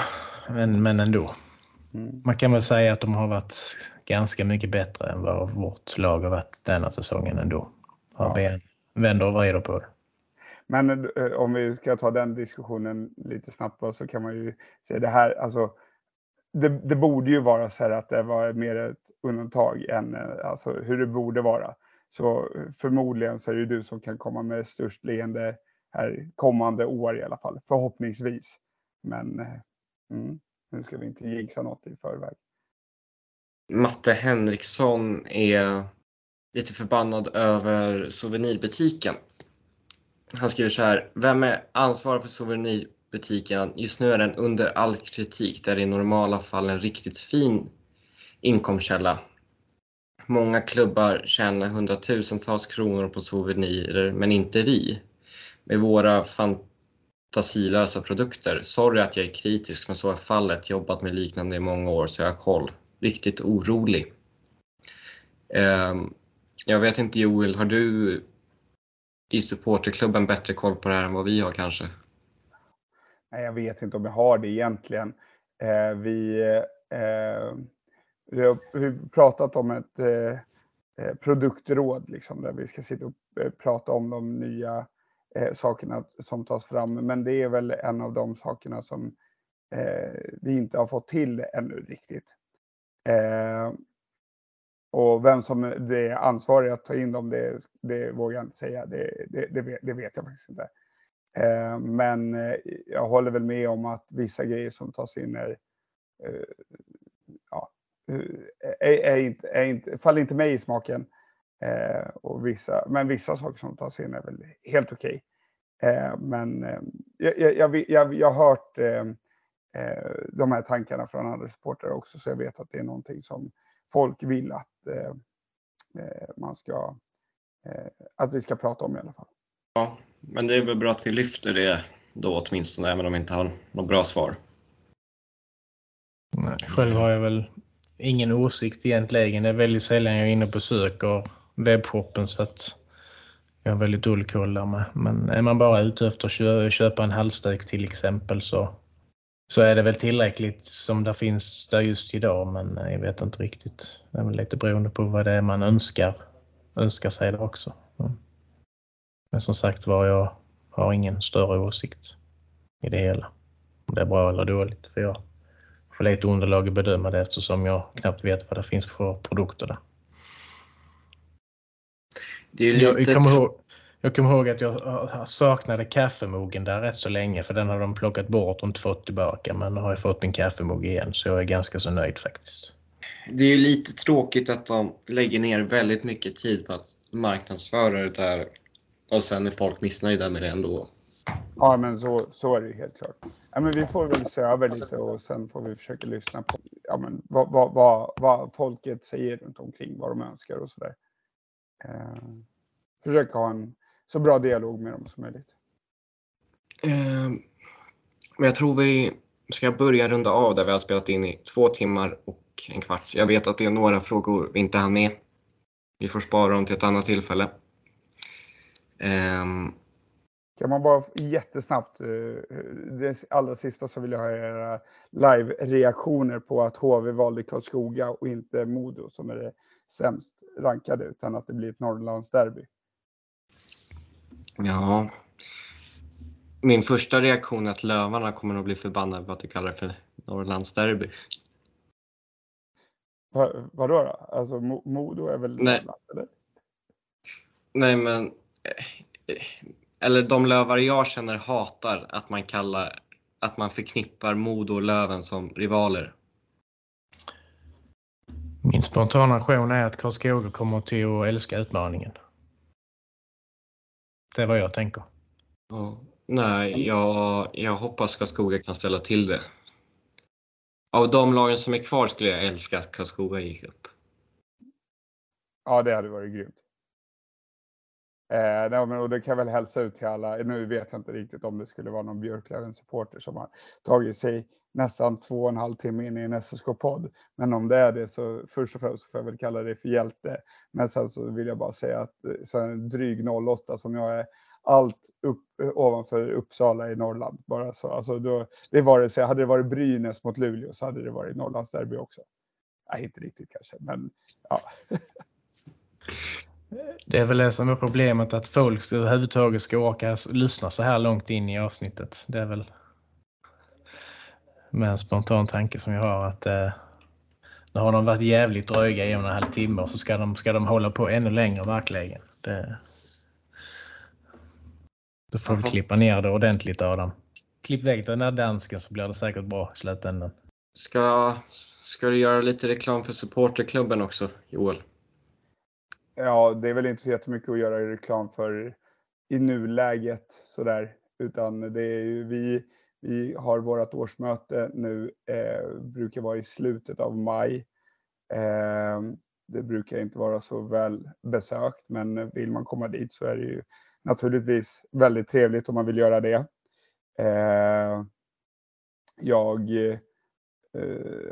men, men ändå. Mm. Man kan väl säga att de har varit ganska mycket bättre än vad vårt lag har varit denna säsongen ändå. Har Ja. vänder och vrider på det. Men eh, om vi ska ta den diskussionen lite snabbt då, så kan man ju se det här, alltså det, det borde ju vara så här att det var mer ett undantag än eh, alltså, hur det borde vara. Så eh, förmodligen så är det du som kan komma med störst leende här kommande år i alla fall, förhoppningsvis. Men eh, mm, nu ska vi inte jinxa något i förväg. Matte Henriksson är lite förbannad över souvenirbutiken. Han skriver så här. Vem är ansvarig för souvenirbutiken? Just nu är den under all kritik. Det är i normala fall en riktigt fin inkomstkälla. Många klubbar tjänar hundratusentals kronor på souvenirer, men inte vi. Med våra fantasilösa produkter. Sorry att jag är kritisk, men så är fallet. Jobbat med liknande i många år, så jag har koll. Riktigt orolig. Ehm, jag vet inte Joel, har du i supporterklubben bättre koll på det här än vad vi har kanske? Nej, jag vet inte om jag har det egentligen. Eh, vi, eh, vi har, vi har pratat om ett eh, eh produktråd liksom, där vi ska sitta och eh, prata om de nya Eh, sakerna som tas fram. Men det är väl en av de sakerna som eh, vi inte har fått till ännu riktigt. Eh, och vem som är ansvarig att ta in dem, det, det vågar jag inte säga. Det, det, det, vet, det vet jag faktiskt inte. Men jag håller väl med om att vissa grejer som tas in är, ja, är, är inte, är inte, faller inte mig i smaken och vissa, men vissa saker som tas in är väl helt okej. Okay. men jag, jag, jag, jag har hört de här tankarna från andra supportrar också, så jag vet att det är någonting som folk vill att eh, eh, man ska, eh, att vi ska prata om i alla fall. Ja, men det är väl bra att vi lyfter det då åtminstone, även om vi inte har något bra svar. Nej, själv har jag väl ingen åsikt egentligen. Det är väldigt sällan jag är inne på sök och webbshoppen så att jag har väldigt dålig koll där med. Men är man bara ute efter att köpa en halsduk till exempel så så är det väl tillräckligt som det finns där just idag, men eh, jag vet inte riktigt. Det är väl lite beroende på vad det är man önskar, önskar sig där också. Mm. Men som sagt var, jag har ingen större åsikt i det hela. Om det är bra eller dåligt, för jag får lite underlag att bedöma det eftersom jag knappt vet vad det finns för produkter där. Det är lite... jag, jag kommer ihåg, jag kommer ihåg att jag saknade kaffemogen där rätt så länge för den har de plockat bort och inte fått tillbaka. Men nu har jag fått min kaffemugg igen så jag är ganska så nöjd faktiskt. Det är lite tråkigt att de lägger ner väldigt mycket tid på att marknadsföra det där och sen är folk missnöjda med det ändå. Ja, men så, så är det helt klart. Ja, men vi får väl se över lite och sen får vi försöka lyssna på ja, men vad, vad, vad, vad folket säger runt omkring, vad de önskar och sådär. Eh, försöka ha en så bra dialog med dem som möjligt. Eh, men jag tror vi ska börja runda av där vi har spelat in i två timmar och en kvart. Jag vet att det är några frågor vi inte hann med. Vi får spara dem till ett annat tillfälle. Eh, kan man bara jättesnabbt, eh, det allra sista så vill jag ha era live-reaktioner på att HV valde Karlskoga och inte Modo som är det sämst rankade, utan att det blir ett Norrlandsderby. Ja. Min första reaktion är att Lövarna kommer att bli förbannade på att du kallar det för Norrlandsderby. Va, vadå då? Alltså Modo är väl Nej. Norrland, eller? Nej, men... Eller de lövare jag känner hatar att man kallar att man förknippar Modo och Löven som rivaler. Min spontana reaktion är att Karlskoga kommer till att älska utmaningen. Det är vad jag tänker. Ja. Nej, jag, jag hoppas Karlskoga kan ställa till det. Av de lagen som är kvar skulle jag älska att Karlskoga gick upp. Ja, det hade varit grymt. Eh, nej, men, och det kan jag väl hälsa ut till alla. Nu vet jag inte riktigt om det skulle vara någon Björklöven-supporter som har tagit sig nästan två och en halv timme in i en SSK-podd. Men om det är det så först och främst får jag väl kalla det för hjälte. Men sen så vill jag bara säga att eh, så en dryg 08 som jag är allt upp, eh, ovanför Uppsala i Norrland. Bara så. Alltså då, det var det, så hade det varit Brynäs mot Luleå så hade det varit Norrlandsderby också. Nej, inte riktigt kanske, men ja. [LAUGHS] Det är väl det som är problemet att folk överhuvudtaget ska orka lyssna så här långt in i avsnittet. Det är väl med en spontan tanke som jag har att eh, nu har de varit jävligt dröga i en och en halv timme och så ska de, ska de hålla på ännu längre verkligen. Det, då får vi klippa ner det ordentligt Adam. Klipp väck den där dansken så blir det säkert bra i slutändan. Ska, ska du göra lite reklam för supporterklubben också, Joel? Ja, det är väl inte så jättemycket att göra reklam för i nuläget sådär, utan det är ju vi, vi har vårt årsmöte nu, eh, brukar vara i slutet av maj. Eh, det brukar inte vara så väl besökt, men vill man komma dit så är det ju naturligtvis väldigt trevligt om man vill göra det. Eh, jag eh,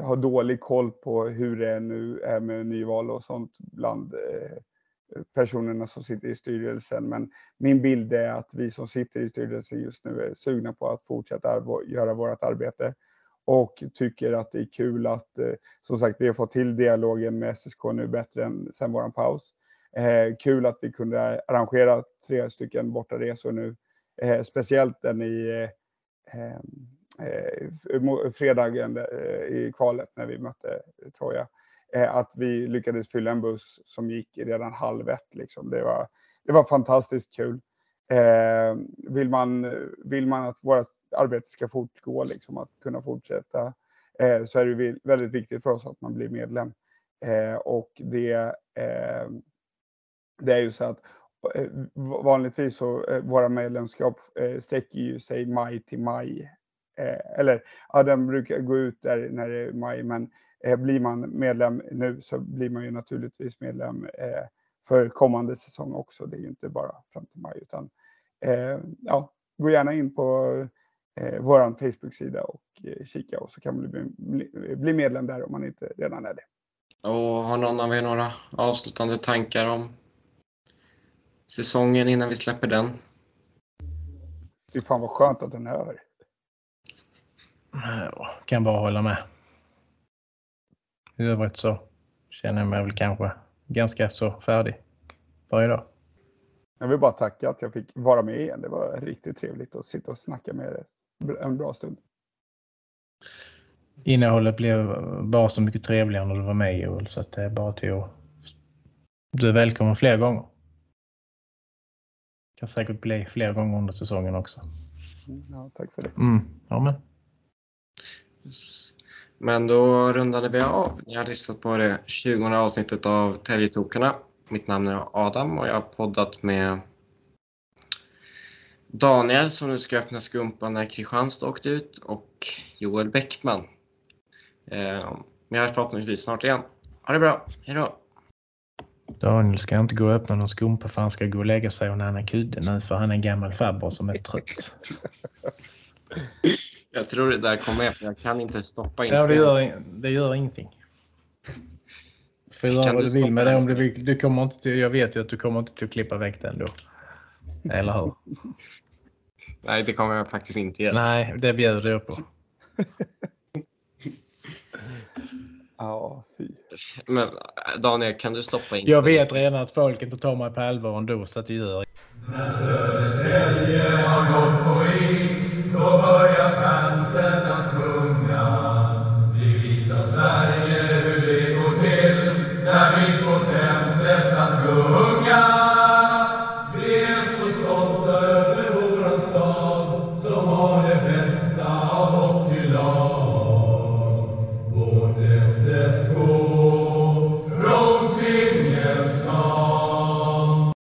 har dålig koll på hur det är nu är med nyval och sånt bland eh, personerna som sitter i styrelsen. Men min bild är att vi som sitter i styrelsen just nu är sugna på att fortsätta göra vårt arbete och tycker att det är kul att, eh, som sagt, vi har fått till dialogen med SSK nu bättre än sen våran paus. Eh, kul att vi kunde arrangera tre stycken bortaresor nu, eh, speciellt den i eh, eh fredagen eh, i kvalet när vi mötte Troja. Eh, att vi lyckades fylla en buss som gick redan halv ett. Liksom. Det, var, det var fantastiskt kul. Eh, vill, man, vill man att vårt arbete ska fortgå, liksom, att kunna fortsätta, eh, så är det väldigt viktigt för oss att man blir medlem. Eh, och det, eh, det är ju så att eh, vanligtvis så eh, våra medlemskap eh, sträcker ju sig maj till maj eller ja, den brukar gå ut där när det är maj, men blir man medlem nu så blir man ju naturligtvis medlem för kommande säsong också. Det är ju inte bara fram till maj, utan ja, gå gärna in på eh, vår Facebook-sida och eh, kika och så kan man bli, bli medlem där om man inte redan är det. Och har någon av er några avslutande tankar om säsongen innan vi släpper den? Fy fan vad skönt att den är över. Ja, kan bara hålla med. I övrigt så känner jag mig väl kanske ganska så färdig för idag. Jag vill bara tacka att jag fick vara med igen. Det var riktigt trevligt att sitta och snacka med er en bra stund. Innehållet blev bara så mycket trevligare när du var med Joel, så att det är bara till att... Du är välkommen fler gånger. Det kan säkert bli fler gånger under säsongen också. Ja, tack för det. Mm, ja, men. Men då rundade vi av. Ni har lyssnat på det 20 avsnittet av Täljetokarna. Mitt namn är Adam och jag har poddat med Daniel som nu ska öppna skumpan när Kristianstad åkte ut och Joel Bäckman. Eh, vi hörs förhoppningsvis snart igen. Ha det bra, hejdå! Daniel ska inte gå och öppna någon skumpa för han ska gå och lägga sig och näna kudde nu för han är en gammal farbror som är trött. [LAUGHS] Jag tror det där kommer med, för Jag kan inte stoppa in. Ja, det gör, det gör ingenting. Du [LAUGHS] får göra vad du vill med det. Om du, du kommer inte till, jag vet ju att du kommer inte till att klippa väck det ändå. Eller hur? [LAUGHS] Nej, det kommer jag faktiskt inte göra. Nej, det bjuder jag på. [LAUGHS] Men Daniel, kan du stoppa in? Jag vet redan att folk inte tar mig på allvar ändå, så att det gör. ingenting. När Södertälje har gått på is, då börjar